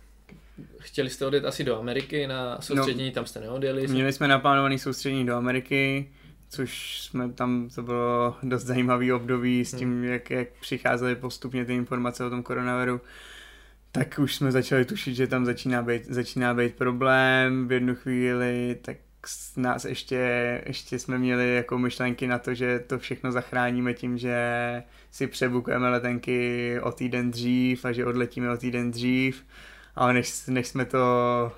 Chtěli jste odjet asi do Ameriky na soustředění, no, tam jste neodjeli? Měli jsme naplánovaný soustředění do Ameriky, což jsme tam, to bylo dost zajímavý období s tím, hmm. jak, jak přicházely postupně ty informace o tom koronaviru tak už jsme začali tušit, že tam začíná být, začíná být problém v jednu chvíli, tak nás ještě, ještě jsme měli jako myšlenky na to, že to všechno zachráníme tím, že si přebukujeme letenky o týden dřív a že odletíme o týden dřív. Ale než, než, jsme to,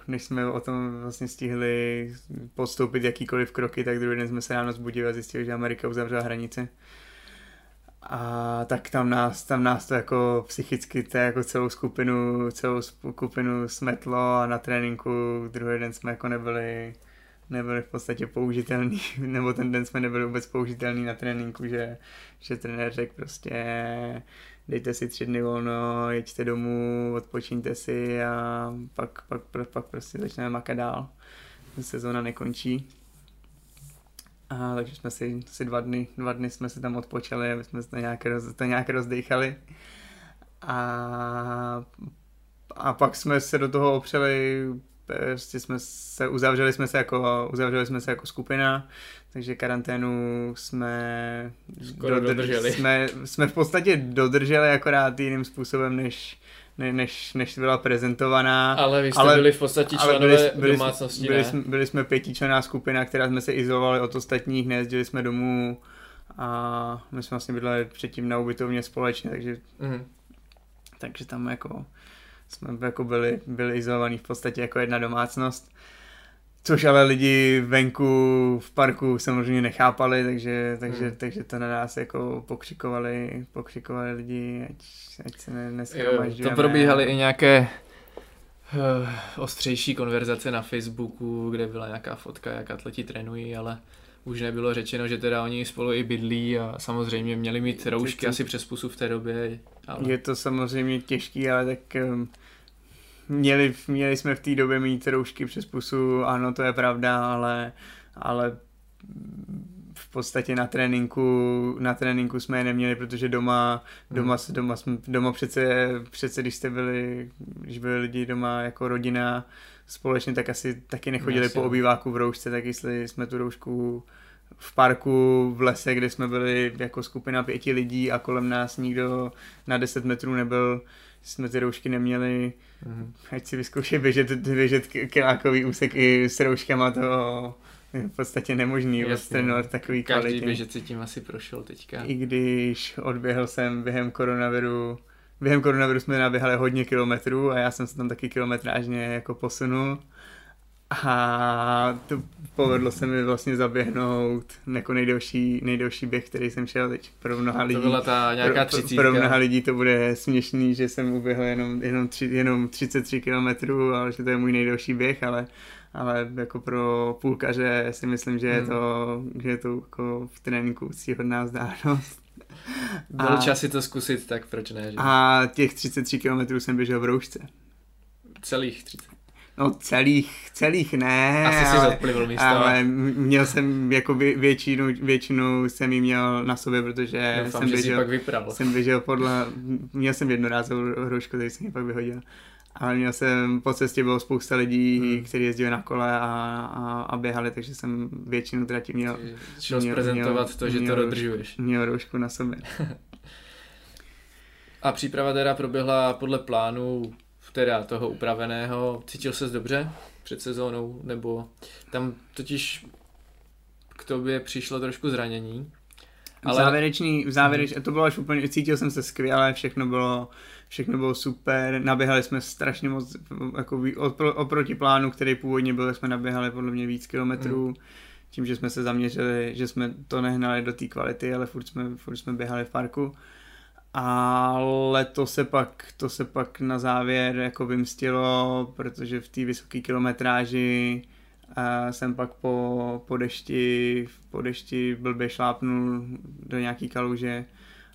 než jsme o tom vlastně stihli podstoupit jakýkoliv kroky, tak druhý den jsme se ráno zbudili a zjistili, že Amerika uzavřela hranice. A tak tam nás, tam nás to jako psychicky to jako celou skupinu, celou skupinu smetlo a na tréninku druhý den jsme jako nebyli, nebyli v podstatě použitelný, nebo ten den jsme nebyli vůbec použitelný na tréninku, že, že trenér řekl prostě dejte si tři dny volno, jeďte domů, odpočíňte si a pak, pak, pak, prostě začneme makat dál. Sezóna nekončí. A, takže jsme si, si dva, dny, dva dny jsme si tam odpočali, aby jsme to nějak, roz, to nějak rozdechali. A, a pak jsme se do toho opřeli, prostě jsme se, uzavřeli jsme se jako, uzavřeli jsme se jako skupina, takže karanténu jsme, Skoro dodrželi. Jsme, jsme v podstatě dodrželi akorát jiným způsobem, než, ne, než, než byla prezentovaná. Ale vy jste ale, byli v podstatě členové byli, byli, domácnosti, byli, ne? Byli, byli jsme pětičlená skupina, která jsme se izolovali od ostatních, nejezdili jsme domů a my jsme vlastně bydleli předtím na ubytovně společně, takže, mm. takže tam jako jsme jako byli, byli izolovaní v podstatě jako jedna domácnost. Což ale lidi venku v parku samozřejmě nechápali, takže, takže, hmm. takže to na nás jako pokřikovali, pokřikovali lidi, ať, ať se ne, To probíhaly i nějaké uh, ostřejší konverzace na Facebooku, kde byla nějaká fotka, jak atleti trénují, ale už nebylo řečeno, že teda oni spolu i bydlí a samozřejmě měli mít roušky asi přes pusu v té době. Ale... Je to samozřejmě těžký, ale tak um, měli, měli jsme v té době mít roušky přes pusu, ano, to je pravda, ale, ale v podstatě na tréninku, na tréninku jsme je neměli, protože doma, doma, hmm. doma, jsme, doma přece, přece, když jste byli, když byli lidi doma jako rodina společně, tak asi taky nechodili Jasně. po obýváku v roušce, tak jestli jsme tu roušku v parku v lese, kde jsme byli jako skupina pěti lidí a kolem nás nikdo na 10 metrů nebyl, jsme ty roušky neměli, mm-hmm. ať si vyzkoušej běžet, běžet kilákový úsek i s rouškama, to je v podstatě nemožný trénovat takový Každý kvality. Každý běžet si tím asi prošel teďka. I když odběhl jsem během koronaviru, během koronaviru jsme naběhali hodně kilometrů a já jsem se tam taky kilometrážně jako posunul, A to povedlo se mi vlastně zaběhnout jako nejdelší, nejdelší běh, který jsem šel teď. Pro mnoha lidí, to byla ta nějaká pro, pro mnoha lidí to bude směšný, že jsem uběhl jenom, jenom, tři, jenom 33 km, ale že to je můj nejdelší běh, ale ale jako pro půlkaře si myslím, že je Hmm. to, že je to jako v tréninku úctíhodná vzdálenost. Byl čas si to zkusit, tak proč ne? Že? A těch 33 km jsem běžel v roušce. Celých 30. No celých, celých ne, Asi si ale, zodplivl místo. ale měl jsem jako vě- většinu, většinu jsem jí měl na sobě, protože Doufám, jsem že si běžel, pak jsem běžel podle, měl jsem jednorázovou roušku, který jsem ji pak vyhodil. Ale měl jsem, po cestě bylo spousta lidí, Hmm. kteří jezdili na kole a, a, a běhali, takže jsem většinu trati měl, Šel měl- zprezentovat měl- to, že to měl- dodržuješ. měl roušku na sobě. A příprava teda proběhla podle plánu teda toho upraveného. Cítil ses dobře před sezónou? Nebo tam totiž k tobě přišlo trošku zranění. Ale... V závěrečný, v závěreč, to bylo až úplně, cítil jsem se skvěle, všechno bylo, všechno bylo super, naběhali jsme strašně moc, jako opro, oproti plánu, který původně byl, jsme naběhali podle mě víc kilometrů, tím, že jsme se zaměřili, že jsme to nehnali do té kvality, ale furt jsme, furt jsme běhali v parku. Ale to se pak, to se pak na závěr jako vymstilo, protože v té vysoké kilometráži a jsem pak po, po, dešti, po dešti blbě šlápnul do nějaký kaluže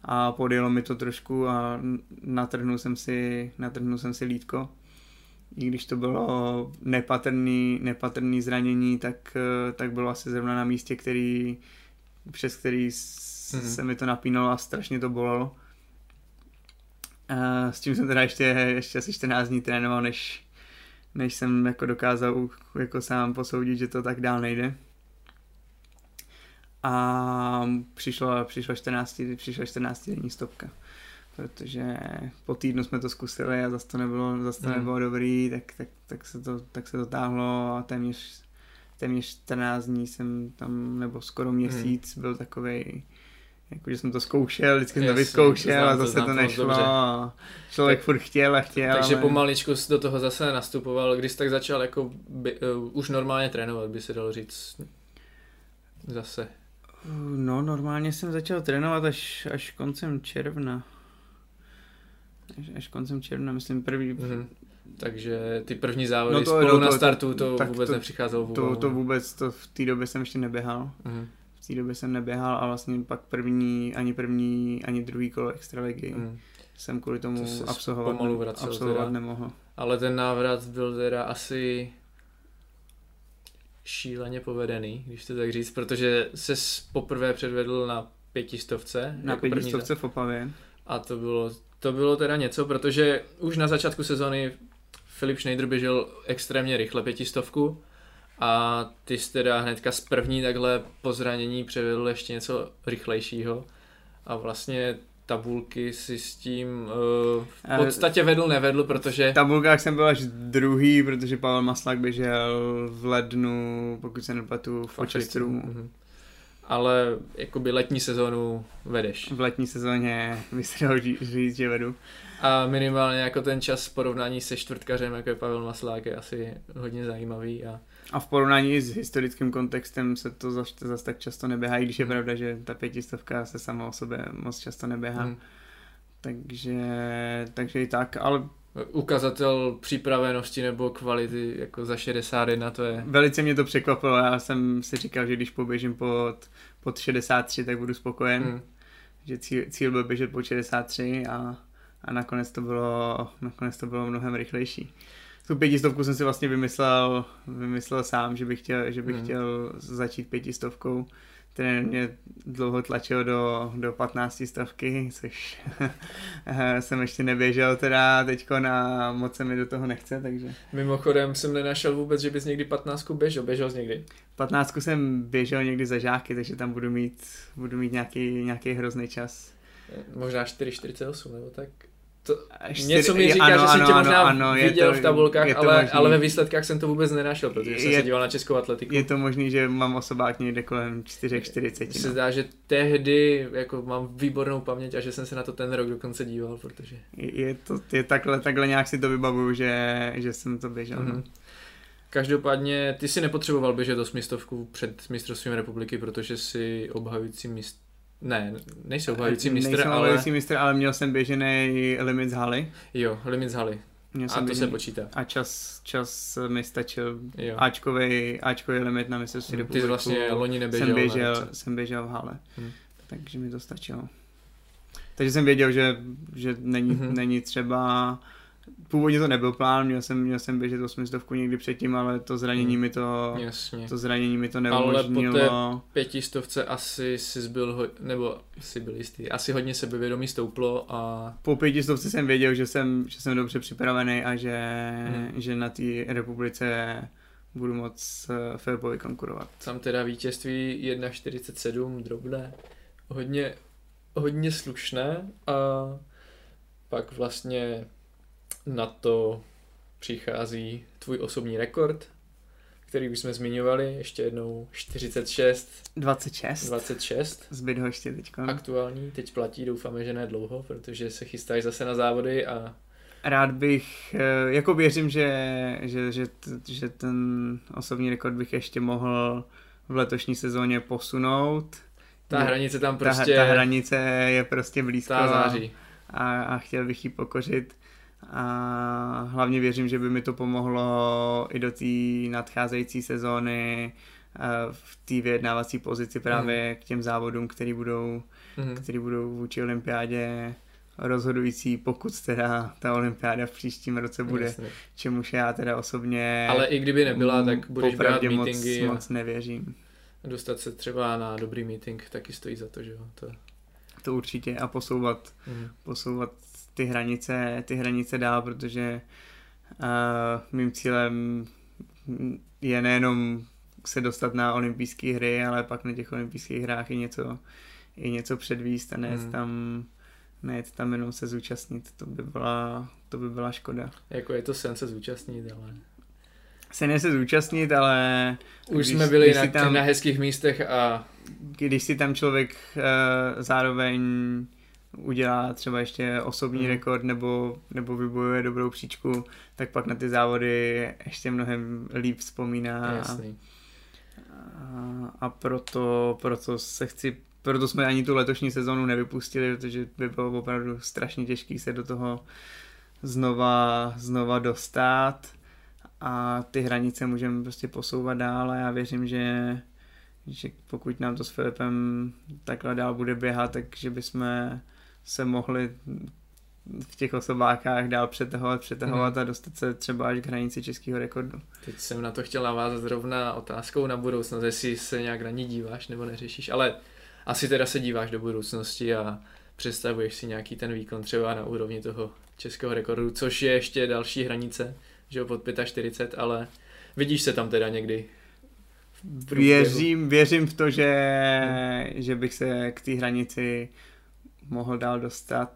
a podjelo mi to trošku a natrhnul jsem si, natrhnul jsem si lítko. I když to bylo nepatrný, nepatrný zranění, tak, eh, tak bylo asi zrovna na místě, který, přes který Mhm. se mi to napínalo a strašně to bolelo. A s tím jsem teda ještě, ještě asi 14 dní trénoval, než, než jsem jako dokázal jako sám posoudit, že to tak dál nejde. A přišlo, přišlo 14, přišla 14 denní stopka. Protože po týdnu jsme to zkusili a zase to nebylo, zase to Hmm. nebylo dobrý, tak, tak, tak, se to, tak se to táhlo a téměř, téměř 14 dní jsem tam, nebo skoro měsíc byl takovej, jako že jsem to zkoušel, vždycky jsem to vyzkoušel a to, zase to to nešlo dobře. člověk Tak- furt chtěl a chtěl. Takže ale... pomaličku do toho zase nastupoval, když jsi tak začal jako by, uh, už normálně trénovat, by se dalo říct. Zase. No, normálně jsem začal trénovat až, až koncem června. Až, až koncem června, myslím první. Mhm. Takže ty první závody No to- to, spolu no na to- startu, to tak vůbec to- nepřicházelo v To, úvahu. to vůbec, to v té době jsem ještě neběhal. Mhm. V té době jsem neběhal a vlastně pak první, ani první, ani druhý kolo extraligy Mhm. jsem kvůli tomu To absolvovat, pomalu vracel absolvovat teda. nemohl. Ale ten návrat byl teda asi šíleně povedený, když to tak říct, protože se poprvé předvedl na pětistovce. Na jako první pětistovce v Opavě. A to bylo, to bylo teda něco, protože už na začátku sezony Filip Schneider běžel extrémně rychle pětistovku a ty jsi teda hnedka z první takhle po zranění převedl ještě něco rychlejšího a vlastně tabulky si s tím uh, v podstatě vedl, nevedl, protože V tabulkách jsem byl až druhý, protože Pavel Maslák běžel v lednu, pokud se nepletu, v Rochesteru. Mhm. ale jakoby letní sezónu vedeš. V letní sezóně by se dalo ří- říct, že vedu. A minimálně jako ten čas v porovnání se čtvrtkařem, jako je Pavel Maslák, je asi hodně zajímavý. A... A v porovnání s historickým kontextem se to zase zas tak často neběhá, i když je Mhm. pravda, že ta pětistovka se sama o sobě moc často neběhá. Hmm. Takže, takže i tak, ale Ukazatel připravenosti nebo kvality jako za 61, to je... velice mě to překvapilo. Já jsem si říkal, že když poběžím pod, pod 63, tak budu spokojen. Hmm. Že cíl, cíl byl běžet pod 63 a, a nakonec, to bylo, nakonec to bylo mnohem rychlejší. Tu pětistovku jsem si vlastně vymyslel, vymyslel sám, že bych chtěl, že bych Hmm. chtěl začít pětistovkou. Ten mě dlouho tlačil do, do 15 stovky, což jsem ještě neběžel teda teďko na moc se mi do toho nechce, takže Mimochodem jsem nenašel vůbec, že bys někdy 15 běžel. Běžel jsi někdy? 15 jsem běžel někdy za žáky, takže tam budu mít, budu mít nějaký, nějaký hrozný čas. Možná 4,48 nebo tak. To, Čtyři- něco mi říká, ano, že jsem ano, tě možná ano, ano, viděl to- v tabulkách, ale, možný. ale ve výsledkách jsem to vůbec nenašel, protože jsem Je- se díval na Českou atletiku. Je to možný, že mám osobák někde kolem 4,40. Mně se No. zdá, že tehdy jako mám výbornou paměť a že jsem se na to ten rok dokonce díval, protože... Je, je to, je takhle, takhle nějak si to vybavuju, že, že jsem to běžel. Mhm. Mm-hmm. Každopádně ty si nepotřeboval běžet osmistovku před mistrovstvím republiky, protože si obhajující mistr... Ne, nejsi obhajující mistr, ale... obhajující mistr, ale měl jsem běžený limit z haly. Jo, limit z haly. Měl A jsem to se běžený- počítá. A čas, čas mi stačil Jo. Ačkovej, Ačkovej limit na mistrovství Ty jsi republiku. vlastně loni neběžel. jsem běžel, roce. jsem běžel v hale. Hm. Takže mi to stačilo. Takže jsem věděl, že, že není, Mhm. není třeba... Původně to nebyl plán, měl jsem, měl jsem běžet osmistovku někdy předtím, ale to zranění Mhm. mi to, Jasně. to zranění mi to Ale po neumožnilo. Pětistovce asi si byl, ho... nebo si byl jistý, asi hodně sebevědomí stouplo a Po pětistovce jsem věděl, že jsem, že jsem dobře připravený a že, Mhm. že na té republice budu moc eh, Filipovi konkurovat. tam teda vítězství 1.47 drobné, hodně, hodně slušné a pak vlastně na to přichází tvůj osobní rekord, který už jsme zmiňovali, ještě jednou 46, 26. 26. Z Bydhoště teďka. aktuální, teď platí, doufáme, že ne dlouho, protože se chystáš zase na závody a Rád bych, eh, jako věřím, že, že, že, že ten osobní rekord bych ještě mohl v letošní sezóně posunout. ta Je- hranice tam ta, prostě ta hranice je prostě blízko ta září. a, a chtěl bych ji pokořit. A hlavně věřím, že by mi to pomohlo i do té nadcházející sezóny eh, v té vyjednávací pozici právě k těm závodům, který budou, Mhm. který budou vůči olympiádě rozhodující, pokud teda ta olympiáda v příštím roce bude, Jasně. čemuž já teda osobně Ale i kdyby nebyla, tak budeš brát moc, meetingy a moc nevěřím. dostat se třeba na dobrý meeting taky stojí za to, že jo. To, To určitě a posouvat mhm. posouvat ty hranice, ty hranice dál, protože uh, mým cílem je nejenom se dostat na olympijské hry, ale pak na těch olympijských hrách i něco, i něco předvíst a nejet Hmm. tam nejet tam jenom se zúčastnit, to by byla, to by byla škoda. Jako je to sen se zúčastnit, ale Se ne se zúčastnit, ale už Když- jsme byli když na, tam- na hezkých místech a když si tam člověk uh, zároveň udělá třeba ještě osobní Mhm. rekord nebo, nebo vybojuje dobrou příčku, tak pak na ty závody ještě mnohem líp vzpomíná. jasný. A, a proto, proto se chci, proto jsme ani tu letošní sezonu nevypustili, protože by bylo opravdu strašně těžký se do toho znova, znova dostat a ty hranice můžeme prostě posouvat dál a já věřím, že, že pokud nám to s Filipem takhle dál bude běhat, takže bychom se mohli v těch osobákách dál přetahovat, přetahovat a dostat se třeba až k hranici českého rekordu. Teď jsem na to chtěl navázat zrovna otázkou na budoucnost, jestli se nějak na ní díváš nebo neřešíš, ale asi teda se díváš do budoucnosti a představuješ si nějaký ten výkon třeba na úrovni toho českého rekordu, což je ještě další hranice, že jo, pod 45, ale vidíš se tam teda někdy. Věřím, věřím v to, že, že bych se k té hranici mohl dál dostat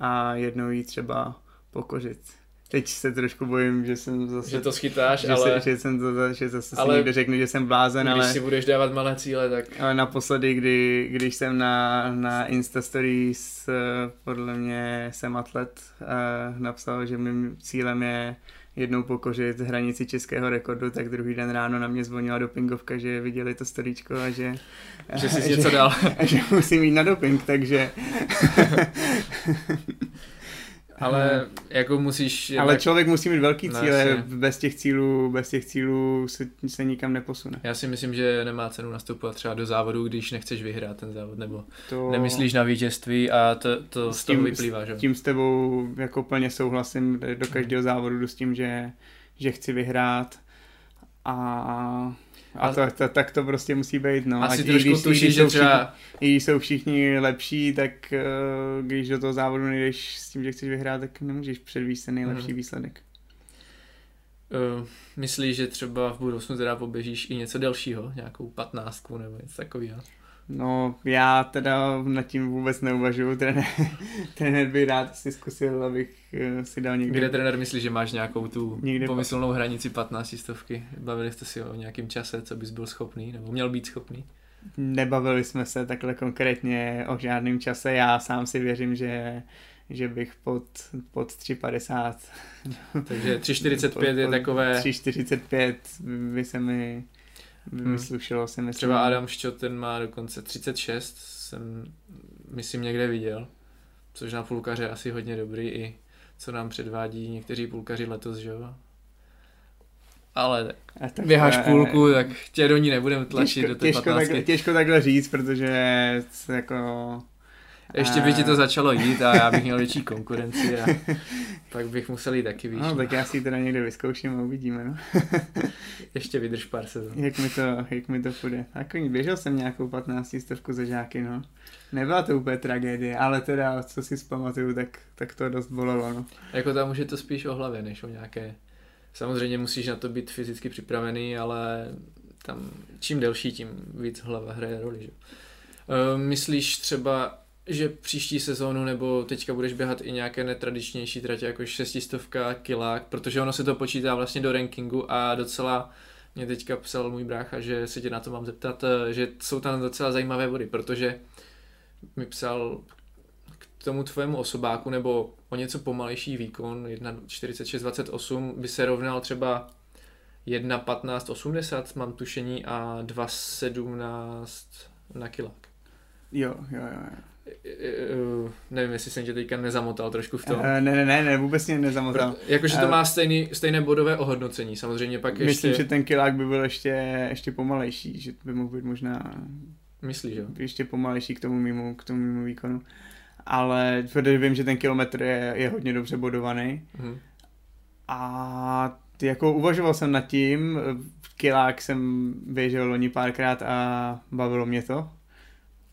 a jednou ji třeba pokořit. Teď se trošku bojím, že jsem zase... že to schytáš, že, ale se, že jsem to, že zase ale si někdo řekne, že jsem blázen, když ale, si budeš dávat malé cíle, tak ale naposledy, kdy, když jsem na, na Insta Stories, eh, podle mě jsem atlet, eh, napsal, že mým cílem je jednou pokořit hranici českého rekordu, tak druhý den ráno na mě zvonila dopingovka, že viděli to storíčko a že, že jsi něco dal. a že musím jít na doping, takže... Ale jako musíš... Ale člověk musí mít velký No, cíle, jasně. bez těch cílů, bez těch cílů se, se nikam neposune. Já si myslím, že nemá cenu nastupovat třeba do závodu, když nechceš vyhrát ten závod, nebo To... nemyslíš na vítězství a to, to S z toho tím- vyplývá, že? jo? Tím s tebou jako plně souhlasím, do každého závodu jdu s tím, že, že chci vyhrát a, a to, to, tak to prostě musí být. No. Asi Ať i trošku když- i tušíš, když že jsou třeba... I když jsou všichni lepší, tak eh, když do toho závodu nejdeš s tím, že chceš vyhrát, tak nemůžeš předvíst ten nejlepší Mhm. výsledek. Uh, myslíš, že třeba v budoucnu teda poběžíš i něco delšího, nějakou patnáctku nebo něco takového? No, já teda nad tím vůbec neuvažuju, trenér, trenér by rád si zkusil, abych eh, si dal někdy... Kde trenér myslí, že máš nějakou tu Někde pomyslnou hranici 15 stovky? Bavili jste si o nějakém čase, co bys byl schopný, nebo měl být schopný? Nebavili jsme se takhle konkrétně o žádném čase, já sám si věřím, že, že bych pod, pod 3,50. Takže 3,45 je takové... 3,45 by se mi hmm. vyslušilo, si myslím. Třeba Adam Ščot, ten má dokonce 36, jsem myslím někde viděl, což na půlkaře asi hodně dobrý i co nám předvádí někteří půlkaři letos, že jo? Ale tak, tak běháš půlku, tak tě do ní nebudeme tlačit těžko, do té těžko, takhle, těžko takhle říct, protože jako ještě by ti to začalo jít a já bych měl větší konkurenci a pak bych musel jít taky víc. No, tak já si ji teda někde vyzkouším a uvidíme, no. Ještě vydrž pár sezon. Jak mi to, jak mi to půjde. Jako běžel jsem nějakou 15 stovku za žáky, no. Nebyla to úplně tragédie, ale teda, co si zpamatuju, tak, tak to dost bolelo, no. Jako tam už je to spíš o hlavě, než o nějaké... Samozřejmě musíš na to být fyzicky připravený, ale tam čím delší, tím víc hlava hraje roli, že? Uh, myslíš třeba že příští sezónu nebo teďka budeš běhat i nějaké netradičnější tratě, jako šestistovka, kilák, protože ono se to počítá vlastně do rankingu a docela mě teďka psal můj brácha, že se tě na to mám zeptat, eh, že jsou tam docela zajímavé body, protože mi psal k tomu tvému osobáku nebo o něco pomalejší výkon 1.46.28 by se rovnal třeba 1.15.80 mám tušení a 2.17 na kilák. Jo, jo, jo. Uh, nevím, jestli jsem tě teďka nezamotal trošku v tom. Uh, ne, ne, ne, ne, vůbec mě nezamotal. Jakože to uh, má stejný, stejné bodové ohodnocení, samozřejmě pak myslím, ještě... Myslím, že ten kilák by byl ještě, ještě pomalejší, že by mohl být možná... Myslíš, jo? Ještě pomalejší k tomu mimo, k tomu mimo výkonu. Ale protože vím, že ten kilometr je, je hodně dobře bodovaný. Uh-huh. A jako uvažoval jsem nad tím, kilák jsem běžel loni párkrát a bavilo mě to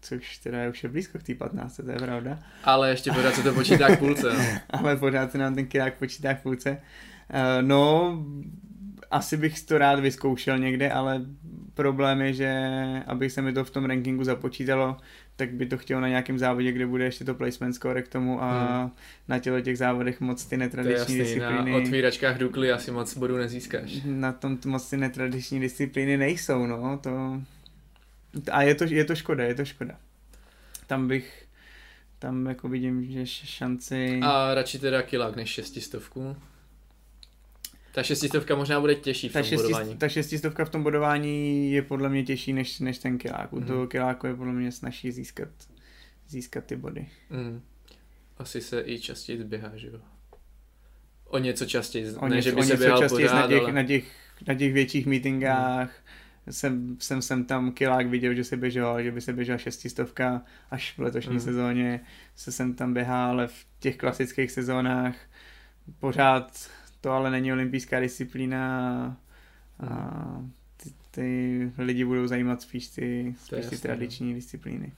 což teda je už je blízko k té 15, to je pravda. Ale ještě pořád se to počítá k půlce. No. Ale pořád se nám ten kilák počítá k půlce. Uh, no, asi bych to rád vyzkoušel někde, ale problém je, že aby se mi to v tom rankingu započítalo, tak by to chtělo na nějakém závodě, kde bude ještě to placement score k tomu a hmm. na těle těch závodech moc ty netradiční to je jasný, disciplíny. Na otvíračkách Dukly asi moc bodů nezískáš. Na tom moc ty netradiční disciplíny nejsou, no, to a je to, je to škoda, je to škoda. Tam bych, tam jako vidím, že šanci... A radši teda kilák než šestistovku. Ta šestistovka možná bude těžší v ta tom šesti, bodování. Ta šestistovka v tom bodování je podle mě těžší než, než ten kilák. U mm. toho kiláku je podle mě snažší získat, získat ty body. Mm. Asi se i častěji zběhá, že jo? O něco častěji, o ne, něco, že by se běhal pořád, na těch, ale... na, těch, na těch větších meetingách, mm jsem, jsem, jsem tam kilák viděl, že se běžel, že by se běžela šestistovka až v letošní mm. sezóně se jsem tam běhal, ale v těch klasických sezónách pořád to ale není olympijská disciplína a mhm. ty, ty lidi budou zajímat spíš ty, spíš ty tradiční no. disciplíny.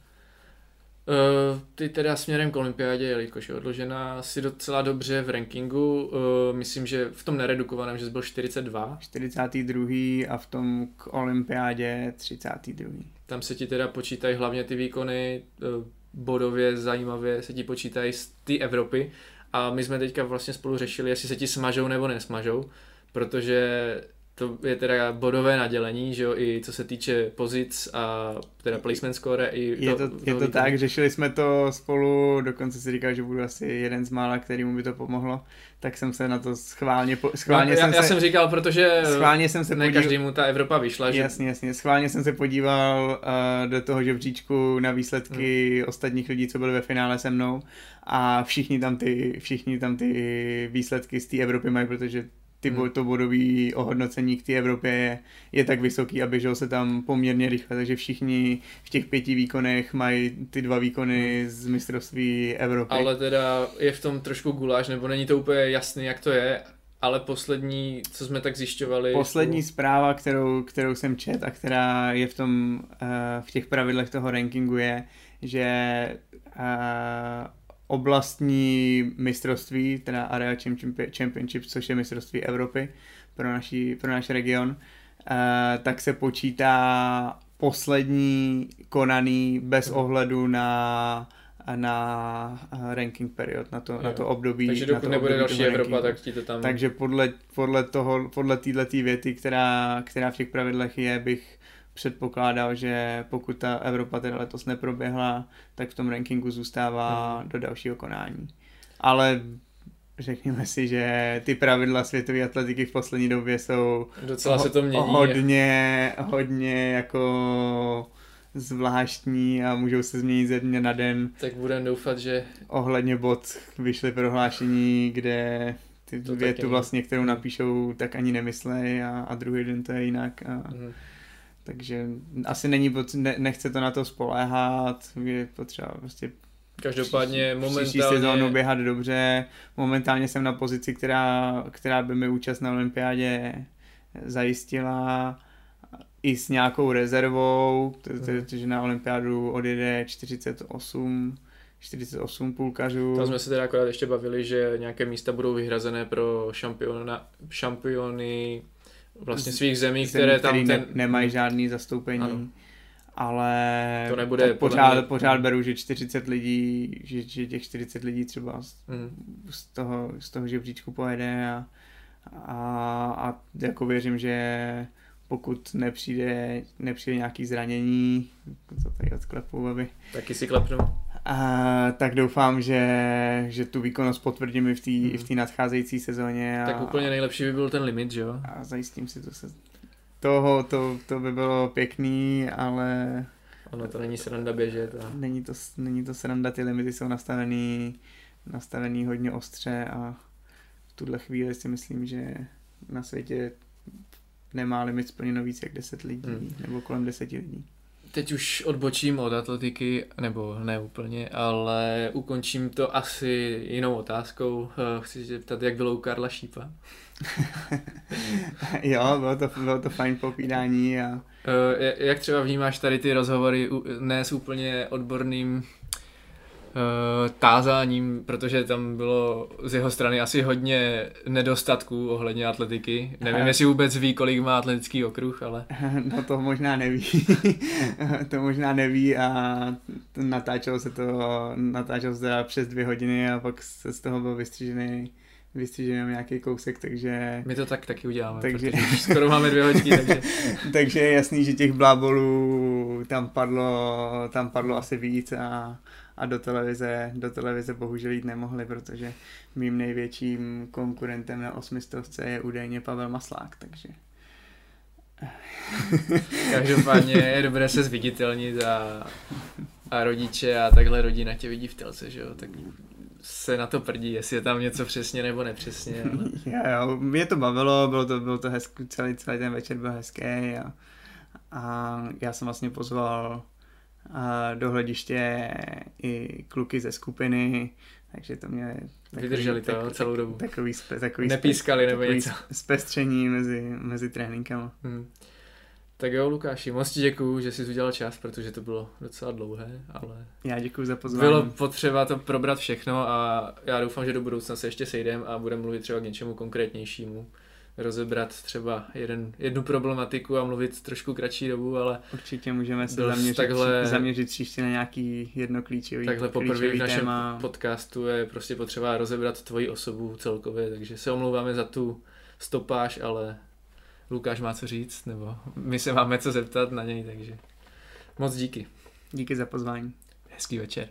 Uh, ty teda směrem k olympiádě, jelikož je odložená, si docela dobře v rankingu, uh, myslím, že v tom neredukovaném, že jsi byl 42. 42. a v tom k olympiádě 32. Tam se ti teda počítají hlavně ty výkony, uh, bodově zajímavě se ti počítají z té Evropy a my jsme teďka vlastně spolu řešili, jestli se ti smažou nebo nesmažou, protože to je teda bodové nadělení, že jo, i co se týče pozic a teda placement score. I je to, to, je to tak, řešili jsme to spolu, dokonce si říkal, že budu asi jeden z mála, kterýmu by to pomohlo, tak jsem se na to schválně, schválně no, jsem já, já se, jsem říkal, protože schválně jsem se ne podíval, každému ta Evropa vyšla. Že... Jasně, jasně, schválně jsem se podíval uh, do toho žebříčku na výsledky hmm. ostatních lidí, co byli ve finále se mnou a všichni tam ty, všichni tam ty výsledky z té Evropy mají, protože ty, hmm. to bodové ohodnocení k té Evropě je, je tak vysoký a běžel se tam poměrně rychle, takže všichni v těch pěti výkonech mají ty dva výkony hmm. z mistrovství Evropy. Ale teda je v tom trošku guláš, nebo není to úplně jasný, jak to je, ale poslední, co jsme tak zjišťovali... Poslední zpráva, kterou, kterou jsem čet a která je v tom, uh, v těch pravidlech toho rankingu je, že uh, oblastní mistrovství, teda Area Championship, což je mistrovství Evropy pro, naší, pro náš region, eh, tak se počítá poslední konaný bez mhm. ohledu na na ranking period, na to, na to období. Takže dokud na to nebude další Evropa, tak ti to tam... Takže podle, podle toho, podle této věty, která, která v těch pravidlech je, bych předpokládal, že pokud ta Evropa teda letos neproběhla, tak v tom rankingu zůstává hmm. do dalšího konání. ale řekněme si, že ty pravidla světové atletiky v poslední době jsou Docela se to mění. hodně, hodně jako zvláštní a můžou se změnit ze dne na den. Tak budeme doufat, že Ohledně bod vyšly prohlášení, kde ty To větu vlastně, kterou napíšou, tak ani nemyslej a, a druhý den to je jinak. A, mhm. Takže asi není, ne, nechce to na to spoléhat, je potřeba prostě každopádně příští sezónu momentálně běhat dobře. Momentálně jsem na pozici, která, která by mi účast na olympiádě zajistila i s nějakou rezervou, protože na olympiádu odjede 48 48 půlkařů. tam jsme se teda akorát ještě bavili, že nějaké místa budou vyhrazené pro šampiona, šampiony vlastně svých zemí, Zemí, které tam ten... ne, nemají žádný zastoupení. Ano. Ale To nebude pořád, mě- pořád beru, že 40 lidí, že, že těch 40 lidí třeba z, Mhm. z toho, z toho žebříčku pojede a, a, a jako věřím, že pokud nepřijde, nepřijde nějaký zranění, to tady odklepu, aby, Taky si klepnu. A, tak doufám, že, že tu výkonnost potvrdím i v té i v té nadcházející sezóně. A, Tak úplně nejlepší by byl ten limit, že jo? a zajistím si to se... Toho, to, to by bylo pěkný, ale Ono to není sranda běžet a není to, není to sranda, ty limity jsou nastavený, nastavený hodně ostře a v tuhle chvíli si myslím, že na světě nemá limit splněno víc jak 10 lidí, Hmm. nebo kolem 10 lidí. Teď už odbočím od atletiky, nebo ne úplně, ale ukončím to asi jinou otázkou. Eh, Chci se zeptat, jak bylo u Karla Šípa? jo, bylo to, bylo to fajn povídání a Eh, ja- Jak třeba vnímáš tady ty rozhovory ne s úplně odborným eh, tázáním, protože tam bylo z jeho strany asi hodně nedostatků ohledně atletiky. Nevím, jestli vůbec ví, kolik má atletický okruh, ale no to možná neví. to možná neví a natáčelo se to, natáčelo se to přes dvě hodiny a pak se z toho byl vystřížený vystřížený jenom nějaký kousek, takže my to tak taky uděláme, Takže- protože skoro máme dvě hodiny, takže takže je jasný, že těch blábolů tam padlo, tam padlo asi víc a, a do televize, do televize bohužel jít nemohli, protože mým největším konkurentem na osmistovce je údajně Pavel Maslák, takže Každopádně je dobré se zviditelnit a, a rodiče a takhle rodina tě vidí v telce, že jo, tak se na to prdí, jestli je tam něco přesně nebo nepřesně. Ale... jo, jo, mě to bavilo, bylo to, bylo to hezký, celý, celý ten večer byl hezký a, a já jsem vlastně pozval a do hlediště i kluky ze skupiny, takže to mě takový- Vydrželi to tak- celou dobu. Takový, spe, takový Nepískali nebo takový něco. zpestření mezi, mezi tréninkama. Hmm. Tak jo, Lukáši, moc ti děkuju, že jsi udělal čas, protože to bylo docela dlouhé, ale Já děkuji za pozvání. bylo potřeba to probrat všechno a já doufám, že do budoucna se ještě sejdeme a budeme mluvit třeba k něčemu konkrétnějšímu. Rozebrat třeba jeden, jednu problematiku a mluvit trošku kratší dobu, ale Určitě můžeme se zaměřit, takhle- zaměřit příště na nějaký jedno klíčový, takhle poprvé v našem téma. podcastu je prostě potřeba rozebrat tvoji osobu celkově, takže se omlouváme za tu stopáž, ale Lukáš má co říct, nebo my se máme co zeptat na něj, takže moc díky. Díky za pozvání. Hezký večer.